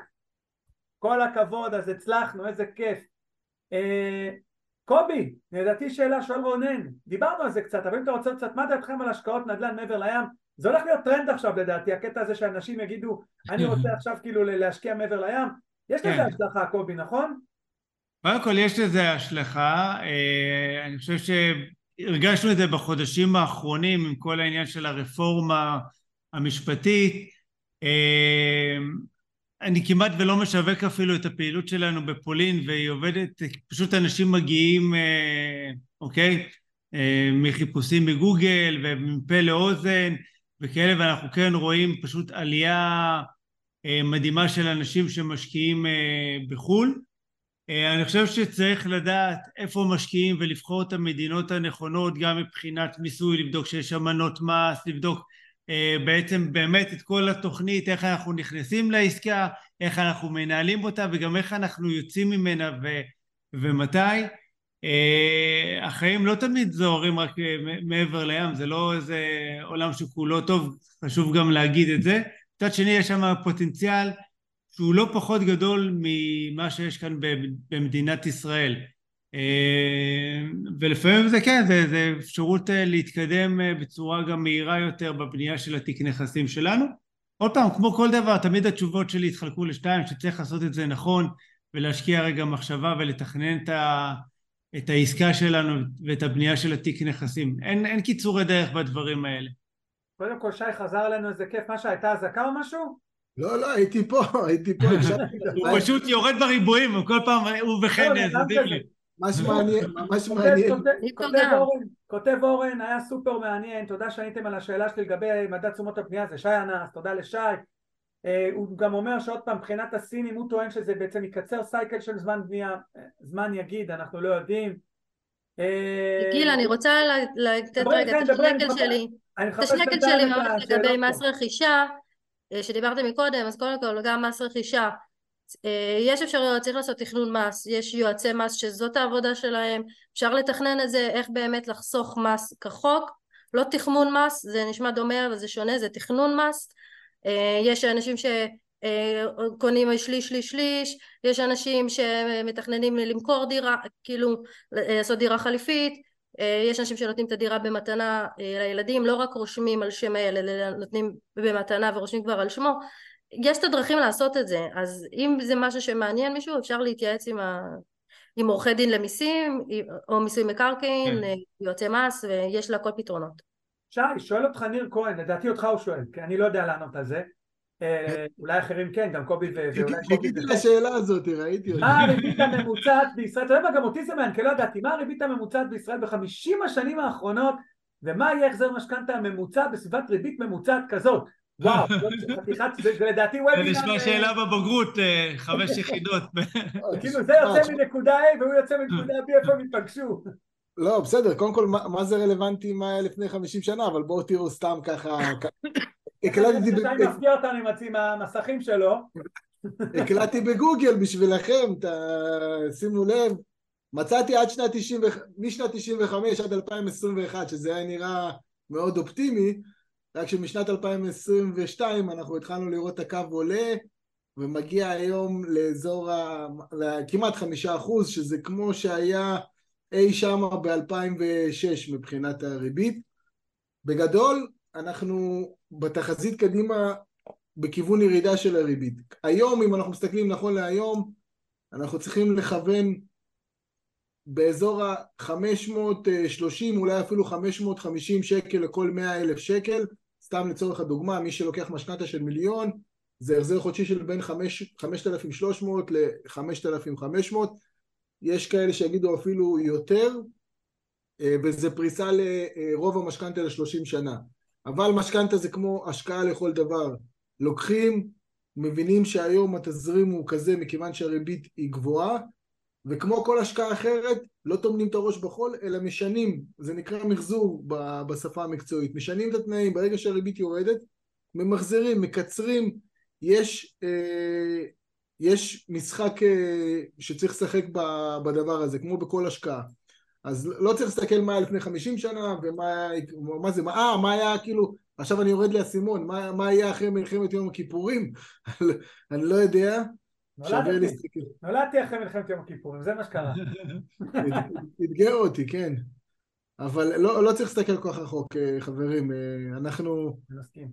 כל הכבוד, אז הצלחנו, איזה כיף. אה, קובי, לדעתי שאלה שואל רונן, דיברנו על זה קצת, אבל אם אתה רוצה קצת, מה דעתכם על השקעות נדל"ן מעבר לים? זה הולך להיות טרנד עכשיו לדעתי, הקטע הזה שאנשים יגידו, אני רוצה עכשיו כאילו להשקיע מעבר לים, יש לזה כן. השלכה קובי, נכון? קודם כל יש לזה השלכה, אה, אני חושב שהרגשנו את זה בחודשים האחרונים עם כל העניין של הרפורמה המשפטית. אני כמעט ולא משווק אפילו את הפעילות שלנו בפולין והיא עובדת, פשוט אנשים מגיעים, אה, אוקיי? אה, מחיפושים בגוגל ומפה לאוזן וכאלה ואנחנו כן רואים פשוט עלייה אה, מדהימה של אנשים שמשקיעים בחו"ל. אני חושב שצריך לדעת איפה משקיעים ולבחור את המדינות הנכונות גם מבחינת מיסוי, לבדוק שיש אמנות מס, לבדוק בעצם באמת את כל התוכנית, איך אנחנו נכנסים לעסקה, איך אנחנו מנהלים אותה וגם איך אנחנו יוצאים ממנה ו, ומתי. אה, החיים לא תמיד זוהרים רק אה, מעבר לים, זה לא איזה עולם שכולו טוב, חשוב גם להגיד את זה. מצד שני יש שם פוטנציאל שהוא לא פחות גדול ממה שיש כאן במדינת ישראל. אה, ולפעמים זה כן, זה, זה אפשרות אה, להתקדם אה, בצורה גם מהירה יותר בבנייה של התיק נכסים שלנו. עוד פעם, כמו כל דבר, תמיד התשובות שלי התחלקו לשתיים, שצריך לעשות את זה נכון ולהשקיע רגע מחשבה ולתכנן את, ה, את העסקה שלנו ואת הבנייה של התיק נכסים. אין, אין קיצורי דרך בדברים האלה. קודם כל שי חזר אלינו איזה כיף, מה שהייתה אזעקה או משהו? לא, לא, הייתי פה, הייתי פה, הקשבתי הוא. פשוט יורד בריבועים, וכל פעם הוא אדם זזים כזה. לי. ממש מעניין, ממש כותב, מעניין. כותב. אורן, היה סופר מעניין, תודה שעניתם על השאלה שלי לגבי מדד תשומות הבנייה, זה שי ענס, תודה לשי. אה, הוא גם אומר שעוד פעם, מבחינת הסינים, הוא טוען שזה בעצם יקצר סייקל של זמן בנייה, אה, זמן יגיד, אנחנו לא יודעים. אה, גיל, אני רוצה לתת רגע כן, את מחפש- שלי. את בינתיים שלי ממש לגבי פה. מס רכישה, שדיברתם מקודם, אז קודם כל גם מס רכישה. אה, יש אפשרויות, צריך לעשות תכנון מס, יש יועצי מס שזאת העבודה שלהם, אפשר לתכנן את זה, איך באמת לחסוך מס כחוק, לא תחמון מס, זה נשמע דומה אבל זה שונה, זה תכנון מס. אה, יש אנשים שקונים שליש שליש שליש, יש אנשים שמתכננים למכור דירה, כאילו לעשות דירה חליפית, יש אנשים שנותנים את הדירה במתנה לילדים, לא רק רושמים על שם הילד, אלא נותנים במתנה ורושמים כבר על שמו. יש את הדרכים לעשות את זה, אז אם זה משהו שמעניין מישהו אפשר להתייעץ עם, ה... עם עורכי דין למיסים או מיסוי מקרקעין, כן. יועצי מס ויש לה כל פתרונות. שי, שואל אותך ניר כהן, לדעתי אותך הוא שואל, כי אני לא יודע לענות על זה. אה, אולי אחרים כן, גם קובי ואולי קובי. חיכיתי לשאלה הזאת, ראיתי אותה. מה הריבית הממוצעת בישראל, אתה יודע מה, גם אותי זה מעניין, כי לא ידעתי, מה הריבית הממוצעת בישראל בחמישים השנים האחרונות, ומה יהיה החזר משכנתה הממוצע בסביבת ריבית ממוצעת כזאת? וואו, חתיכת, זה לדעתי וובינר... זה נשמע שאלה בבגרות, אה, חמש יחידות. כאילו זה יוצא מנקודה A והוא יוצא מנקודה B, איפה הם התפגשו? לא, בסדר, קודם כל, מה זה רלוונטי מה היה לפני 50 שנה, אבל בואו תראו סתם ככה... הקלטתי... שי מפתיע אותנו עם המסכים שלו. הקלטתי בגוגל בשבילכם, שימו לב, מצאתי עד שנת 90, משנת 95 עד 2021, שזה היה נראה מאוד אופטימי, רק שמשנת 2022 אנחנו התחלנו לראות את הקו עולה ומגיע היום לאזור ה... כמעט חמישה אחוז, שזה כמו שהיה אי שמה ב-2006 מבחינת הריבית. בגדול, אנחנו בתחזית קדימה בכיוון ירידה של הריבית. היום, אם אנחנו מסתכלים נכון להיום, אנחנו צריכים לכוון באזור ה-530, אולי אפילו 550 שקל לכל 100 אלף שקל, סתם לצורך הדוגמה, מי שלוקח משכנתה של מיליון, זה החזר חודשי של בין 5,300 ל-5,500, יש כאלה שיגידו אפילו יותר, אה, וזה פריסה לרוב המשכנתה ל-30 שנה. אבל משכנתה זה כמו השקעה לכל דבר. לוקחים, מבינים שהיום התזרים הוא כזה מכיוון שהריבית היא גבוהה, וכמו כל השקעה אחרת, לא טומנים את הראש בחול, אלא משנים, זה נקרא מחזור בשפה המקצועית, משנים את התנאים, ברגע שהריבית יורדת, ממחזרים, מקצרים, יש, אה, יש משחק אה, שצריך לשחק בדבר הזה, כמו בכל השקעה. אז לא צריך להסתכל מה היה לפני 50 שנה, ומה מה זה, מה, אה, מה היה כאילו, עכשיו אני יורד לאסימון, מה, מה היה אחרי מלחמת יום הכיפורים? אני לא יודע, שווה להסתכל. נולדתי אחרי מלחמת יום הכיפורים, זה מה שקרה. אתגר אותי, כן. אבל לא, לא צריך להסתכל כל כך רחוק, אה, חברים, אה, אנחנו... אני מסכים,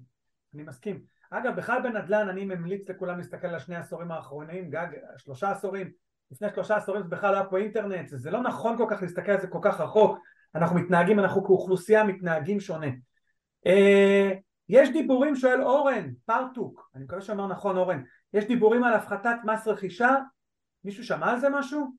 אני מסכים. אגב, בכלל בנדל"ן אני ממליץ לכולם להסתכל על שני העשורים האחרונים, גג, שלושה עשורים, לפני שלושה עשורים זה בכלל לא היה פה אינטרנט, זה לא נכון כל כך להסתכל על זה כל כך רחוק, אנחנו מתנהגים, אנחנו כאוכלוסייה מתנהגים שונה. אה, יש דיבורים, שואל אורן, פרטוק, אני מקווה שאומר נכון אורן, יש דיבורים על הפחתת מס רכישה, מישהו שמע על זה משהו?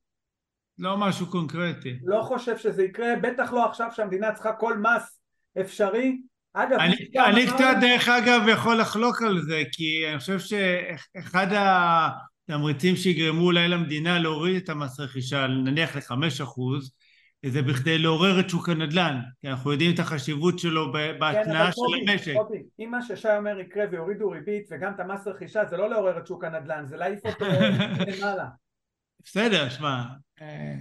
לא משהו קונקרטי. לא חושב שזה יקרה, בטח לא עכשיו שהמדינה צריכה כל מס אפשרי. אגב, אני, אני קצת דרך אגב יכול לחלוק על זה, כי אני חושב שאחד התמריצים שיגרמו אולי למדינה להוריד את המס רכישה, נניח לחמש אחוז, זה בכדי לעורר את שוק הנדל"ן, כי אנחנו יודעים את החשיבות שלו בהתנאה כן, של המשק. קובי, אם מה ששי אומר יקרה ויורידו ריבית וגם את המס רכישה, זה לא לעורר את שוק הנדל"ן, זה להעיף אותו למעלה. בסדר, שמע, אה,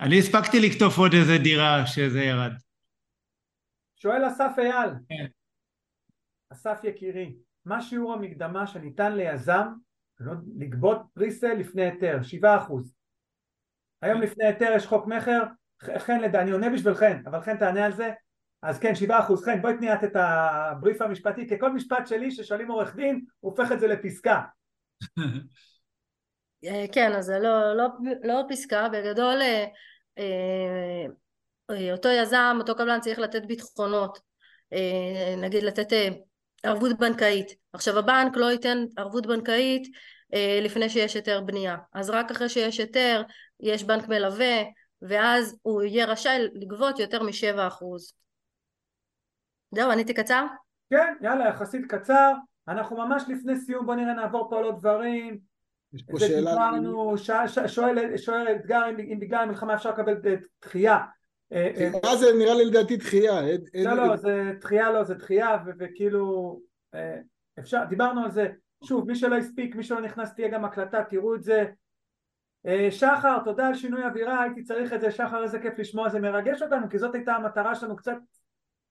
אני הספקתי לקטוף עוד איזה דירה שזה ירד. שואל אסף אייל, כן. אסף יקירי, מה שיעור המקדמה שניתן ליזם לגבות פריסל לפני היתר? 7% היום לפני היתר יש חוק מכר, חן לדע, אני עונה בשביל חן, אבל חן תענה על זה, אז כן, שבעה אחוז. חן, בואי תניעת את הבריף המשפטי, כי כל משפט שלי ששואלים עורך דין, הוא הופך את זה לפסקה. אה, כן, אז זה לא, לא, לא פסקה, בגדול אה, אה, אותו יזם, אותו קבלן צריך לתת ביטחונות, נגיד לתת ערבות בנקאית. עכשיו הבנק לא ייתן ערבות בנקאית לפני שיש היתר בנייה, אז רק אחרי שיש היתר יש בנק מלווה, ואז הוא יהיה רשאי לגבות יותר משבע אחוז. זהו, עניתי קצר? כן, יאללה, יחסית קצר. אנחנו ממש לפני סיום, בוא נראה, נעבור פה על עוד דברים. יש פה שאלה... דיברנו, שואל אתגר אם בגלל המלחמה אפשר לקבל דחייה. אה, אה, דחייה זה נראה לי לדעתי דחייה. לא, לא, זה דחייה לא, זה דחייה, וכאילו, אה, אפשר, דיברנו על זה. שוב, מי שלא הספיק, מי שלא נכנס תהיה גם הקלטה, תראו את זה. אה, שחר, תודה על שינוי אווירה, הייתי צריך את זה, שחר איזה כיף לשמוע, זה מרגש אותנו, כי זאת הייתה המטרה שלנו, קצת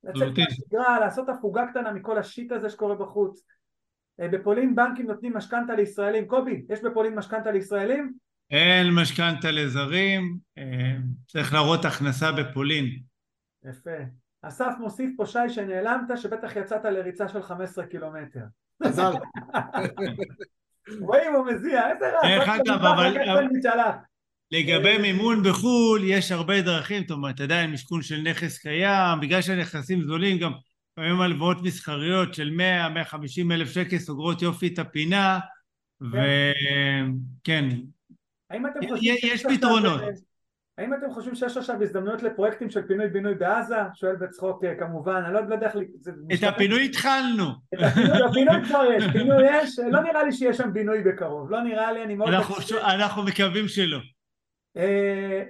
לצאת. מהשגרה, לעשות הפוגה קטנה מכל השיט הזה שקורה בחוץ. אה, בפולין בנקים נותנים משכנתה לישראלים. קובי, יש בפולין משכנתה לישראלים? אין משכנתה לזרים, אה, צריך להראות הכנסה בפולין. יפה. אסף מוסיף פה שי שנעלמת, שבטח יצאת לריצה של 15 קילומטר. חזרתי. רואים, הוא מזיע, איזה רע. דרך אגב, אבל-. לגבי מימון בחו"ל, יש הרבה דרכים, זאת אומרת, עדיין משכון של נכס קיים, בגלל שהנכסים זולים, גם לפעמים הלוואות מסחריות של 100-150 אלף שקל סוגרות יופי את הפינה, וכן, האם אתם חושבים יש פתרונות. האם אתם חושבים שיש עכשיו הזדמנויות לפרויקטים של פינוי-בינוי בעזה? שואל בצחוק אה, כמובן, אני לא יודע איך... את. הפינוי התחלנו. את הפינוי, הפינוי כבר יש, פינוי יש, לא נראה לי שיש שם בינוי בקרוב, לא נראה לי, אני מאוד... אנחנו מקווים שלא. אה,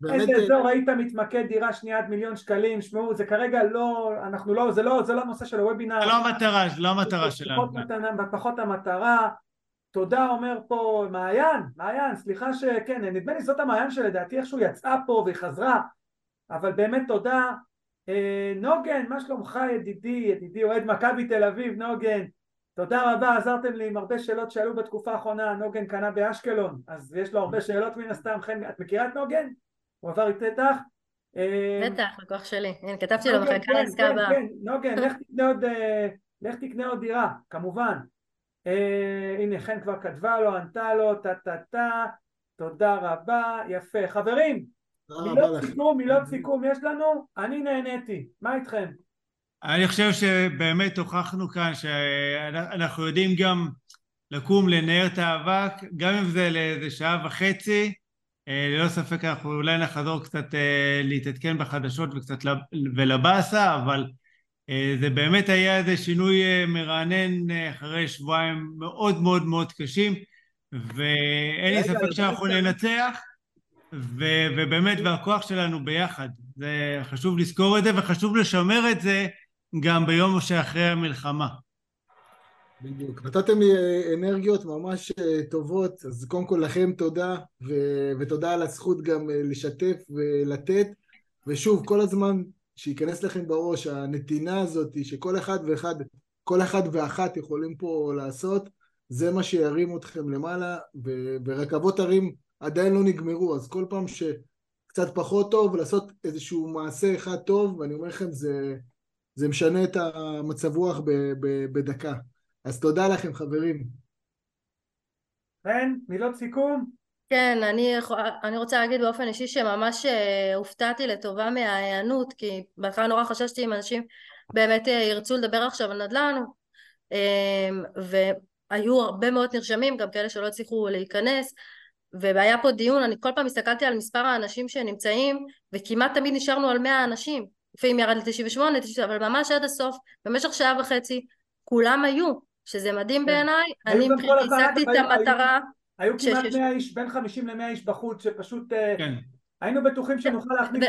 באמת, איזה אה, אזור היית מתמקד דירה שנייה עד מיליון שקלים, שמעו זה כרגע לא, אנחנו לא, זה לא, זה לא הנושא של הוובינר, זה לא המטרה, זה לא המטרה שלנו. פחות המטרה, תודה אומר פה מעיין, מעיין, סליחה שכן, נדמה לי זאת המעיין שלדעתי איכשהו יצאה פה והיא חזרה, אבל באמת תודה, אה, נוגן, מה שלומך ידידי, ידידי אוהד מכבי תל אביב, נוגן, תודה רבה, עזרתם לי עם הרבה שאלות שעלו בתקופה האחרונה, נוגן קנה באשקלון, אז יש לו הרבה שאלות מן הסתם, חן, את מכירה את נוגן? הוא עבר איתך? אה, בטח, לקוח שלי. הנה, כתבתי לו מחכה כן, לעסקה כן, הבאה. כן, נוגן, אה, לך תקנה עוד דירה, כמובן. אה, הנה חן כבר כתבה לו, ענתה לו, טה טה טה, תודה רבה, יפה. חברים, מילות. סיכום, מילות סיכום יש לנו? אני נהניתי, מה איתכם? אני חושב שבאמת הוכחנו כאן שאנחנו יודעים גם לקום לנער את האבק, גם אם זה לאיזה שעה וחצי, אה, ללא ספק אנחנו אולי נחזור קצת אה, להתעדכן בחדשות וקצת לב- ולבאסה, אבל זה באמת היה איזה שינוי אה, מרענן אה, אחרי שבועיים מאוד מאוד מאוד קשים, ואין לי ספק שאנחנו ננצח, ו- ובאמת, והכוח שלנו ביחד. זה חשוב לזכור את זה, וחשוב לשמר את זה גם ביום שאחרי המלחמה. בדיוק. נתתם לי אה, אנרגיות ממש אה, טובות, אז קודם כל לכם תודה, ו- ותודה על הזכות גם אה, לשתף ולתת, ושוב, כל הזמן שייכנס לכם בראש הנתינה הזאת, שכל אחד ואחד, כל אחד ואחת יכולים פה לעשות, זה מה שירים אתכם למעלה, ורכבות הרים עדיין לא נגמרו, אז כל פעם שקצת פחות טוב, לעשות איזשהו מעשה אחד טוב, ואני אומר לכם, זה, זה משנה את המצב רוח ב- ב- בדקה. אז תודה לכם חברים. חן, מילות סיכום? כן, אני, אני רוצה להגיד באופן אישי שממש אה, הופתעתי לטובה מההיענות, כי בהתחלה נורא חששתי אם אנשים באמת אה, ירצו לדבר עכשיו על נדל"ן, אה, והיו הרבה מאוד נרשמים, גם כאלה שלא הצליחו להיכנס, והיה פה דיון, אני כל פעם הסתכלתי על מספר האנשים שנמצאים, וכמעט תמיד נשארנו על 100 אנשים, לפעמים ירד ל-98, אבל ממש עד הסוף, במשך שעה וחצי, כולם היו, שזה מדהים כן. בעיניי, אני השגתי את היו- היו- המטרה היו כמעט ש- 100 איש, בין 50 ל-100 איש בחוץ, שפשוט אה, כן. היינו בטוחים שנוכל להכניס...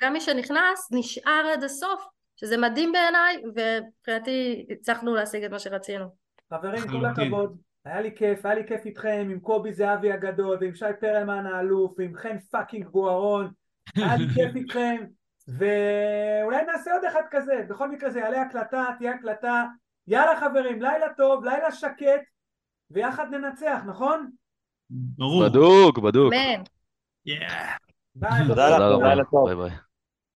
גם מי, שנכנס נשאר עד הסוף, שזה מדהים בעיניי, ומבחינתי הצלחנו להשיג את מה שרצינו. חברים, כל. הכבוד, היה לי כיף, היה לי כיף איתכם, עם קובי זהבי הגדול, ועם שי פרלמן האלוף, ועם חן fucking בוארון, היה לי כיף איתכם, ואולי נעשה עוד אחד כזה, בכל מקרה זה יעלה הקלטה, תהיה הקלטה, יאללה חברים, לילה טוב, לילה שקט, ויחד ננצח, נכון? ברור. בדוק, בדוק. אמן. Yeah. ביי. תודה לך, תודה רבה.